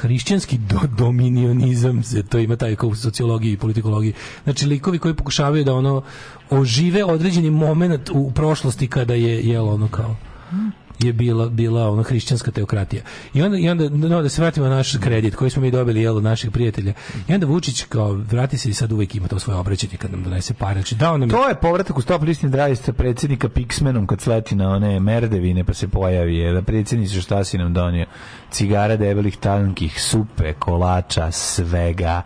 hrišćanski do, dominionizam se to ima taj kao u sociologiji i politikologiji znači likovi koji pokušavaju da ono ožive određeni moment u prošlosti kada je jelo ono kao je bila bila ona hrišćanska teokratija. I onda i onda no, da se vratimo na naš kredit koji smo mi dobili jel od naših prijatelja. I onda Vučić kao vrati se i sad uvek ima to svoje obraćanje kad nam donese pare. Znači, da nam... To je povratak u stop listni drive sa predsjednika Pixmenom kad sleti na one merdevine pa se pojavi je da predsjedniče šta si nam donio? Cigara debelih tankih, supe, kolača, svega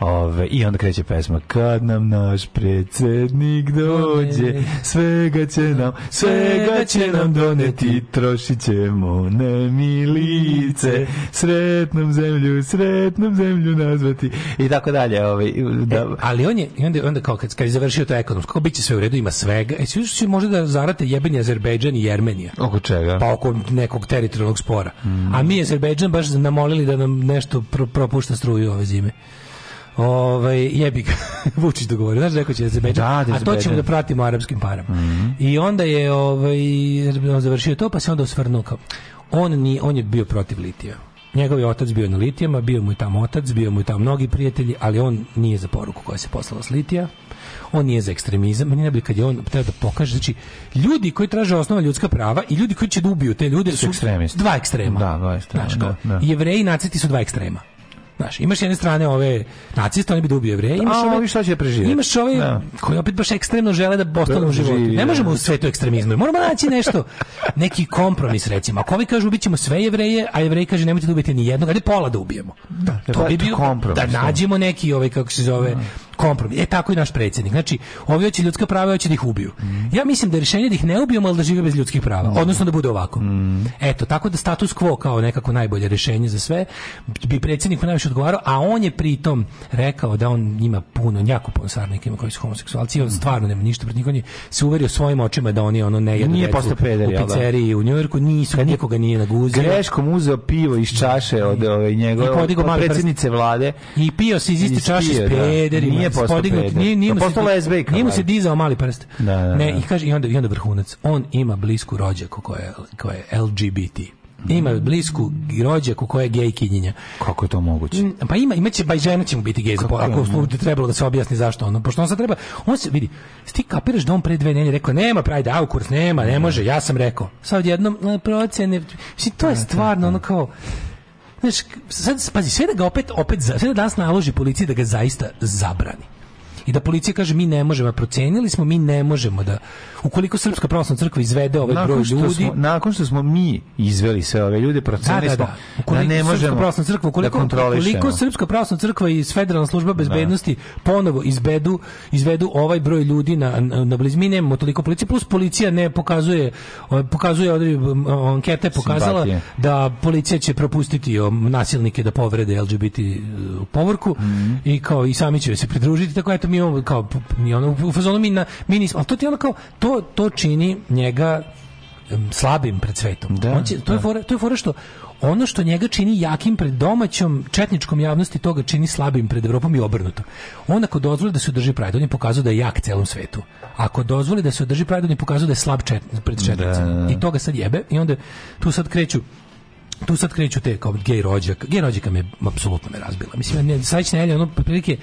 Ove, I onda kreće pesma. Kad nam naš predsednik dođe, svega će nam, svega će nam doneti, trošit ćemo na milice, sretnom zemlju, sretnom zemlju nazvati, i tako dalje. Ove, ovaj, da. E, ali on je, onda, onda kao kad, kad je završio to ekonomsko, Kako bit će sve u redu, ima svega. E, svi su možda da zarate jebeni Azerbejdžan i Jermenija. Oko čega? Pa oko nekog teritorijalnog spora. Mm. A mi Azerbejdžan baš namolili da nam nešto pro, propušta struju ove zime ovaj jebi ga *laughs* Vučić dogovorio znaš rekao će da se beđa da, da a to ćemo da pratimo arapskim param mm -hmm. i onda je ovaj završio to pa se onda osvrnuo kao on ni on je bio protiv litija njegov je otac bio na litijama bio mu i tamo otac bio mu je tamo mnogi prijatelji ali on nije za poruku koja se poslala s litija on nije za ekstremizam, meni najbolje kad je on treba da pokaže, znači ljudi koji traže osnova ljudska prava i ljudi koji će da ubiju te ljude su, su ekstremisti. Dva ekstrema. Da, dva ekstrema. Znači, da, da. Jevreji i nacisti su dva ekstrema. Znaš, imaš s jedne strane ove naciste, oni bi da ubiju jevreje, imaš A, ove šta će preživjeti. Imaš ove da. koji opet baš ekstremno žele da ostanu u da, životu. Ne da. možemo u svetu ekstremizmu. Moramo naći nešto, neki kompromis recimo. Ako ovi kažu ubićemo sve jevreje, a jevreji kaže nemojte da ubijete ni jednog, ali pola da ubijemo. Da, to bi bio kompromis. Da, da nađemo neki ovaj kako se zove, kompromis. E tako i naš predsjednik. Znači, ovi hoće ljudska prava, hoće da ih ubiju. Mm. Ja mislim da je rješenje da ih ne ubijemo, ali da žive bez ljudskih prava. Mm. Odnosno da bude ovako. Mm. Eto, tako da status quo kao nekako najbolje rešenje za sve bi predsjedniku najviše odgovarao, a on je pritom rekao da on ima puno, njako puno sarnika koji su homoseksualci i on mm. stvarno nema ništa pred njih. se uverio svojim očima da oni ono ne jedu nije decu, peder, u da? pizzeriji u Njujorku, nisu, Kad nikoga nije naguzio. Greškom uzeo pivo iz čaše od ove, ovaj, njegove, od predsjednice vlade. I pio se iz iste čaše s da. pederi. Nije nije podignut, nije, nije pa mu se, lesbijka, nije mu se dizao mali prst. Da, da, ne, da. I, kaže, i, onda, I onda vrhunac. On ima blisku rođaku koja je, koja je LGBT. Ima mm. blisku rođaku koja je gej kinjenja. Kako je to moguće? Pa ima, imaće, ba i žena će mu biti gej, Kako ako služi trebalo da se objasni zašto ono. Pošto on sad treba, on se, vidi, ti kapiraš da on pre dve nedelje rekao, nema Pride Aukurs, nema, ne da. može, ja sam rekao. Sad jednom, e, procene, mislim, to je da, stvarno ono kao, Znaš, sad, pazi, sve da ga opet, opet, sve da danas naloži policiji da ga zaista zabrani. I da policija kaže mi ne možemo, procenili smo, mi ne možemo da ukoliko Srpska pravoslavna crkva izvede ovaj nakon broj ljudi, smo, nakon što smo mi izveli sve ove ljude, procenili da, da, da. smo da, da ne možemo pravoslavna crkva, da ukoliko, da kontrolišemo. Ukoliko Srpska pravoslavna crkva i Federalna služba da. bezbednosti ponovo izbedu, izvedu ovaj broj ljudi na, na, na blizmi, nemamo toliko policije, plus policija ne pokazuje, pokazuje odrib, ankete pokazala Simpatije. da policija će propustiti nasilnike da povrede LGBT e, povorku mm -hmm. i kao i sami će se pridružiti, tako eto mi imamo kao, mi ono, u fazonu mi, na, mi nismo, ali to ti ono kao, to to, to čini njega slabim pred svetom. Da, On će, to, da. je fora, to je fora što ono što njega čini jakim pred domaćom četničkom javnosti, toga čini slabim pred Evropom i obrnuto. On ako dozvoli da se održi Pride, on je pokazao da je jak celom svetu. Ako dozvoli da se održi Pride, on je pokazao da je slab čet, pred da, četnicima. Da, da. I to ga sad jebe i onda tu sad kreću tu sad kreću te kao gej rođak. Gej rođaka me apsolutno me razbila. Mislim, ja ne, sajčna Elja, ono, prilike,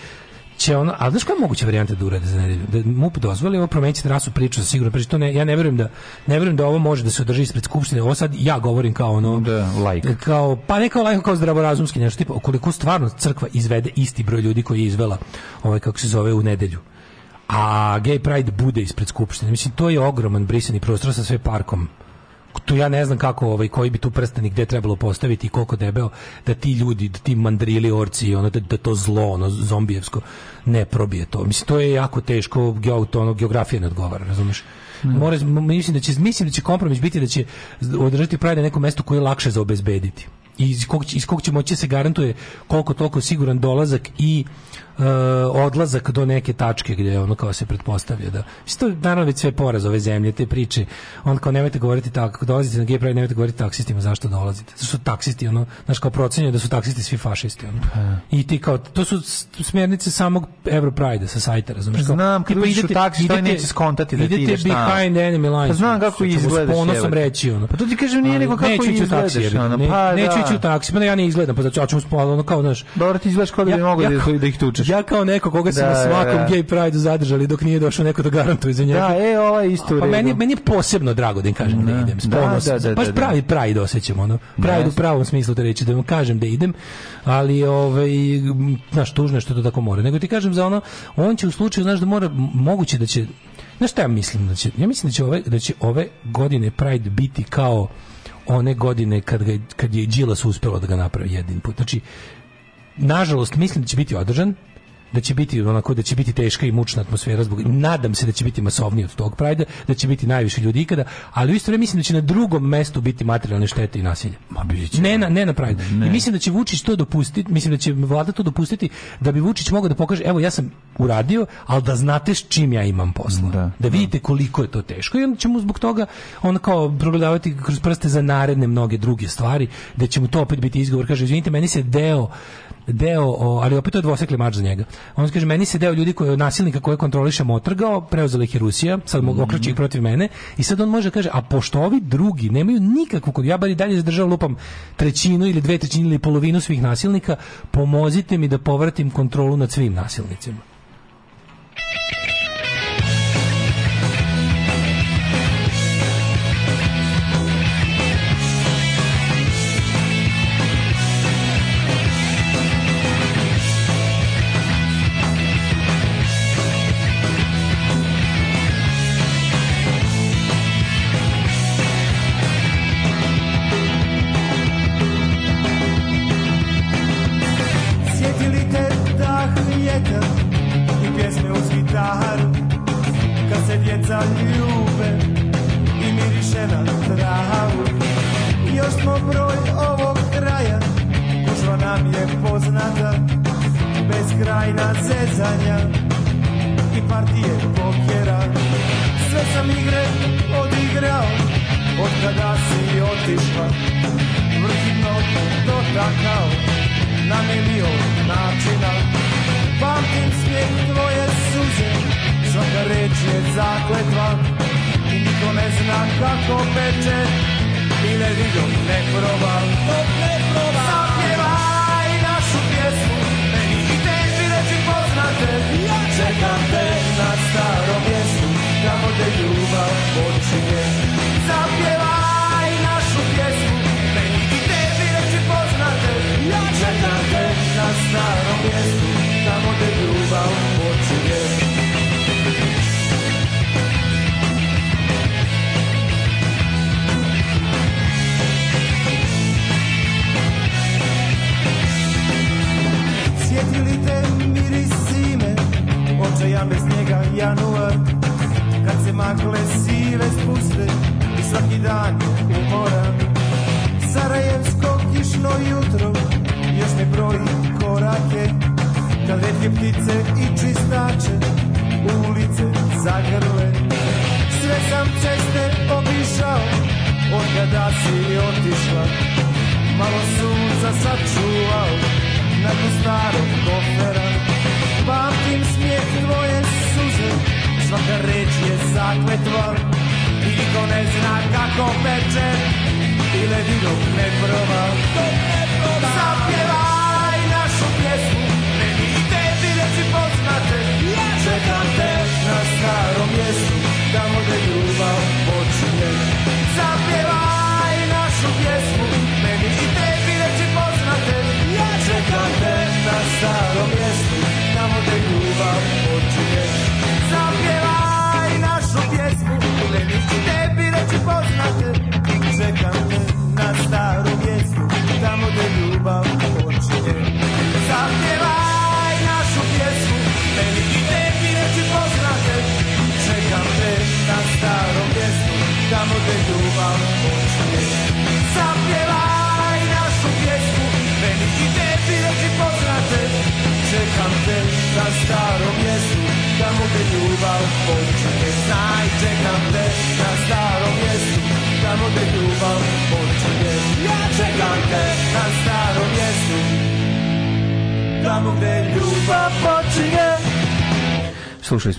će ono, a znaš koja je moguća varijanta da urade za nedelju? Da MUP dozvoli ovo promeniti trasu priču, sigurno priču. To ne, ja ne verujem da ne verujem da ovo može da se održi ispred skupštine. Ovo sad ja govorim kao ono da, like. kao pa ne kao like, kao zdravorazumski nešto tipa koliko stvarno crkva izvede isti broj ljudi koji je izvela ovaj kako se zove u nedelju a gay pride bude ispred skupštine. Mislim, to je ogroman brisani prostor sa sve parkom tu ja ne znam kako ovaj koji bi tu prstenik gde trebalo postaviti i koliko debeo da ti ljudi da ti mandrili orci ono da, da to zlo ono zombijevsko ne probije to mislim to je jako teško geotono geografija ne odgovara razumeš Mm. Da. Mora, mislim da će mislim da će kompromis biti da će održati pravi na nekom mestu koje je lakše za obezbediti. I iz kog, iz kog će moći da se garantuje koliko toliko siguran dolazak i E, odlazak do neke tačke gdje ono kao se pretpostavlja da isto naravno već sve poraz ove zemlje te priče on kao nemojte govoriti tako kako dolazite na gej pride nemojte govoriti taksistima zašto dolazite zato su taksisti ono znači kao procenjuje da su taksisti svi fašisti ono pa, i ti kao to su smjernice samog Euro Pride sa sajta razumiješ znam kao, idete, taksi idete, neće skontati da idete ti ideš behind enemy lines pa znam kako izgledaš ponosom reći ono pa tu ti kažem nije nego kako neću izgledaš taksi, ono, pa neću ići u taksi pa, da. pa da ja ne izgledam pa znači da hoćemo spavati ono kao znaš dobro ti izgledaš kao da bi mogao da ih tučeš ja kao neko koga se da, da, svakom da. gay pride zadržali dok nije došao neko da garantuje za njega. Da, e, ova isto. pa meni, meni je posebno drago da im kažem da, da idem. Spolno, da, da, da, baš da, da. pravi pride osjećam, ono. Pride u pravom smislu te reći, da mu kažem da idem, ali, ovaj, znaš, tužno je što to tako mora. Nego ti kažem za ono, on će u slučaju, znaš, da mora, moguće da će, znaš šta ja mislim da će, ja mislim da će ove, da će ove godine Pride biti kao one godine kad, ga, kad je Đilas uspelo da ga napravi jedin put. Znači, nažalost, mislim da će biti održan, da će biti onako da će biti teška i mučna atmosfera zbog nadam se da će biti masovnije od tog Prajda, da će biti najviše ljudi ikada, ali u isto vrijeme mislim da će na drugom mestu biti materijalne štete i nasilje. Ma biće. Ne na ne na Prajdu. I mislim da će Vučić to dopustiti, mislim da će vlada to dopustiti da bi Vučić mogao da pokaže evo ja sam uradio, ali da znate s čim ja imam posla. Da, da vidite koliko je to teško i on će mu zbog toga on kao progledavati kroz prste za naredne mnoge druge stvari, da će mu to opet biti izgovor, kaže izvinite, meni se deo deo, o, ali opet je dvosekli mač za njega. On kaže, meni se deo ljudi koji, nasilnika koje kontrolišem otrgao, preuzela ih je Rusija, sad mogu mm -hmm. ih protiv mene i sad on može kaže, a pošto ovi drugi nemaju nikakvu, ja bar i dalje zadržavam lupam trećinu ili dve trećine ili polovinu svih nasilnika, pomozite mi da povratim kontrolu nad svim nasilnicima.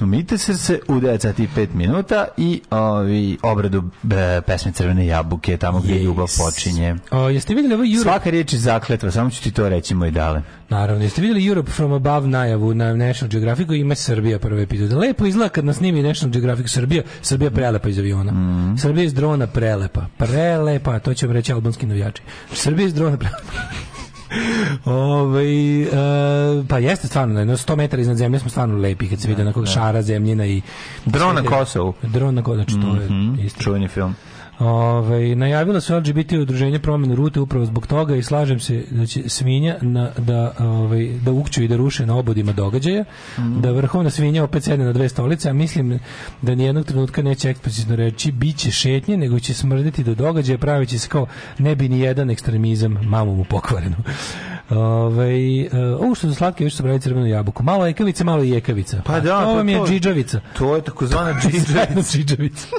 Umite se se u 9 minuta i ovi obradu b, e, pesme Crvene jabuke, tamo gdje yes. ljubav počinje. O, jeste vidjeli ovo ovaj Europe? Svaka riječ je zakletva, samo ću ti to reći moj dale. Naravno, jeste vidjeli Europe from above najavu na National Geographicu ima Srbija prve epizode. Lepo izgleda kad nas snimi National Geographic Srbija, Srbija prelepa iz aviona. Mm Srbija iz drona prelepa. Prelepa, to će vam reći albanski navijači. Srbija iz drona prelepa. *laughs* Ove, ovaj, e, pa jeste stvarno, na 100 metara iznad zemlje smo stvarno lepi kad se vidi da, onako da. šara zemljina i... Dron na Kosovu. Dron na Kosovu, znači mm -hmm, je mhm, isto. Čuveni film. Ove, ovaj, najavila su LGBT udruženje promjene rute upravo zbog toga i slažem se da će svinja na, da, ove, ovaj, da ukću i da ruše na obodima događaja, mm -hmm. da vrhovna svinja opet sedne na dve stolice, a mislim da nijednog trenutka neće eksplicitno reći bit će šetnje, nego će smrditi do događaja, pravići se kao ne bi ni jedan ekstremizam mamu mu pokvarenu. Ove, ovaj, eh, ovo što su slatke, još sam pravi crvenu jabuku. Malo jekavica, malo jekavica. Pa da, ovo pa mi je to, To je takozvana *laughs* džidžavica. džidžavica. *laughs*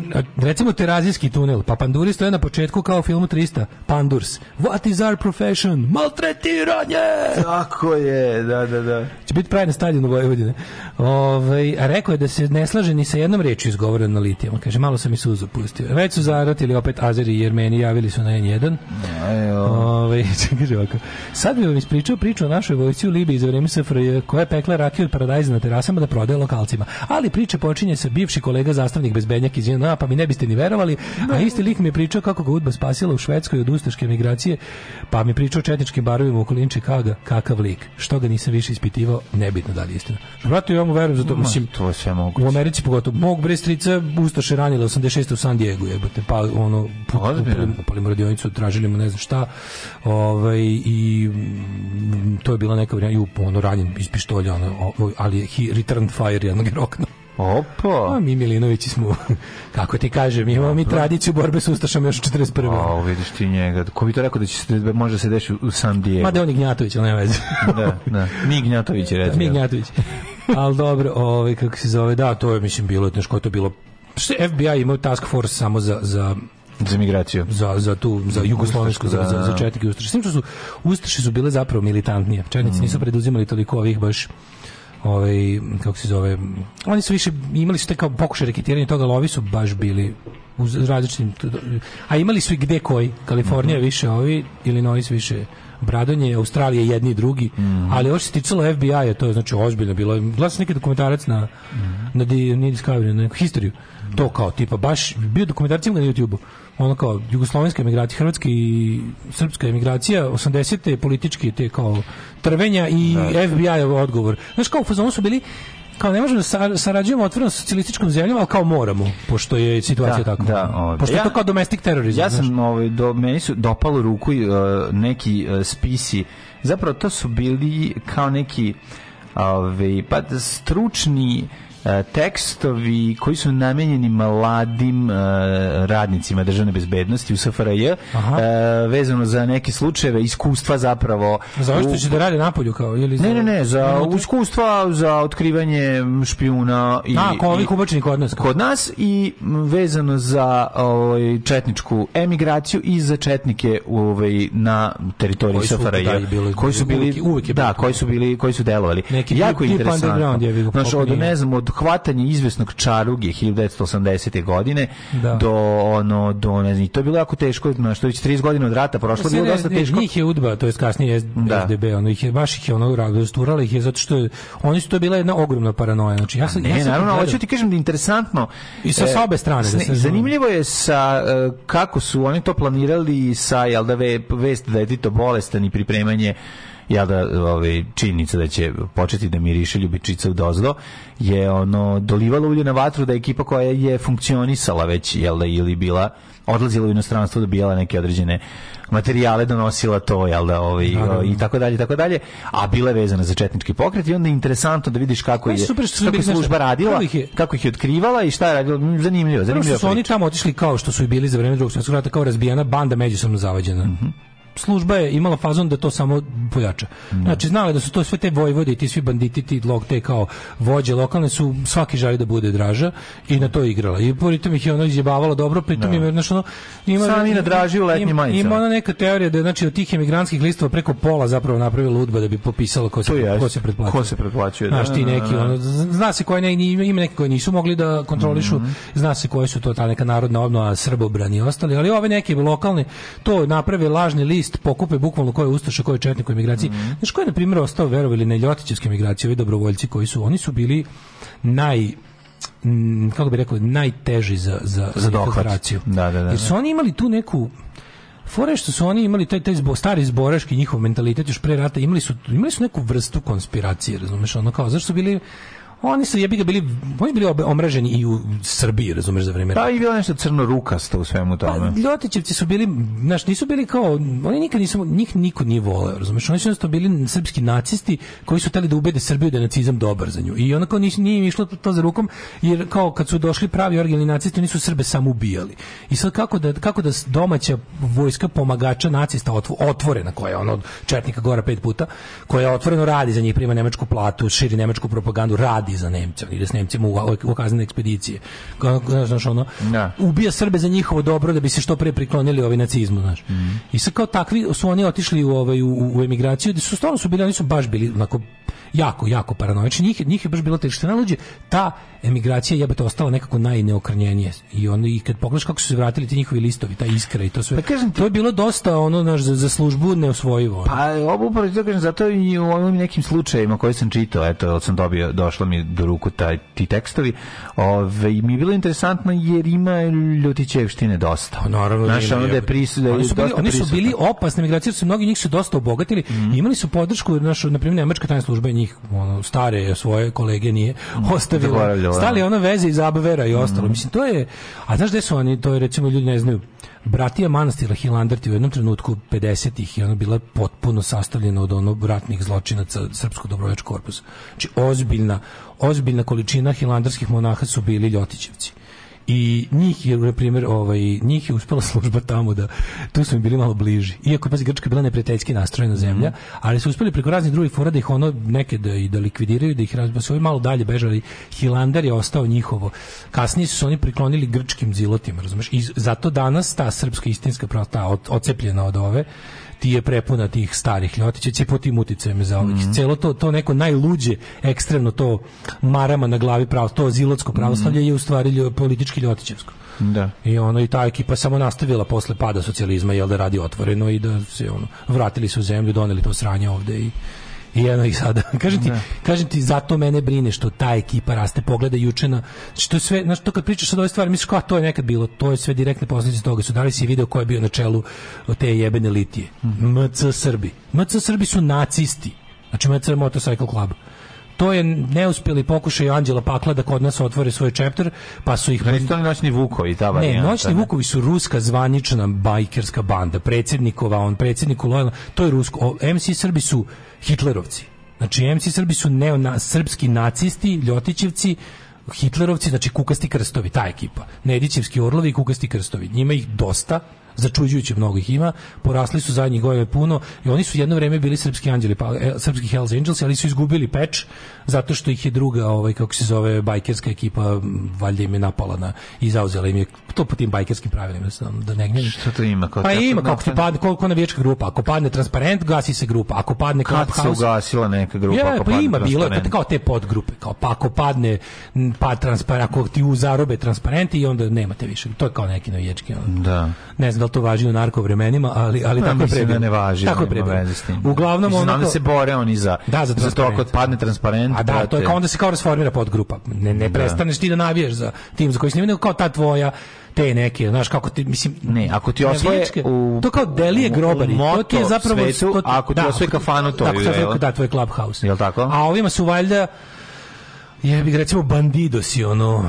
tu, recimo terazijski tunel, pa panduri stoje na početku kao u filmu 300, pandurs. What is our profession? Maltretiranje! Tako je, da, da, da. Će biti pravi na stadionu Vojvodine. Ove, ovaj, a rekao je da se ne slaže ni sa jednom reči izgovorena na litijama. Kaže, malo sam i suzu pustio. Već su zarotili opet Azeri i Jermeni, javili su na N1. Ove, ovaj, *laughs* kaže ovako. Sad bi vam ispričao priču o našoj vojci u Libiji za vreme SFRJ, koja je pekla rakiju od paradajza na terasama da prodaje lokalcima. Ali priča počinje sa bivši kolega zastavnik Bezbenjak iz JNA, pa mi ne biste ni verovali. A da. isti lik mi je pričao kako ga Udba spasila u Švedskoj od ustaške migracije, pa mi je pričao o četničkim barovima u okolini Čikaga, kakav lik. Što ga nisam više ispitivao, nebitno da li istina. Vrati, ja mu verujem za to, mislim, to sve moguće. U Americi pogotovo. Mog brestrica ustaše ranila 86. u San Diego, jebote, pa ono, upali mu radionicu, tražili mu ne znam šta, ovaj, i mm, to je bila neka vrijeme, ono ranjen iz pištolja, ono, ali he returned fire jednog *laughs* rokna. Opa. A mi Milinovići smo, *laughs* kako ti kažem, imamo mi tradiciju borbe s Ustašom još 41. A, vidiš ti njega. Ko bi to rekao da će se, može se deši u San Diego? Ma da on je Gnjatović, ali ne veze. *laughs* da, da. Mi Gnjatović je recimo. Mi Gnjatović. ali dobro, ovaj, kako se zove, da, to je, mislim, bilo, teško to bilo. FBI imao task force samo za, za za migraciju. Za, za tu, za jugoslovensku, za, za, za da. četnike ustaše. S tim što su, ustaše su bile zapravo militantnije. Četnici mm. nisu preduzimali toliko ovih baš ovaj kako se zove oni su više imali su te kao pokušaj reketiranja toga lovi su baš bili u različitim a imali su i gde koji Kalifornija mm -hmm. više ovi Illinois više Bradonje, Australije jedni i drugi, mm -hmm. ali ovo se ticalo FBI-a, to je znači ozbiljno bilo. Gledao neki dokumentarac na, mm -hmm. na, na, na Discovery, na neku historiju, to kao tipa baš bio dokumentarac na YouTubeu ono kao jugoslovenska emigracija, hrvatska i srpska emigracija, 80. politički te kao trvenja i da. FBI odgovor. Znaš kao u fazonu su bili kao ne možemo da sarađujemo otvoreno sa socijalističkom zemljom, ali kao moramo, pošto je situacija da, takva. Da, ovaj. Pošto ja, je to kao domestic terorizam. Ja sam, ovaj, do, meni su dopalo ruku uh, neki uh, spisi. Zapravo to su bili kao neki ovaj, pa stručni E, tekstovi koji su namenjeni mladim e, radnicima državne bezbednosti u SFRJ e, vezano za neke slučajeve iskustva zapravo za što će da rade polju kao ili za... ne ne ne za iskustva za otkrivanje špijuna i a ovih ubačenih kod nas kod nas i vezano za ovaj četničku emigraciju i za četnike ovaj na teritoriji SFRJ da koji su bili uvek da koji su bili koji su delovali jako interesantno naš od ne znam od hvatanje izvesnog čaruge 1980. godine da. do ono do ne znam, to je bilo jako teško, na što već 30 godina od rata prošlo, bilo dosta teško. Njih je udba, to je kasnije da. SDB, ono ih je baš ih je ono razdurala ih je zato što oni su to bila jedna ogromna paranoja. Znači ja sam ne, ja sam naravno, hoću ti kažem da interesantno i sa, e, obe strane da se zanimljivo je sa e, kako su oni to planirali sa jel da, vest da je Tito bolestan i pripremanje jel da ovaj činjenica da će početi da miriše ljubičica u dozdo je ono dolivalo ulje na vatru da je ekipa koja je funkcionisala već jel da ili bila odlazila u inostranstvo dobijala da neke određene materijale donosila to jel da ovaj da, da, i tako dalje tako dalje a bila je vezana za četnički pokret i onda je interesantno da vidiš kako je super što kako je služba radila kako ih je, kako ih je otkrivala i šta je radila zanimljivo zanimljivo su oni tamo otišli kao što su i bili za vreme drugog svjetskog rata kao razbijena banda međusobno zavađena mm -hmm služba je imala fazon da to samo pojača. Da. Znači, znali da su to sve te vojvode i ti svi banditi, ti log, te kao vođe lokalne su, svaki želi da bude draža i na to je igrala. I pritom ih je ono izjebavalo dobro, pritom da. im je, znaš, ono, ima, Sami nadraži u letnji ima, ima da. ona neka teorija da je, znači, od tih emigrantskih listova preko pola zapravo napravila udba da bi popisalo ko se, ko, se pretplaćuje. Ko se pretplaćuje, da. Znaš, ti neki, ono, zna se koje ne, ima neki koji nisu mogli da kontrolišu, mm -hmm. zna se koje su to ta neka narodna obnova, srbobrani i ostali, ali ove neke lokalne, to naprave lažni list list pokupe bukvalno ko je ustaša, ko je četnik u emigraciji. Mm -hmm. Znaš, ko na primjer, ostao verovali na Ljotićevske emigracije, ovi dobrovoljci koji su, oni su bili naj kako bi rekao, najteži za, za, za infiltraciju. Da, da, da, Jer da. su oni imali tu neku, fore što su oni imali taj taj zbo, stari zboraški njihov mentalitet još pre rata imali su imali su neku vrstu konspiracije razumeš ono kao zašto su bili Oni su jebi bili, oni bili omraženi i u Srbiji, razumeš za vreme. Pa i bilo nešto crno rukasto u svemu pa, tome. Pa, Ljotićevci su bili, znači nisu bili kao, oni nikad nisu, njih niko nije voleo, razumeš. Oni su jednostavno bili srpski nacisti koji su hteli da ubede Srbiju da je nacizam dobar za nju. I onako nis, nije im išlo to za rukom, jer kao kad su došli pravi originalni nacisti, oni su Srbe samo ubijali. I sad kako da, kako da domaća vojska pomagača nacista otvorena, koja je ono od Četnika gore pet puta, koja otvoreno radi za njih, prima nemačku platu, širi nemačku propagandu, radi iza Nemca, ide s Nemcima u, u kaznene ekspedicije. Znaš, znaš, ono, da. ubija Srbe za njihovo dobro da bi se što pre priklonili ovaj nacizmu, znaš. Mm -hmm. I sad kao takvi su oni otišli u, ovaj, u, u emigraciju, gde su stvarno su bili, oni su baš bili, onako, jako, jako paranoični. Znači, njih, njih je baš bilo teško. Nalođe, ta emigracija jebate ostala nekako najneokrnjenije. I ono, i kad pogledaš kako su se vratili ti njihovi listovi, ta iskra i to sve. Pa kažem ti, to je bilo dosta ono, naš, za, za službu neosvojivo. Pa ovo upravo kažem, zato i u ovim nekim slučajevima koje sam čitao, eto, sam dobio, došla mi do ruku taj, ti tekstovi, ove, mi je bilo interesantno jer ima ljutićevštine dosta. Pa, naravno, Znaš, ono da je prisuda Oni su bili, oni su bili opasne migracije, su mnogi njih su dosta obogatili, mm -hmm. imali su podršku, našu na primjer, Nemačka tajna služba je njih ono, stare svoje kolege nije mm, ostavilo da. Stali ono veze iz Abvera i ostalo. Mm. Mislim, to je... A znaš gde su oni? To je, recimo, ljudi ne znaju. Bratija manastira Hilandarti u jednom trenutku 50-ih je ona bila potpuno sastavljena od onog ratnih zločinaca Srpskog dobrovoljačkog korpusa. Znači, ozbiljna, ozbiljna količina hilandarskih monaha su bili Ljotićevci i njih je na primjer ovaj njih je uspela *laughs* služba tamo da tu su mi bili malo bliži iako pa Grčka bila neprijateljski nastrojena mhm. zemlja mm -hmm. ali su uspeli preko raznih drugih fora da ih ono neke da i da likvidiraju da ih razbacaju malo dalje bežali Hilandar je ostao njihovo kasnije su se oni priklonili grčkim zilotima razumeš i zato danas ta srpska istinska pravda od, ocepljena od ove ti je prepuna tih starih ljotića, će po tim uticajem za ovih. Mm -hmm. Celo to, to neko najluđe, ekstremno to marama na glavi pravo, to zilotsko mhm. pravoslavlje mm -hmm. je u stvari politički ljotićevsko. Da. I ono i ta ekipa samo nastavila posle pada socijalizma jel da radi otvoreno i da se ono vratili su u zemlju, doneli to sranje ovde i I jedno ih sada. *laughs* kažem ti, da. kažem ti, zato mene brine što ta ekipa raste. Pogleda juče na... Što je sve, znači, to kad pričaš o ove stvari, misliš kao, to je nekad bilo, to je sve direktne posljedice toga. Su, da li si video ko je bio na čelu te jebene litije? Mm MC Srbi. MC Srbi su nacisti. Znači, MC Motorcycle Club to je neuspjeli pokušaj Anđela Pakla da kod nas otvore svoj chapter, pa su ih... Znači, to je Noćni Vukovi, ta varijanta. Ne, Noćni da. Vukovi su ruska zvanična bajkerska banda, predsjednikova, on predsjedniku lojalno, to je rusko. MC Srbi su Hitlerovci. Znači, MC Srbi su neona, srpski nacisti, Ljotićevci, Hitlerovci, znači Kukasti Krstovi, ta ekipa. Nedićevski Orlovi i Kukasti Krstovi. Njima ih dosta, začuđujuće mnogo ih ima, porasli su zadnjih godina puno i oni su jedno vreme bili srpski anđeli, pa, e, srpski Hells Angels, ali su izgubili peč zato što ih je druga, ovaj, kako se zove, bajkerska ekipa, valjda im je napala na, i zauzela im je to po tim bajkerskim pravilima, da, da ne gnjevim. Što to ima? Kao pa ima, kako ti padne, koliko navijačka grupa, ako padne transparent, gasi se grupa, ako padne Kad se ugasila neka grupa, ja, ako pa ima, bilo je pa kao te podgrupe, kao pa ako padne pa transparent, ako ti uzarobe transparenti i onda nemate više, to je kao neki navijački, da. ne znam da to važi u narko vremenima, ali ali tamo tako mislim da ne važi. Tako je Uglavnom mislim, onako, da se bore oni za da, za, za to ako padne transparent. A da, to je kao onda se kao reformira podgrupa. Ne ne da. prestaneš ti da navijaš za tim za koji snimaju, kao ta tvoja te neke, znaš kako ti mislim ne, ako ti osvoje u to kao delije grobari, to ti je zapravo svetu, to, ako ti da, osvoje kafanu to da, je. da, to je clubhouse. Jel tako? A ovima su valjda Ja ga, recimo Bandidosi, ono,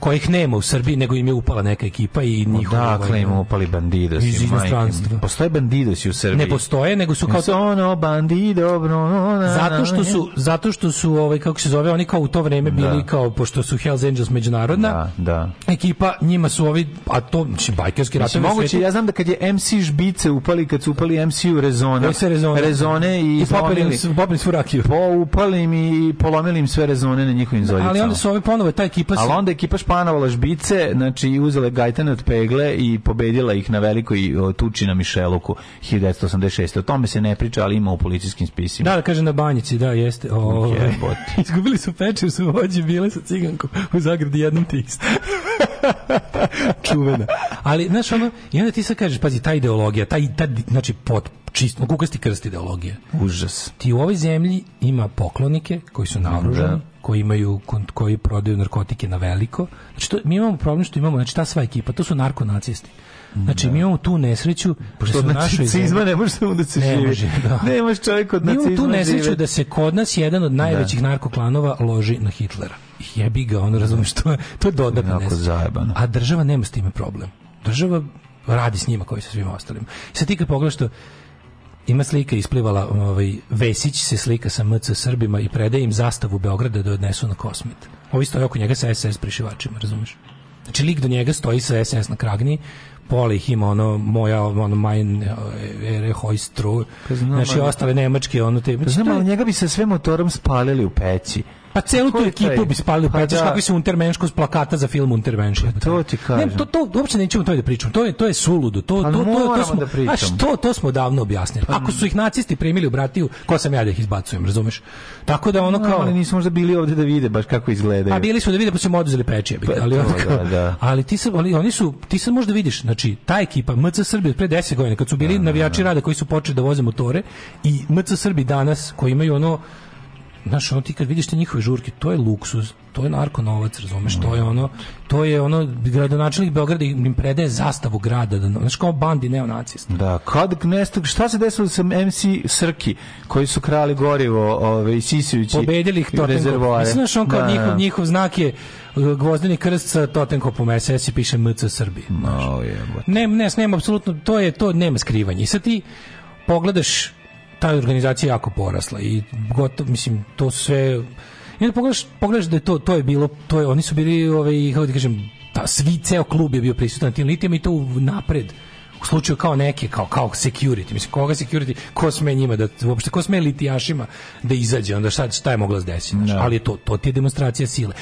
kojih nema u Srbiji, nego im je upala neka ekipa i njihova... Odakle im upali Bandidosi? Iz inostranstva. Postoje Bandidosi u Srbiji? Ne postoje, nego su kao... Ono, bandido, no, na, zato što su, zato što su ovaj, kako se zove, oni kao u to vreme da. bili da. kao, pošto su Hells Angels međunarodna, da, da. ekipa, njima su ovi, a to, znači, bajkerski ratovi znači, Moguće, ja znam da kad je MC Žbice upali, kad su upali MC u Rezona, se rezone, rezone i... I popili, popili svu rakiju. Po, upali mi i polomili im sve rezone na njihov crkvenim zoljicama. Ali onda su ove ponovo, ta ekipa se... Ali onda ekipa španovala žbice, znači uzele gajtane od pegle i pobedila ih na velikoj tuči na Mišeluku 1986. O tome se ne priča, ali ima u policijskim spisima. Da, da kaže na banjici, da, jeste. O, Jebot. *laughs* Izgubili su peče, su vođe bile sa cigankom u Zagradi jednom te *laughs* Čuvena. Ali, znaš, ono, i onda ti sad kažeš, pazi, ta ideologija, ta, ta znači, pot, čisto, kukasti krst ideologija. Užas. Ti u ovoj zemlji ima poklonike koji su naoružani, da koji imaju koji prodaju narkotike na veliko. Znači to, mi imamo problem što imamo znači ta sva ekipa, to su narkonacisti. Znači, da. mi imamo tu nesreću da Pošto da se od nacizma ne može da se ne živi. Može, da. Nemaš čovjek od nacizma Mi imamo tu da nesreću žive. da se kod nas jedan od da. najvećih da. narkoklanova loži na Hitlera. Jebi ga, on razumiješ, to je, to je dodatna nesreća. A država nema s time problem. Država radi s njima koji sa svima ostalim. I sad ti kad pogledaš to, Ima slika isplivala, ovaj, Vesić se slika sa MC Srbima i predaje im zastavu Beograda da odnesu na kosmit. Ovi stoje oko njega sa SS prišivačima, razumiješ? Znači lik do njega stoji sa SS na kragni, pola ih ima ono moja ono mein ere hojstru. Pa znači ostale nemačke ono te. Pa znam, znači, ali njega bi se sve motorom spalili u peći. Pa celu tu ekipu bi spalili pa, pa da. kako su Untermenško s plakata za film Untermenško. Pa to ti kažem. Ne, to, to, uopće nećemo to da pričamo. To je, to je suludo. To, pa to, to, to, smo, da pričam. a što, to smo davno objasnili. Pa- Ako su ih nacisti primili u bratiju, ko sam ja da ih izbacujem, razumeš? Tako da ono kao... No, oni nisu možda bili ovdje da vide baš kako izgledaju. A bili su da vide, pa su im oduzeli peče. Pa, ali, da, kao, da, da. ali ti sad, ali oni su, ti sad možda vidiš, znači, ta ekipa MC Srbije pre 10 godina, kad su bili da, da, navijači rada koji su počeli da voze motore i MC Srbi danas, koji imaju ono znaš, ono ti kad vidiš te njihove žurke, to je luksuz, to je narkonovac, razumeš, to je ono, to je ono, gradonačelnik Beograda im predaje zastavu grada, da, znaš, kao bandi neonacista. Da, kad nestog, šta se desilo sa MC Srki, koji su krali gorivo, ove, isisujući Pobedili ih rezervoare. Mislim, znaš, on kao da, da njihov, da. njihov znak je e, gvozdeni krst sa Totenkopom SS i piše MC Srbije. No, je, ne, ne, nema apsolutno, to je, to nema skrivanja. I sad ti pogledaš ta organizacija je jako porasla i gotovo, mislim, to sve... I onda pogledaš, pogledaš da je to, to je bilo, to je, oni su bili, ovaj, kako da kažem, ta, svi, ceo klub je bio prisutan na tim litijama i to napred u slučaju kao neke, kao, kao security, mislim, koga security, ko sme njima da, uopšte, ko sme litijašima da izađe, onda šta, šta je moglo da desiti, no. Da. ali je to, to ti je demonstracija sile.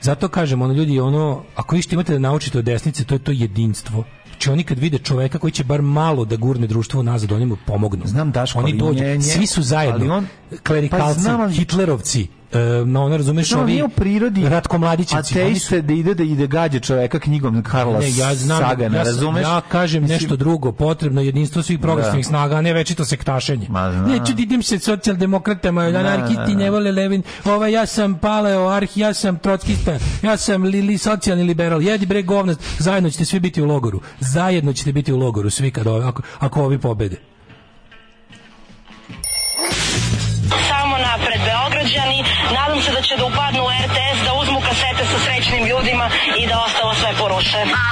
Zato kažem, ono, ljudi, ono, ako vi što imate da naučite od desnice, to je to jedinstvo Znači oni kad vide čoveka koji će bar malo da gurne društvo nazad, oni mu pomognu. Znam Daško, oni dođu, nje, nje, svi su zajedno. on pa klerikalci, pa znam, Hitlerovci, E, no ona razumeš no, oni u prirodi Ratko Mladićevci a su... da ide da ide gađa čoveka knjigom Karla ne, ja znam, Sagana ja, razumeš ja kažem Mislim... nešto drugo potrebno jedinstvo svih progresivnih da. snaga a ne večito sektašenje Ma, da, da idem se socijaldemokratama da, anarhisti ne vole Levin ova ja sam paleo arh ja sam trockista ja sam li, li socijalni liberal jedi bre govna zajedno ćete svi biti u logoru zajedno ćete biti u logoru svi kad ovi, ako, ako ovi pobede samo napred Beograđani. Nadam se da će da upadnu u RTS, da uzmu kasete sa srećnim ljudima i da ostalo sve poruše. Alarm!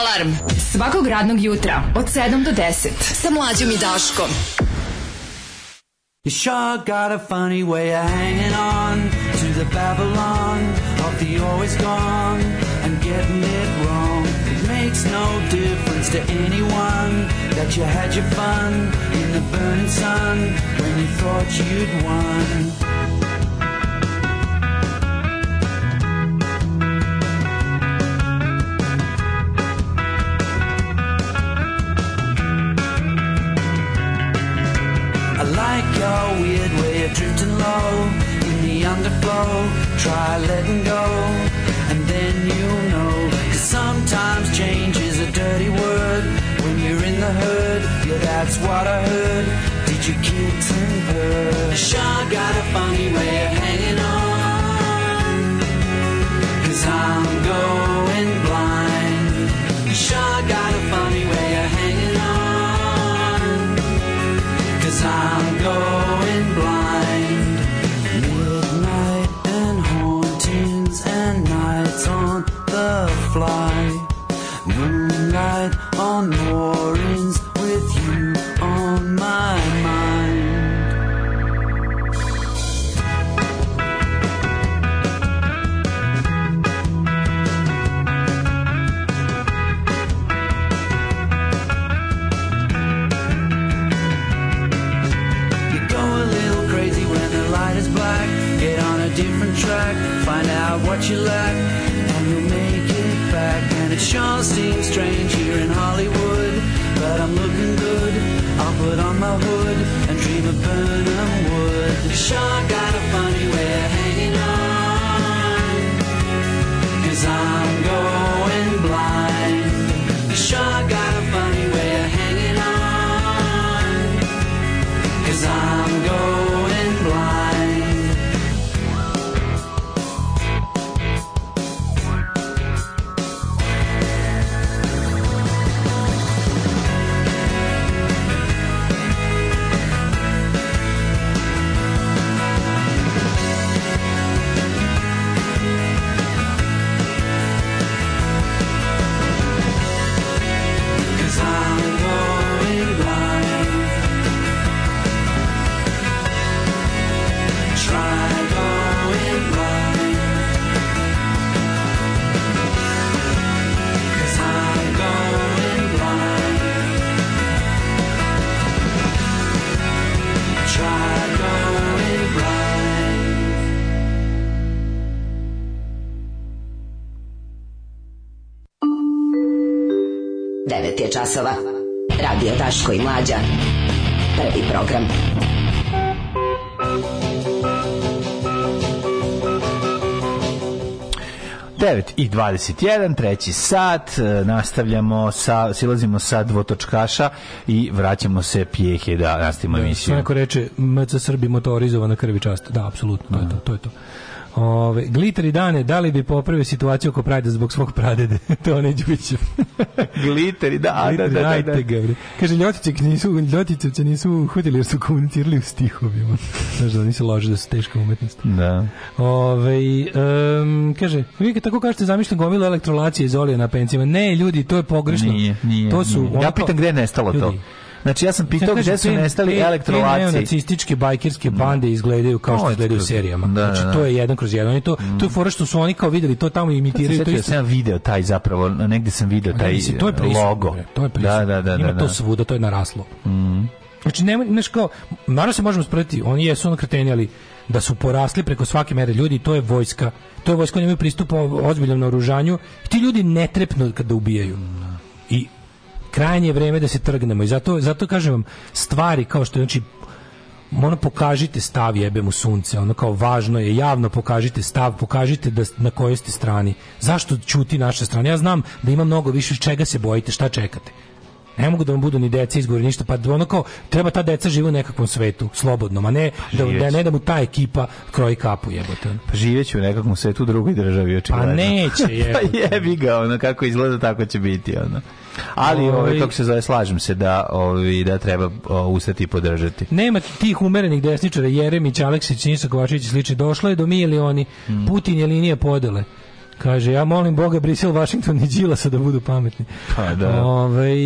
Alarm! Svakog radnog jutra od 7 do 10 sa Mlađom i Daškom. You sure got a funny way of hanging on to the Babylon of the always gone and getting it makes no difference to anyone that you had your fun in the burning sun when you thought you'd won. I like your weird way of drifting low in the underflow. Try letting go, and then you'll know. Cause sometimes that's what I heard. Did you kiss and her? Sean got a funny way časova. Radio Daško i Mlađa. Prvi program. Devet i 21, treći sat, e, nastavljamo sa, silazimo sa dvotočkaša i vraćamo se pijehe da nastavimo da, emisiju. Neko reče, MC Srbi motorizovana krvi čast. Da, apsolutno, to je to, da. to je to. Ove, gliteri dane, da li bi popravio situaciju oko Prajda zbog svog pradede? *laughs* to ne Đubićev. Gliteri, *laughs* da, Gliteri, da, da, da, da. da. Ga, Kaže, ljotićevci nisu, ljotićevci nisu uhvatili jer su komunicirali u stihovima. *laughs* Znaš da nisi loži da su teška umetnost. Da. Ove, um, kaže, vi tako kažete zamišljam gomilu elektrolacije iz olije na pencima. Ne, ljudi, to je pogrešno. Nije, nije. To su, nije. Ja pitam gde je nestalo ljudi, to Znači ja sam pitao ja, gdje su nestali te, elektrolaci. Te bajkerske bande izgledaju kao što izgledaju u serijama. Da, znači da, to da. je jedan kroz jedan. Oni to to je fora što su oni kao videli to tamo i imitiraju to isto. Ja sam video taj zapravo, negde sam video taj mislim, to je e, prisut, logo. to je prisut. Da, da, Ima to svuda, to je naraslo. Mm. Znači ne, neš kao naravno se možemo spretiti, oni jesu on kreteni, ali da su porasli preko svake mere ljudi, to je vojska. To je vojska, oni imaju pristup ozbiljnom naoružanju. Ti ljudi ne trepnu kada ubijaju. I krajnje vrijeme da se trgnemo i zato, zato kažem vam stvari kao što znači ono pokažite stav jebem u sunce, ono kao važno je, javno pokažite stav, pokažite da, na kojoj ste strani. Zašto čuti naša strana? Ja znam da ima mnogo više čega se bojite, šta čekate. Ne mogu da vam budu ni deca izgori ništa, pa ono kao treba ta deca žive u nekakvom svetu, slobodnom, a ne pa da, da, ne da mu ta ekipa kroji kapu jebote. Pa živeće u nekakvom svetu u drugoj državi pa očigledno. *laughs* Pa neće jebote. pa jebi ga, ono kako izgleda tako će biti ono. Ali ovaj, ovaj kako se zove slažem se da ovaj da treba ustati i podržati. Nema tih umerenih desničara Jeremić, Aleksić, Nisak Kovačević i slični došlo je do milioni. Mm. Putin je linije podele. Kaže, ja molim Boga, Brisel, Washington i Đilasa da budu pametni. Pa, da. Ove, ovaj,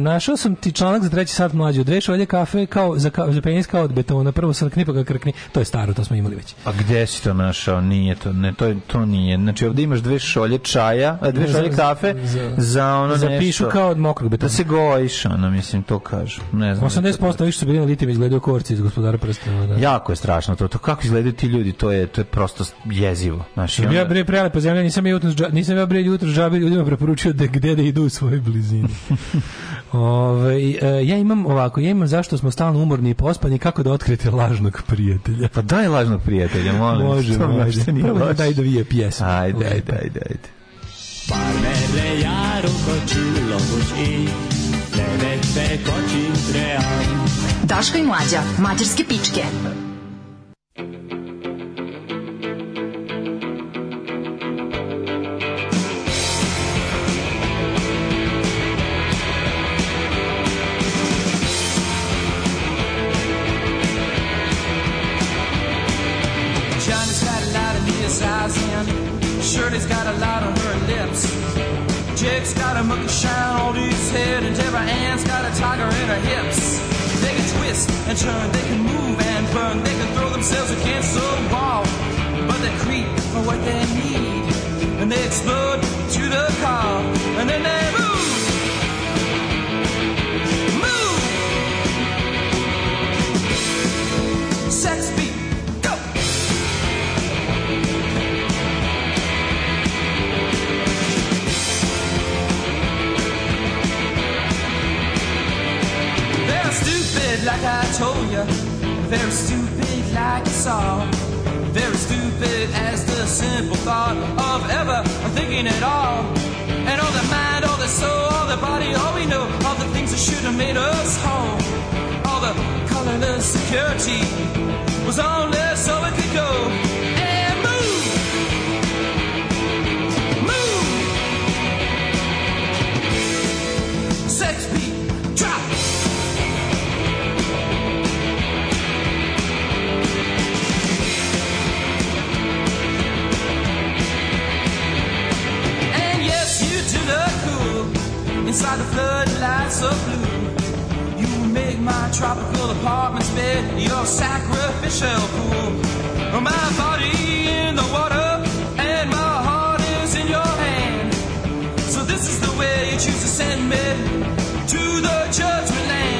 našao sam ti članak za treći sat mlađi. Odreš ovdje kafe kao, za, ka, za penis kao od betona. Prvo srkni pa ga krkni. To je staro, to smo imali već. A gde si to našao? Nije to, ne, to, to nije. Znači, ovdje imaš dve šolje čaja, dve šolje za, kafe za, za ono za nešto. Pišu kao od mokrog betona. Da se gojiš, ono, mislim, to kažu. Ne znam. 80% više su bili na litim izgledaju korci iz gospodara prstena. Da. Jako je strašno to. to kako izgledaju ti ljudi, to je, to je prosto jezivo. Znači, ja, ono... bre, prelepo, zemlja nisam nisam ja jutros, nisam ja bre jutros džabe ljudima preporučio da gde da idu u svoje blizine. *laughs* Ove, ovaj, ja imam ovako, ja imam zašto smo stalno umorni i pospani, kako da otkrijete lažnog prijatelja. Pa daj lažnog prijatelja, molim. Može, može. Prvo daj da vije pjesmu. Ajde, ajde, ajde, ajde. Parmele jaruko čulo buć i Levete kočin trean Daška i mlađa, mađarske pičke. size in. Shirley's got a lot on her lips. Jake's got a monkey shine on his head, and Deborah Ann's got a tiger in her hips. They can twist and turn, they can move and burn, they can throw themselves against the wall. But they creep for what they need, and they explode to the call, and then never. like I told you, very stupid like it's all. Very stupid as the simple thought of ever thinking at all. And all the mind, all the soul, all the body, all we know, all the things that should have made us whole. All the colorless security was only so it could go. inside the floodlights of blue. You make my tropical apartment bed your sacrificial pool. My body in the water and my heart is in your hand. So this is the way you choose to send me to the judgment land.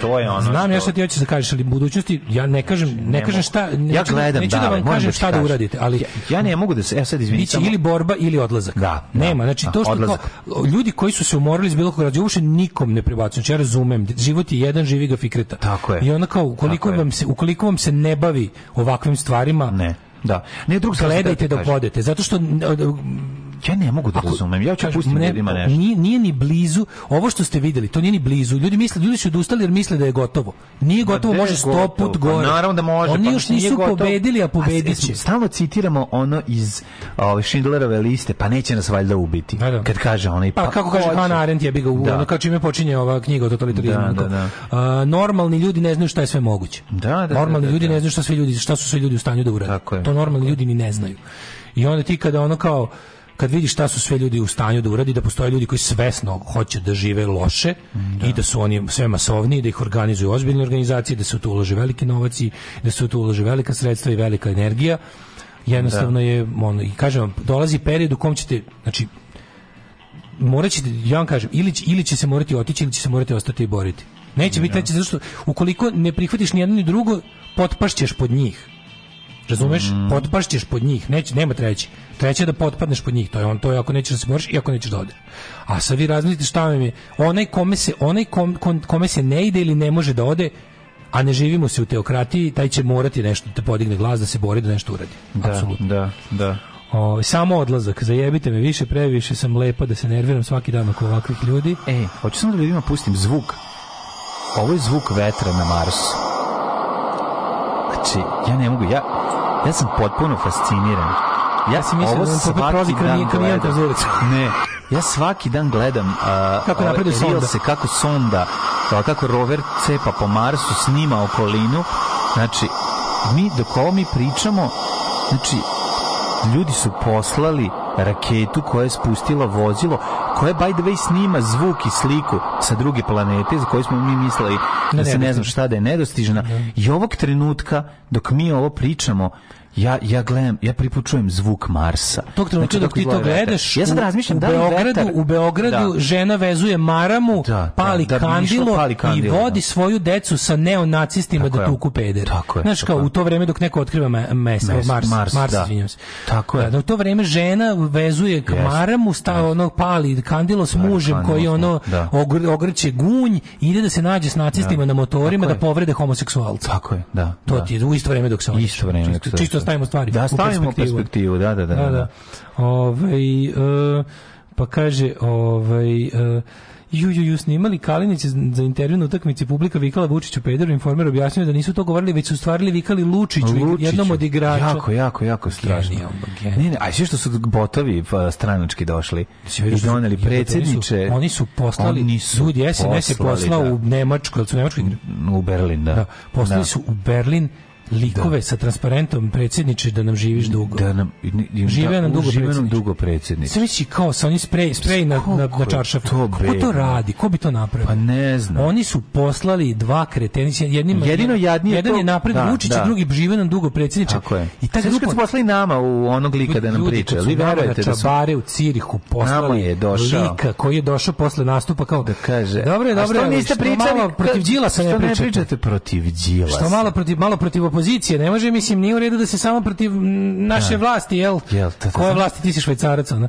to je ono. Znam što... ja šta ti hoćeš da kažeš, ali budućnosti ja ne kažem, ne, ne kažem šta, ne ja gledam, neću da, da vam kažem da šta da uradite, ali ja, ja ne mogu da se ja sad izvinim. Biće ili borba ili odlazak. Da, nema, da, znači da, to što kao, ljudi koji su se umorili iz bilo kog razloga uopšte nikom ne prebacuju. Znači, ja razumem, život je jedan, živi ga fikreta. Tako je. I onda kao koliko vam se ukoliko vam se ne bavi ovakvim stvarima, ne. Da. Ne drug gledajte dok odete, zato što Ja ne mogu da Ako, razumem. Ja ću pustiti ne, ljudima nešto. Nije, nije ni blizu. Ovo što ste videli, to nije ni blizu. Ljudi misle, ljudi su odustali jer misle da je gotovo. Nije gotovo, da može sto put pa gore. Pa naravno da može. Oni pa još nisu gotovo. pobedili, a pobedit e, će. Stalno citiramo ono iz ove Schindlerove liste, pa neće nas valjda ubiti. Da, da. Kad kaže ona i pa, pa kako kaže Hannah Arendt, ja bi ga u, da. ono kao čime počinje ova knjiga o totalitarizmu. Da, da, da. normalni ljudi ne znaju šta je sve moguće. Da, da, da normalni da, ljudi ne znaju šta svi ljudi, šta su svi ljudi u stanju da urade. To normalni ljudi ni ne znaju. I onda ti kada ono kao kad vidiš šta su sve ljudi u stanju da uradi, da postoje ljudi koji svesno hoće da žive loše da. i da su oni sve masovniji, da ih organizuju ozbiljne organizacije, da se tu ulože veliki novaci, da se tu ulože velika sredstva i velika energija. Jednostavno da. je, on, i kažem vam, dolazi period u kom ćete, znači, morat ćete, ja vam kažem, ili, ili će se morati otići, ili će se morati ostati i boriti. Neće biti, ja. Da. zato što ukoliko ne prihvatiš ni jedno ni drugo, potpašćeš pod njih. Razumeš? Mm. Potpašćeš pod njih, neć, nema treći. Treći je da potpadneš pod njih, to je on, to je ako nećeš da se boriš i ako nećeš da odeš. A sad vi razmislite šta vam je, onaj kome se, onaj kom, kom, kome se ne ide ili ne može da ode, a ne živimo se u teokratiji, taj će morati nešto da podigne glas, da se bori, da nešto uradi. Da, Absolutno. da, da. O, samo odlazak, zajebite me više, previše sam lepa da se nerviram svaki dan oko ovakvih ljudi. E, hoću samo da ljudima pustim zvuk. Ovo je zvuk vetra na Marsu. Znači, ja ne mogu, ja, Ja sam potpuno fasciniran. Ja si mislim da sam prolazi kamion kroz ulicu. Ne, ja svaki dan gledam uh, kako napreduje sonda. Se, kako sonda, kako rover cepa po Marsu, snima okolinu. Znači, mi dok ovo mi pričamo, znači, ljudi su poslali raketu koja je spustila vozilo koje by the way snima zvuk i sliku sa druge planete za koju smo mi mislili da se ne znam šta da je nedostižna da. i ovog trenutka dok mi ovo pričamo ja ja gledam, ja pripučujem zvuk Marsa. Tog trenutka znači, dok ti to gledaš, ja sad razmišljam da u, Beogradu, u Beogradu da. žena vezuje maramu, da, da pali, da, da kandilo pali, kandilo i da. vodi svoju decu sa neonacistima tako da tuku peder. Tako je, Znaš kao u to vrijeme dok neko otkriva mes, mes Mars, Mars, Mars da. se. Tako je. Da, u to vrijeme žena vezuje yes. maramu, sta ono pali kandilo s mužem koji ono ogr, ogrće gunj, ide da se nađe s nacistima na motorima da povrede homoseksualca. Tako je, da. To ti u isto vrijeme dok se Isto vrijeme. Čisto stavimo stvari da, stavimo u perspektivu. da, da, da. da, da. da. Ovaj, uh, pa kaže, ovaj, uh, Ju, ju, ju, snimali Kalinić za intervju na utakmici publika vikala Vučiću Pedro, informer objasnio da nisu to govorili, već su stvarili vikali Lučiću, Lučiću. jednom od igrača. Jako, jako, jako strašno. Genijal, genijal. Ne, ne, a sve što su botovi pa, stranački došli i doneli pa predsjedniče. Su, oni su poslali, oni su ljudi, SNS je poslao da. u Nemačku, su u Nemačku U Berlin, da. da poslali da. su u Berlin likove da. sa transparentom predsjedniče da nam živiš da dugo. Da nam žive nam dugo žive nam dugo predsjedniče. Sve kao sa oni sprej sprej na na, na čaršaf. To Ko to radi? Ko bi to napravio? Pa ne znam. Oni su poslali dva kretenića, jednim jedino jadni jedan to... je napred da, Vučić, da. drugi žive nam dugo predsjedniče. Tako je. I tako grupa... su poslali nama u onog lika da nam priča. Vi verujete da su bare u Cirihu poslali je došao. Lika koji je došao posle nastupa kao da kaže. Dobro je, dobro. Što niste pričali protiv Đilasa ne pričate protiv Đilasa. Što malo protiv malo protiv opozicije, ne može, mislim, nije u redu da se samo protiv naše da. vlasti, jel? Jel, Koje vlasti ti si švajcarac, ona. ono?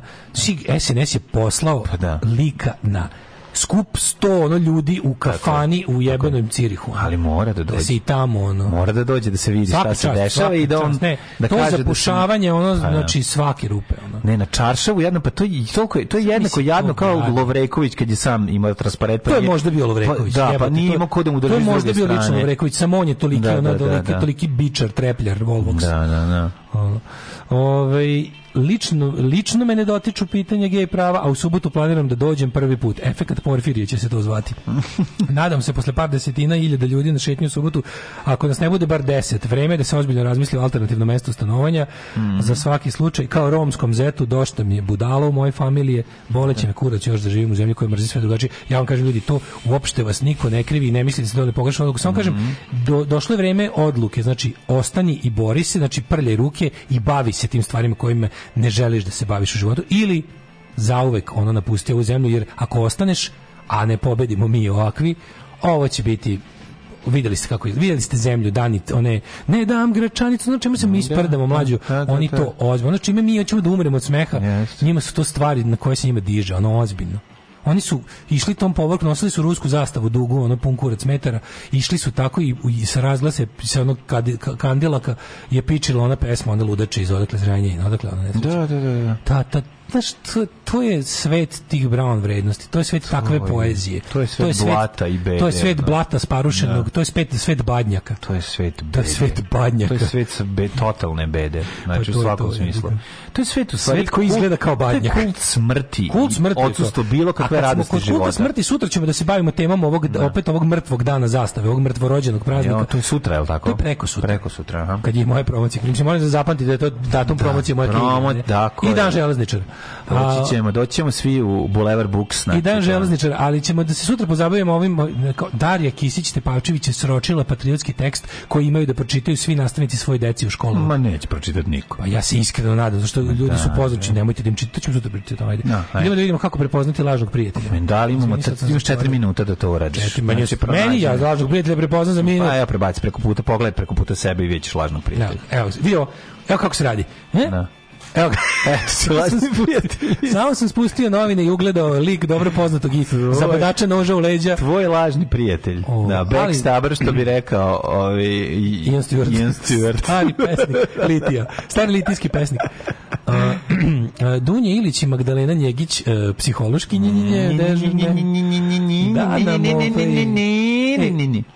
SNS znači, je poslao pa da. lika na skup sto ono ljudi u kafani u jebenom Cirihu. Ali mora da, da dođe. Da se i tamo ono. Mora da dođe da se vidi svaki šta se dešava i da on čast, ne, da to kaže zapušavanje da se... ono pa da. znači svake rupe ono. Ne, na čaršavu jedno pa to je to je to je jednako Mislim, jadno kao gradi. Lovreković kad je sam imao transparent pa To je možda bio pa Lovreković. Da, pa nije imao ko da mu drži. To je možda bio lično Lovreković, samo on je toliki da, ono toliki toliki bičar, trepljar, volvox. Da, da, da. Ove, ovaj, lično, lično me ne dotiču pitanja gej prava, a u subotu planiram da dođem prvi put. Efekat Porfirije će se to zvati. *laughs* Nadam se posle par desetina iljada ljudi na šetnju u subotu, ako nas ne bude bar deset, vreme je da se ozbiljno razmisli o alternativnom mestu stanovanja. Mm -hmm. Za svaki slučaj, kao romskom zetu, došta mi je budala u moje familije, boleće da. me kurac još da živim u zemlji koja mrzi sve drugačije. Ja vam kažem ljudi, to uopšte vas niko ne krivi i ne mislite da se da ne pogrešno. Samo mm -hmm. kažem, mhm. do, došlo je vreme odluke, znači ostani i bori se, znači prljaj ruke, neke i bavi se tim stvarima kojima ne želiš da se baviš u životu ili zauvek ono napusti ovu zemlju jer ako ostaneš a ne pobedimo mi ovakvi ovo će biti videli ste kako videli ste zemlju dani one ne dam gračanicu znači mi se mi isprdamo da, da, mlađu da, oni to ozbiljno znači mi hoćemo da umremo od smeha njima su to stvari na koje se njima diže ono ozbiljno Oni su išli tom povorku, nosili su rusku zastavu dugu, ono pun kurac metara, išli su tako i, i sa razglase, sa onog kad, kandilaka je pičila ona pesma, ona ludače iz odakle zranje i odakle ona ne znači. Da, da, da. da. Ta, ta, znaš, to, to je svet tih Brown vrednosti, to je svet takve je, poezije. To je svet, to je svet blata i bede. To je svet blata sparušenog, da. to je svet, svet badnjaka. To je svet bede. To je svet badnjaka. To je svet be, totalne bede, znači pa u svakom to, smislu. Da. To je svet u stvari, svet koji izgleda kao badnjak. To je kult smrti. Kult smrti. Odsustvo bilo kakve radosti života. Kulta smrti sutra ćemo da se bavimo temom ovog, da. opet ovog mrtvog dana zastave, ovog mrtvorođenog praznika. Jo, to je sutra, je li tako? To je preko sutra. Preko sutra, aha. Kad je moje promocije. Mislim, moram da zapamtite da je to datum da, promocije moje promo, I dan železničara. Doći ćemo, doći ćemo svi u Bulevar Books. Znači, I dan železničar, ali ćemo da se sutra pozabavimo ovim, Darija Kisić Tepavčević je sročila patriotski tekst koji imaju da pročitaju svi nastavnici svoje deci u školu. Ma neće pročitati niko. Pa ja se iskreno nadam, zašto ljudi da, su pozvaći, da. nemojte da im čitati, ćemo sutra pročitati. Ajde. No, da, ajde. Idemo da vidimo kako prepoznati lažnog prijatelja. Men, da li imamo, znači, imaš četiri minuta da to uradiš. Meni, meni ja lažnog prijatelja prepoznam za pa minut. Pa ja prebaci preko puta, pogled preko puta sebe i vidjet ćeš lažnog prijatelja. Ja, evo, vidio, evo kako se radi. E? Da. Evo ga. Eto, Samo sam spustio novine i ugledao lik dobro poznatog i zabadača noža u leđa. Tvoj lažni prijatelj. Oh, da, backstabber, što bi rekao ovaj, Ian Stewart. Ian Stewart. Stari pesnik, litija. Stari litijski pesnik. Uh, Dunja Ilić i Magdalena Njegić, uh, psihološki njenje, dežurne. Da, nam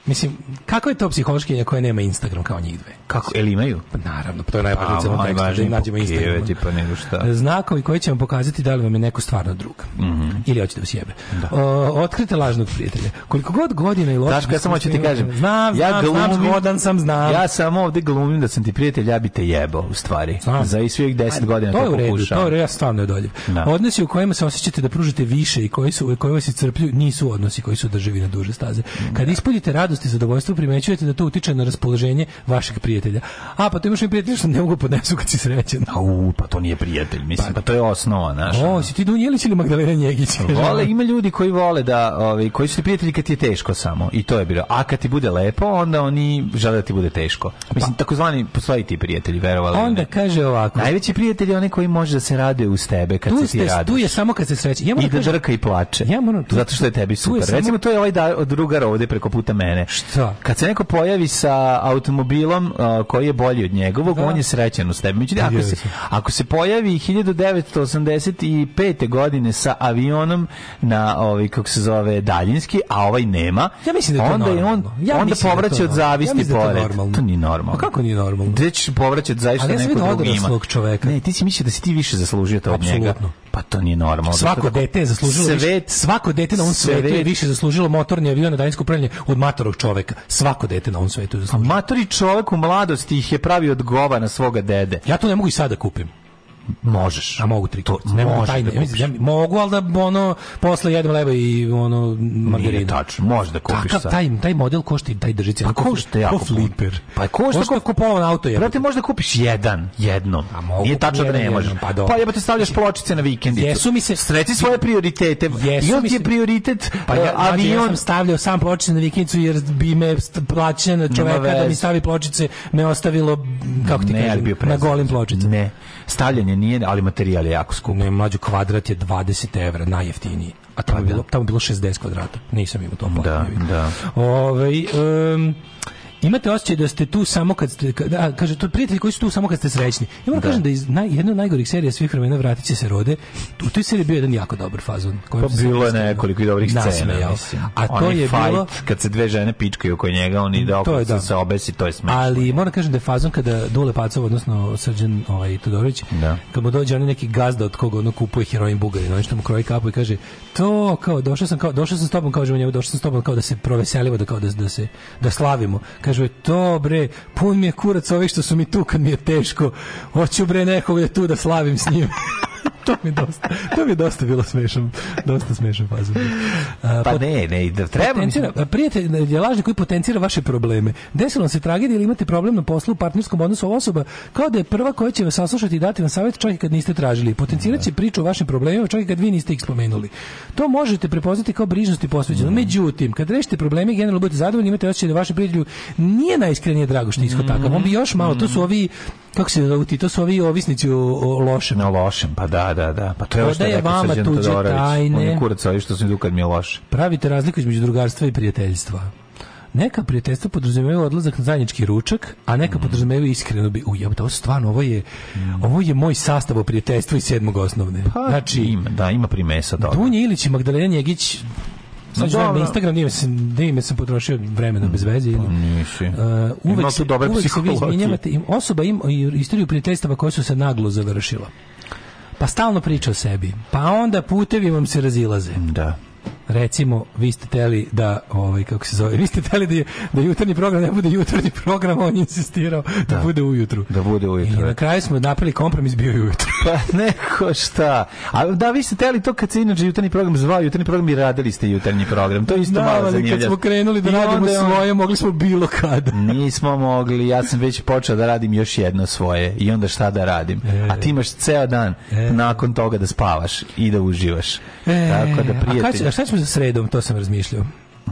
Mislim, kako je to psihološkinja koja nema Instagram kao njih dve? Kako? Jel imaju? Pa naravno, pa to je najvažnije. Pa, najvažnije, da im nađemo Instagram tipa nego šta. E, znakovi koji će vam pokazati da li vam je neko stvarno drug. Mm -hmm. Ili hoćete da vas jebe. Da. O, otkrite lažnog prijatelja. Koliko god godina i loša... Daško, ja samo hoću ti kažem. Znam, ja znam, glumim, znam, zgodan sam, znam. Ja samo ovde glumim da sam ti prijatelj, ja bi te jebao, u stvari. Znam. Za i svih 10 godina to, to To je u redu, to je u redu, ja stvarno je dolje. Da. Odnosi u kojima se osjećate da pružite više i koji su koji vas iscrpljuju, nisu odnosi koji su drživi na duže staze. Kad da. ispoljite radost i zadovoljstvo, primećujete da to utiče na raspoloženje vašeg prijatelja. A pa to imaš i prijatelja što ne mogu podnesu kad si srećan. Au, pa to nije prijatelj, mislim, pa, pa to je osnova, znaš. O, si ti Dunjelić ili Magdalena Njegić? *laughs* Vole, ima ljudi koji vole da, ovaj, koji su ti prijatelji kad ti je teško samo, i to je bilo. A kad ti bude lepo, onda oni žele da ti bude teško. Mislim, pa. takozvani postoji ti prijatelji, verovali. Onda ne. kaže ovako. Najveći prijatelj je onaj koji može da se rade uz tebe kad tu se ti ste, radiš. Tu je samo kad se sreće. Ja I da, da drka i plače. Ja moram tu. Zato što je tebi super. Je Recimo, to je ovaj da, drugar ovde preko puta mene. Šta? Kad se neko pojavi sa automobilom uh, koji je bolji od njegovog, da. on je srećan uz tebe. Međutim, pa ako, se, ako ako se pojavi 1985. godine sa avionom na ovaj kako se zove daljinski, a ovaj nema, ja mislim da je to onda je on ja onda da povraća od zavisti ja da pored. Da to, to nije normalno. A pa kako nije normalno? Gde ćeš povraćati zaista ja neko drugi ima. čoveka. Ne, ti si mislio da si ti više zaslužio to od njega. Pa to nije normalno. Svako dete je zaslužilo svet, više, svako dete na ovom svetu je više zaslužilo motorni avion na daljinsko upravljanje od matorog čoveka. Svako dete na ovom svetu je zaslužilo. A matori čovek u mladosti ih je pravio od gova na svoga dede. Ja to ne mogu i sada da kupim možeš. A mogu tri To, Ne mogu tajne. Da ja, mogu, ali da ono, posle jedem leba i ono, margarinu. Nije tačno, možeš da kupiš Takav, sad. Taj, taj model košta i taj držice. Pa košta jako. Ko fliper. Pa košta, košta kupovan auto. Jebate. Brate, možda kupiš jedan, jednom. A mogu Nije tačno da ne možeš. Pa, pa jebate, stavljaš pločice na vikendicu. Jesu mi se... Sreci svoje prioritete. Jesu I mi je prioritet pa ja, e, avion. Ja sam stavljao sam pločice na vikendicu jer bi me plaćena čoveka da mi stavi pločice me ostavilo, kako ti kažem, na golim pločicama. Ne stavljanje nije, ali materijal je jako skup. Ne, mlađu kvadrat je 20 evra, najjeftiniji. A tamo, pa da. je bilo, tamo bilo 60 kvadrata. Nisam imao to. Da, da. Ove, ovaj, um, imate osjećaj da ste tu samo kad ste, da, kaže, to prijatelji koji su tu samo kad ste srećni. Ja moram da. kažem da iz naj, jedna od najgorih serija svih vremena vratit će se rode. U toj seriji je bio jedan jako dobar fazon. Pa bilo je nekoliko dobrih scena. A to Onaj je fight, bilo... Kad se dve žene pičkaju oko njega, on ide oko da. se obesi, to je smešno. Ali moram kažem da je fazon kada Dule Pacov, odnosno Srđan ovaj, Todorović, da. kad mu dođe onaj neki gazda od koga ono kupuje heroin Bugarin, on što mu kroji kapu i kaže to kao došao sam kao došao sam s tobom kao njemu došao sam s tobom kao da se proveselimo da kao da, da se da slavimo Kaže, to bre, pun mi je kurac ovih što su mi tu kad mi je teško. Hoću bre nekog da tu da slavim s njim. *laughs* to mi je dosta, to mi je dosta bilo smešan, dosta smešan fazon. pa ne, ne, da treba mi se... Prijatelj da je lažni koji potencira vaše probleme. Desilo vam se tragedija ili imate problem na poslu, u partnerskom odnosu, ova osoba kao da je prva koja će vas saslušati i dati vam savjet čak i kad niste tražili. Potencirat da. priču o vašim problemima čak i kad vi niste ih spomenuli. To možete prepoznati kao brižnost i posvećenost. Mm. Međutim, kad rešite probleme, generalno budete zadovoljni, imate osjećaj da vašem prijatelju nije najiskrenije drago što je ishod takav. On bi još malo, to su ovi kako se u to su ovi ovisnici o, o lošem. Na lošem, pa da, da, da. Pa to je ovo što je rekao Srđan Todorović. On je kurac ovi što se idu kad mi je loše. Pravite razliku između drugarstva i prijateljstva. Neka prijateljstva podrazumevaju odlazak na zajednički ručak, a neka mm. podrazumevaju iskreno bi ujebate, ovo stvarno ovo je mm. ovo je moj sastav o prijateljstvu iz sedmog osnovne. Pa, znači ima, da, ima primesa toga. Dunje Ilić i Magdalena Njegić Sad znam na da Instagram nije da se nije da sam potrošio vremena bez veze pa ili. Uh, uvek se, uvek se vi izmenjavate im osoba im istoriju prijateljstava koja su se naglo završila. Pa stalno priča o sebi. Pa onda putevi vam se razilaze. Da recimo vi ste teli da ovaj kako se zove vi ste teli da da jutarnji program ne bude jutarnji program on insistirao da, da, bude ujutru da bude ujutru I na kraju smo napravili kompromis bio ujutru pa neko šta a da vi ste teli to kad se inače jutarnji program zvao jutarnji program i radili ste jutarnji program to je isto da, malo zanimljivo kad smo krenuli da I radimo svoje mogli smo bilo kada *laughs* nismo mogli ja sam već počeo da radim još jedno svoje i onda šta da radim e, a ti imaš ceo dan e, nakon toga da spavaš i da uživaš e, tako da prijatelj a, kač, a šta ćemo za sredom, to sam razmišljao.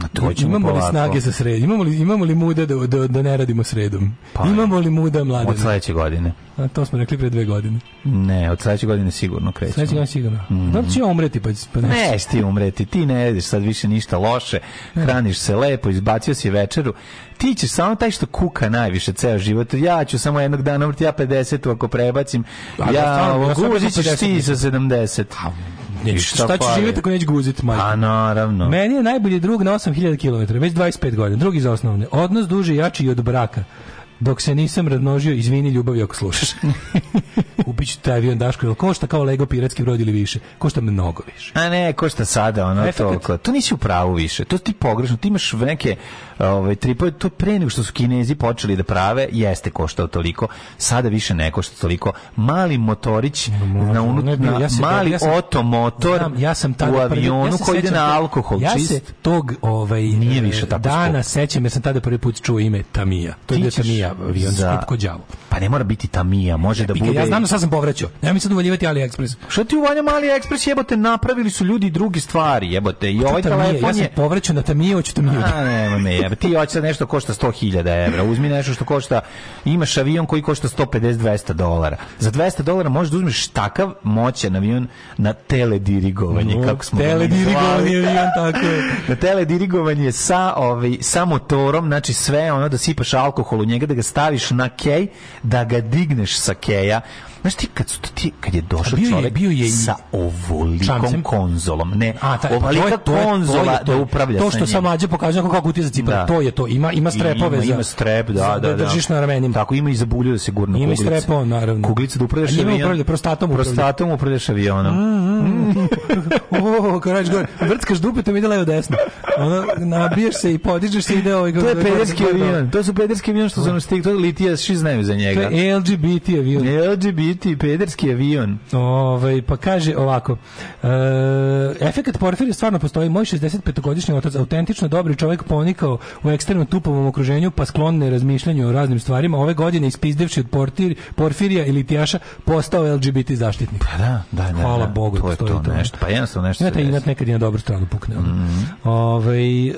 A to ćemo imamo li snage za sred? Imamo li, imamo li muda da, da, da ne radimo sredom? Pa, imamo li muda mlade? Od sledeće godine. A to smo rekli pre dve godine. Ne, od sledeće godine sigurno krećemo. Sledeće godine sigurno. Mm -hmm. Da li će umreti? Pa, pa ne, ne ti umreti. Ti ne jedeš sad više ništa loše. Hraniš se lepo, izbacio si večeru. Ti ćeš samo taj što kuka najviše ceo život. Ja ću samo jednog dana umreti, ja 50 ako prebacim. A, da, ja, ja, ja, ja, ja, ja, ja, Neću, šta, šta ću živjeti ako neću guzit, majko? A pa, naravno. Meni je najbolji drug na 8000 km, već 25 godina, drugi za osnovne. Odnos duže jači i od braka. Dok se nisam radnožio, izvini ljubavi ako slušaš. *laughs* Ubiću taj avion Daško, jel košta kao Lego piratski brod ili više? Košta mnogo više. A ne, košta sada ono Efekat. toliko. To nisi u pravu više. To ti pogrešno. Ti imaš neke ovaj tripo to pre nego što su Kinezi počeli da prave jeste koštao toliko, sada više ne košta toliko. Mali motorić no, na unutra ja mali ja sam, oto motor. ja sam tada u avionu ja koji ide na alkohol ja čist. se tog ovaj nije više tako dana skup. sećam jer sam tada prvi put čuo ime Tamija. To je Tamija avion za... kod đavo. Pa ne mora biti Tamija, može ne, da bude. Ja znam da sad sam povraćao. ja mi da uvaljivati AliExpress. Šta ti uvanja mali AliExpress jebote napravili su ljudi drugi stvari, jebote. I pa ovaj telefon je ja sam povraćao na Tamiju, hoću Tamiju. A da- ne, me evra. Ti hoćeš da nešto košta 100.000 evra. Uzmi nešto što košta, imaš avion koji košta 150-200 dolara. Za 200 dolara možeš da uzmeš takav moćan avion na teledirigovanje, no, kako smo Teledirigovanje avion, tako je. Na teledirigovanje sa, ovaj, sa motorom, znači sve ono da sipaš alkohol u njega, da ga staviš na kej, da ga digneš sa keja, Znaš ti kad, su, ti, kad je došao čovjek je, bio je sa ovolikom čamcem. konzolom, ne, A, ta, ovolika pa to, to, konzola to, je, to, da upravlja To što sam mlađe pokazuje kako kako ti za cipar, da. to je to, ima, ima strepove ima, za... Ima strep, da, da, da, da. držiš na ramenima. Tako, ima i za bulju da se gurne Ima kuglice. strepo, naravno. Kuglice da upravljaš avionom. Ima upravlja, prostatom upravlja. Prostatom upravljaš avionom. Mm, mm, *laughs* o, korač gore, vrckaš dupetom, ide levo desno. Ona nabiješ se i podižeš se, i ide ovaj... To je pederski avion, to su pederski avion što su nam stik, to litija, šiz znaju za njega. To je LGBT avion. LGBT biti pederski avion. Ovaj pa kaže ovako. E, efekat porfirija stvarno postoji. Moj 65-godišnji otac autentično dobri čovjek ponikao u ekstremno tupovom okruženju, pa sklon ne razmišljanju o raznim stvarima. Ove godine ispizdevši od portir, porfirija ili litijaša postao LGBT zaštitnik. Pa da, da, da. Hvala da, Bogu, da to je to, nešto. Pa jednostavno nešto. Znate, inat nekad i na dobru stranu pukne. Mm -hmm. Ovaj e,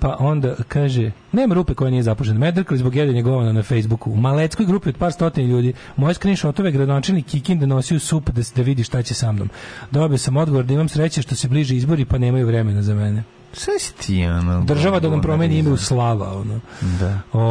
pa onda kaže nema rupe koja nije zapušena. Medrkali zbog jedanja govana na Facebooku. U maleckoj grupi od par stotina ljudi. Moje screenshotove gradonačelnik Kikinda nosio sup da, da vidi šta će sa mnom. Dobio sam odgovor da imam sreće što se bliže izbori pa nemaju vremena za mene. Sve si ti, ono, Država da nam promeni ime u slava, ono. Da. Ove,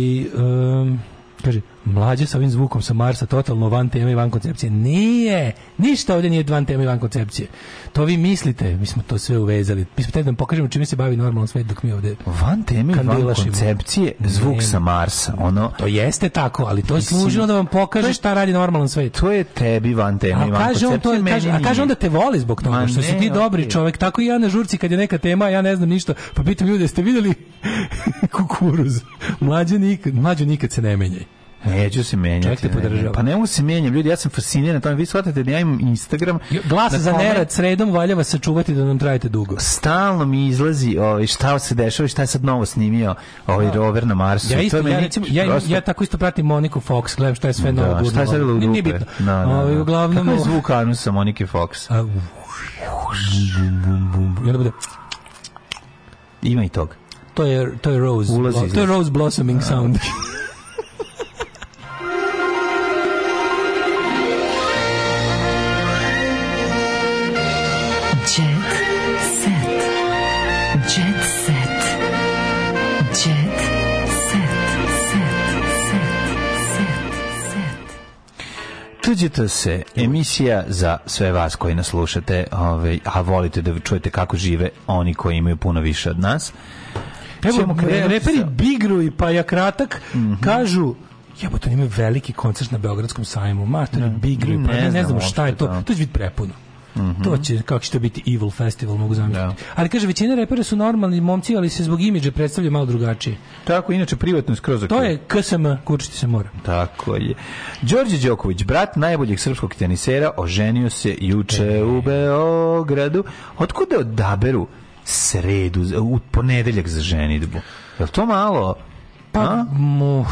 ovaj, um, kaže, mlađe sa ovim zvukom sa Marsa totalno van teme i van koncepcije. Nije! Ništa ovdje nije van teme i van koncepcije. To vi mislite, mi smo to sve uvezali. Mi smo da vam pokažemo čime se bavi normalno sve dok mi ovdje van teme i van koncepcije zvuk ne, sa Marsa. Ono to jeste tako, ali to je služilo da vam pokaže šta radi normalno sve. To je tebi van teme i van kaže on to, kaže, a kaže on da te voli zbog toga što si ti okay. dobri čovjek. Tako i ja na žurci kad je neka tema, ja ne znam ništa. Pa pitam ljude, jeste videli *laughs* kukuruz? Mlađe nikad, mlađe nikad se ne menjaj. Neću se menjati. Čovjek te podržava. Pa ne mogu se menjati, ljudi, ja sam fasciniran tamo. Vi shvatate da ja imam Instagram. Glas za kome... nerad sredom valja vas sačuvati da nam trajete dugo. Stalno mi izlazi ovaj, šta se dešava i šta je sad novo snimio ovaj da. rover na Marsu. Ja, isto, to ja, meni, recimo, ja, prosto... ja tako isto pratim Moniku Fox, gledam šta je sve da, novo. Gudno, šta je sve novo? Nije bitno. Da, da, ovaj, da. uglavnom, Kako je zvuk anusa Monike Fox? A, I onda bude... Ima i tog. To je, to je Rose. Ulazi, to je Rose Blossoming da. Sound. *laughs* Usuđite se, emisija za sve vas koji nas slušate, ovaj, a volite da čujete kako žive oni koji imaju puno više od nas. Evo, reperi sa... Bigru i Paja Kratak mm -hmm. kažu jebote, oni imaju veliki koncert na Beogradskom sajmu, Martin mm. Bigru, pa ne, ne, ne znamo šta je to, da. to će biti prepuno. -hmm. To će, kako će to biti Evil Festival, mogu zamisliti. Da. Ali kaže, većina repera su normalni momci, ali se zbog imidža predstavljaju malo drugačije. Tako, inače, privatno skroz skroz To je KSM, kučiti se mora. Tako je. Đorđe Đoković, brat najboljeg srpskog tenisera, oženio se juče e. u Beogradu. Otkuda odaberu sredu, u ponedeljak za ženitbu? Je to malo? Pa, mu,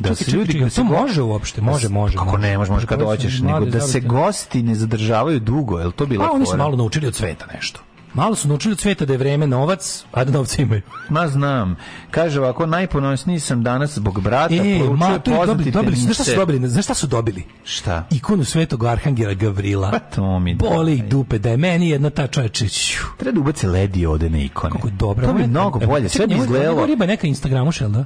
da čekaj, se ljudi čekaj, da se može uopšte da može može kako ne može može kad hoćeš nego da se gosti ne zadržavaju dugo jel to bila pa oni su malo naučili od sveta nešto Malo su naučili od sveta da je vreme novac, a da novce imaju. Ma znam. Kaže ovako, najponosniji sam danas zbog brata. E, ma, to dobili, dobili, znaš šta su dobili? Znaš šta su dobili? Šta? Ikonu svetog arhangela Gavrila. Pa to mi da. Boli ih dupe, da je meni jedna ta čovečić. Treba da ubaci ledi ovde na ikone. Kako dobra. To bi mnogo bolje, sve bi izgledalo. Riba neka Instagramušel, da?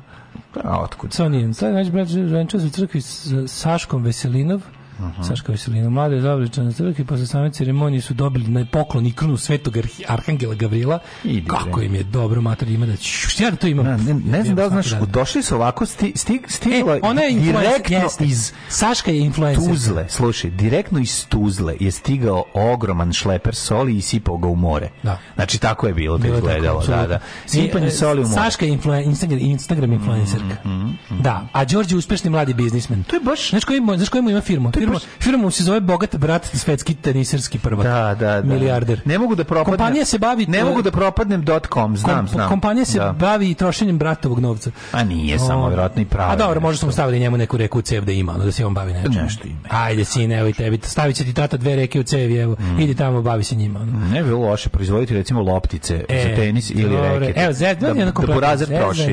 Pa, otkud? Sonijin, sad naš brat Žvenčas u crkvi s Saškom Veselinov. -huh. Saška Veselina. Mlada je zavlječana crkvi, posle same ceremonije su dobili na poklon ikonu svetog arhangela Gavrila. Ide, Kako im je dobro, mater, ima da... Šš, ja da to imam. Na, ne, ne znam da li znaš, došli su ovako, sti, sti, stigla e, ona je direktno jeste, iz... Saška je influencer. Tuzle, slušaj, direktno iz Tuzle je stigao ogroman šleper soli i sipao ga u more. Da. Znači, tako je bilo, bilo izgledalo. Da, da. Sipanje e, soli u more. Saška je influen, Instagram, Instagram influencerka. Mm -hmm, mm Da, a Đorđe je uspešni mladi biznismen. To je baš... Znaš koji, znaš koji mu ima firmu? To firma, firma mu se zove bogat brat svetski teniserski prvak. Da, da, da. Milijarder. Ne mogu da propadnem. Kompanija se bavi Ne mogu da propadnem dot .com, znam, kom, znam. Kompanija se da. bavi trošenjem bratovog novca. A nije samo verovatno i pravo. A dobro, možda smo stavili njemu neku reku u cev da ima, ono, da se on bavi nečim. Nešto ima. Ajde sine, evo i tebi, stavit će ti tata dve reke u cevi, evo. Mm. Idi tamo bavi se njima, ono. Ne bi bilo loše proizvoditi recimo loptice e, za tenis ili reket. Evo, zezd, da, da, porazer proši.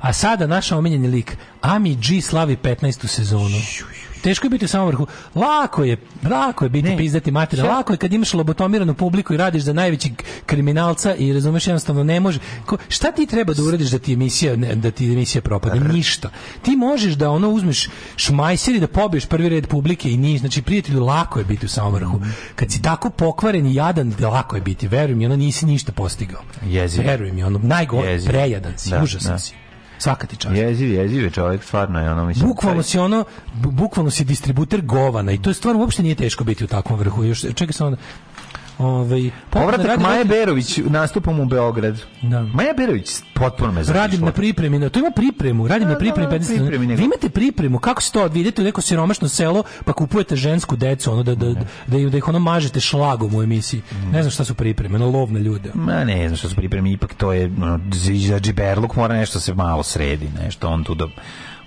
A sada naš omiljeni lik Ami G slavi 15. sezonu teško je biti samo vrhu. Lako je, lako je biti ne. pizdati mater, lako je kad imaš lobotomiranu publiku i radiš za najvećeg kriminalca i razumeš jednostavno ne može. Ko, šta ti treba da uradiš da ti emisija ne, da ti emisija propadne? Ništa. Ti možeš da ono uzmeš šmajser i da pobiješ prvi red publike i niš. Znači prijatelju lako je biti u samom vrhu. Kad si tako pokvaren i jadan, da lako je biti. Verujem mi, ono nisi ništa postigao. Jeziv. Verujem mi, ono najgore, prejadan si, da, užasan da. si svaka ti čast. Jeziv, jeziv je čovjek, stvarno je ono mislim. Bukvalno taj... si ono, bukvalno si distributer govana i to je stvarno uopšte nije teško biti u takvom vrhu. Još čekaj samo da- Ovaj pa povratak radi, Maja Berović nastupom u Beograd. Da. Maja Berović potpuno me zamišlja. Radim na pripremi, na to ima pripremu, radim da, na da, pripremi, da, da, pripremi Vi imate pripremu, kako se to odvidite u neko siromašno selo, pa kupujete žensku decu, ono da da da, da ih ono mažete šlagom u emisiji. Mm. Ne znam šta su pripreme, no lovne ljude. Ma ne znam šta su pripreme, ipak to je no, za džiberluk mora nešto se malo sredi, nešto on tu da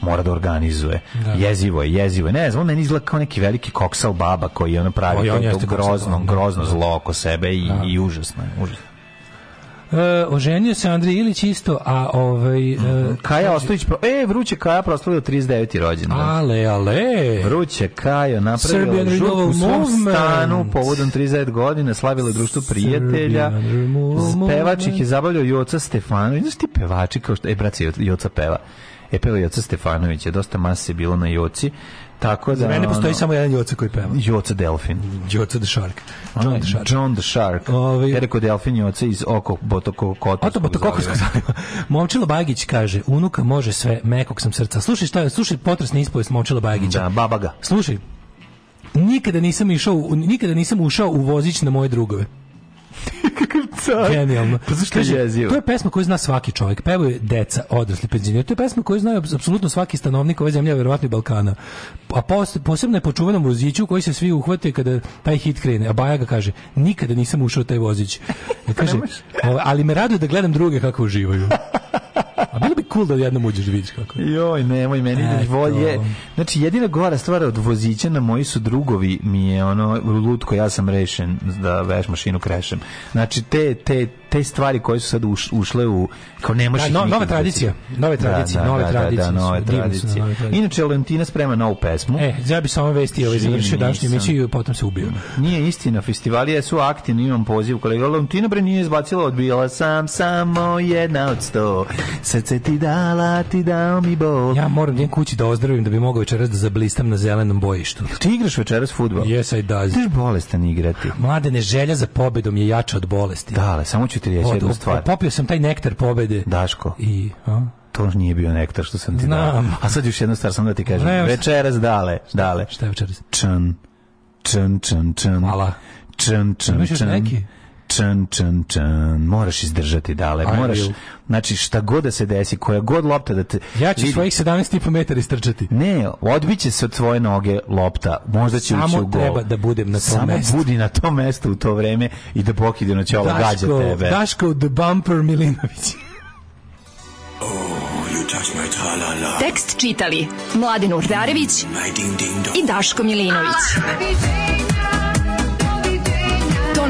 mora da organizuje. Da, da. Jezivo je, jezivo je. Ne znam, on meni izgleda kao neki veliki koksal baba koji je ono pravi on to grozno, da. grozno da. zlo oko sebe i, da. i užasno je, užasno. Uh, oženio se Andrej Ilić isto, a ovaj... E, mhm. Kaja Ostojić, pro... e, Vruće Kaja proslavio 39. rođendan. Ale, ale! Vruće Kaja napravila žut u svom stanu povodom 39 godine, slavila društvo prijatelja, pevač ih je zabavljao Joca Stefanović. Znaš ti pevači kao što... E, braci, Joca peva je peo Joca Stefanovića, dosta mase bilo na Joci, tako da, Za mene postoji ono, samo jedan Joca koji peva. Joca Delfin. Joca the Shark. John One, the Shark. John the Shark. Ovi... Ovaj- ja rekao Delfin Joca iz Oko Botokokotovskog. Oto Botokokotovskog zaljeva. Momčilo Bajgić kaže, unuka može sve, mekog sam srca. Slušaj šta je, slušaj potresni ispovest Momčilo Bajgića. Da, babaga. Slušaj, nikada nisam išao, nikada nisam ušao u vozić na moje drugove. *laughs* Kakav car. Genijalno. Pa zašto Kaže, je To je pesma koju zna svaki čovjek. Pevaju deca, odrasli penzioneri. To je pesma koju znaju apsolutno svaki stanovnik ove zemlje, verovatno i Balkana. A posebno je po čuvenom voziću koji se svi uhvate kada taj hit krene. A Baja ga kaže, nikada nisam ušao taj vozić. *laughs* Kaže, pa ali me raduje da gledam druge kako uživaju. *laughs* A bilo bi cool da jednom uđeš da vidiš kako. Joj, nemoj, meni da volje. Znači, jedina gora stvar od vozića na moji su drugovi mi je ono, lutko, ja sam rešen da veš mašinu krešem. Znači, te, te, te stvari koje su sad ušle u kao nemaš da, no, da nove tradicije, da, nove tradicije, da, nove da, da tradicije, da, da, nove tradicije. tradicije. Inače Valentina sprema novu pesmu. E, ja bih samo vesti ovaj završio današnju emisiju i potom se ubio. Nije istina, festivali su aktivni, imam poziv kolega Valentina bre nije izbacila, odbila sam samo jedna od sto. Srce ti dala, ti dao mi bol. Ja moram njen kući da ozdravim da bi mogao večeras da zablistam na zelenom bojištu. Ti igraš večeras fudbal? Yes, I does. Ti bolestan igrati. Mlade ne želja za pobedom je jača od bolesti. Dale, samo ću ću ti reći jednu stvar. Popio sam taj nektar pobede. Daško. I, a? to nije bio nektar što sam ti Znam. dao. A sad još jednu stvar sam da ti kažem. Ne, večeras dale, dale. Šta je večeras? Čan, čan, čan, čan. Mala. Čan, čan, čan. čan. neki? čan, čan, čan, moraš izdržati dale, I moraš, will. znači šta god da se desi, koja god lopta da te... Ja ću vidi. svojih 17,5 metara istrčati. Ne, odbiće se od tvoje noge lopta, možda će Samo ući u gol. Samo treba da budem na tom Samo mestu. Samo budi na tom mestu u to vreme i da pokide na ćelo gađa tebe. Daško, the bumper Milinović. oh, you touch my -la. -la. Tekst čitali Mladin Urdarević i Daško Milinović. Ah,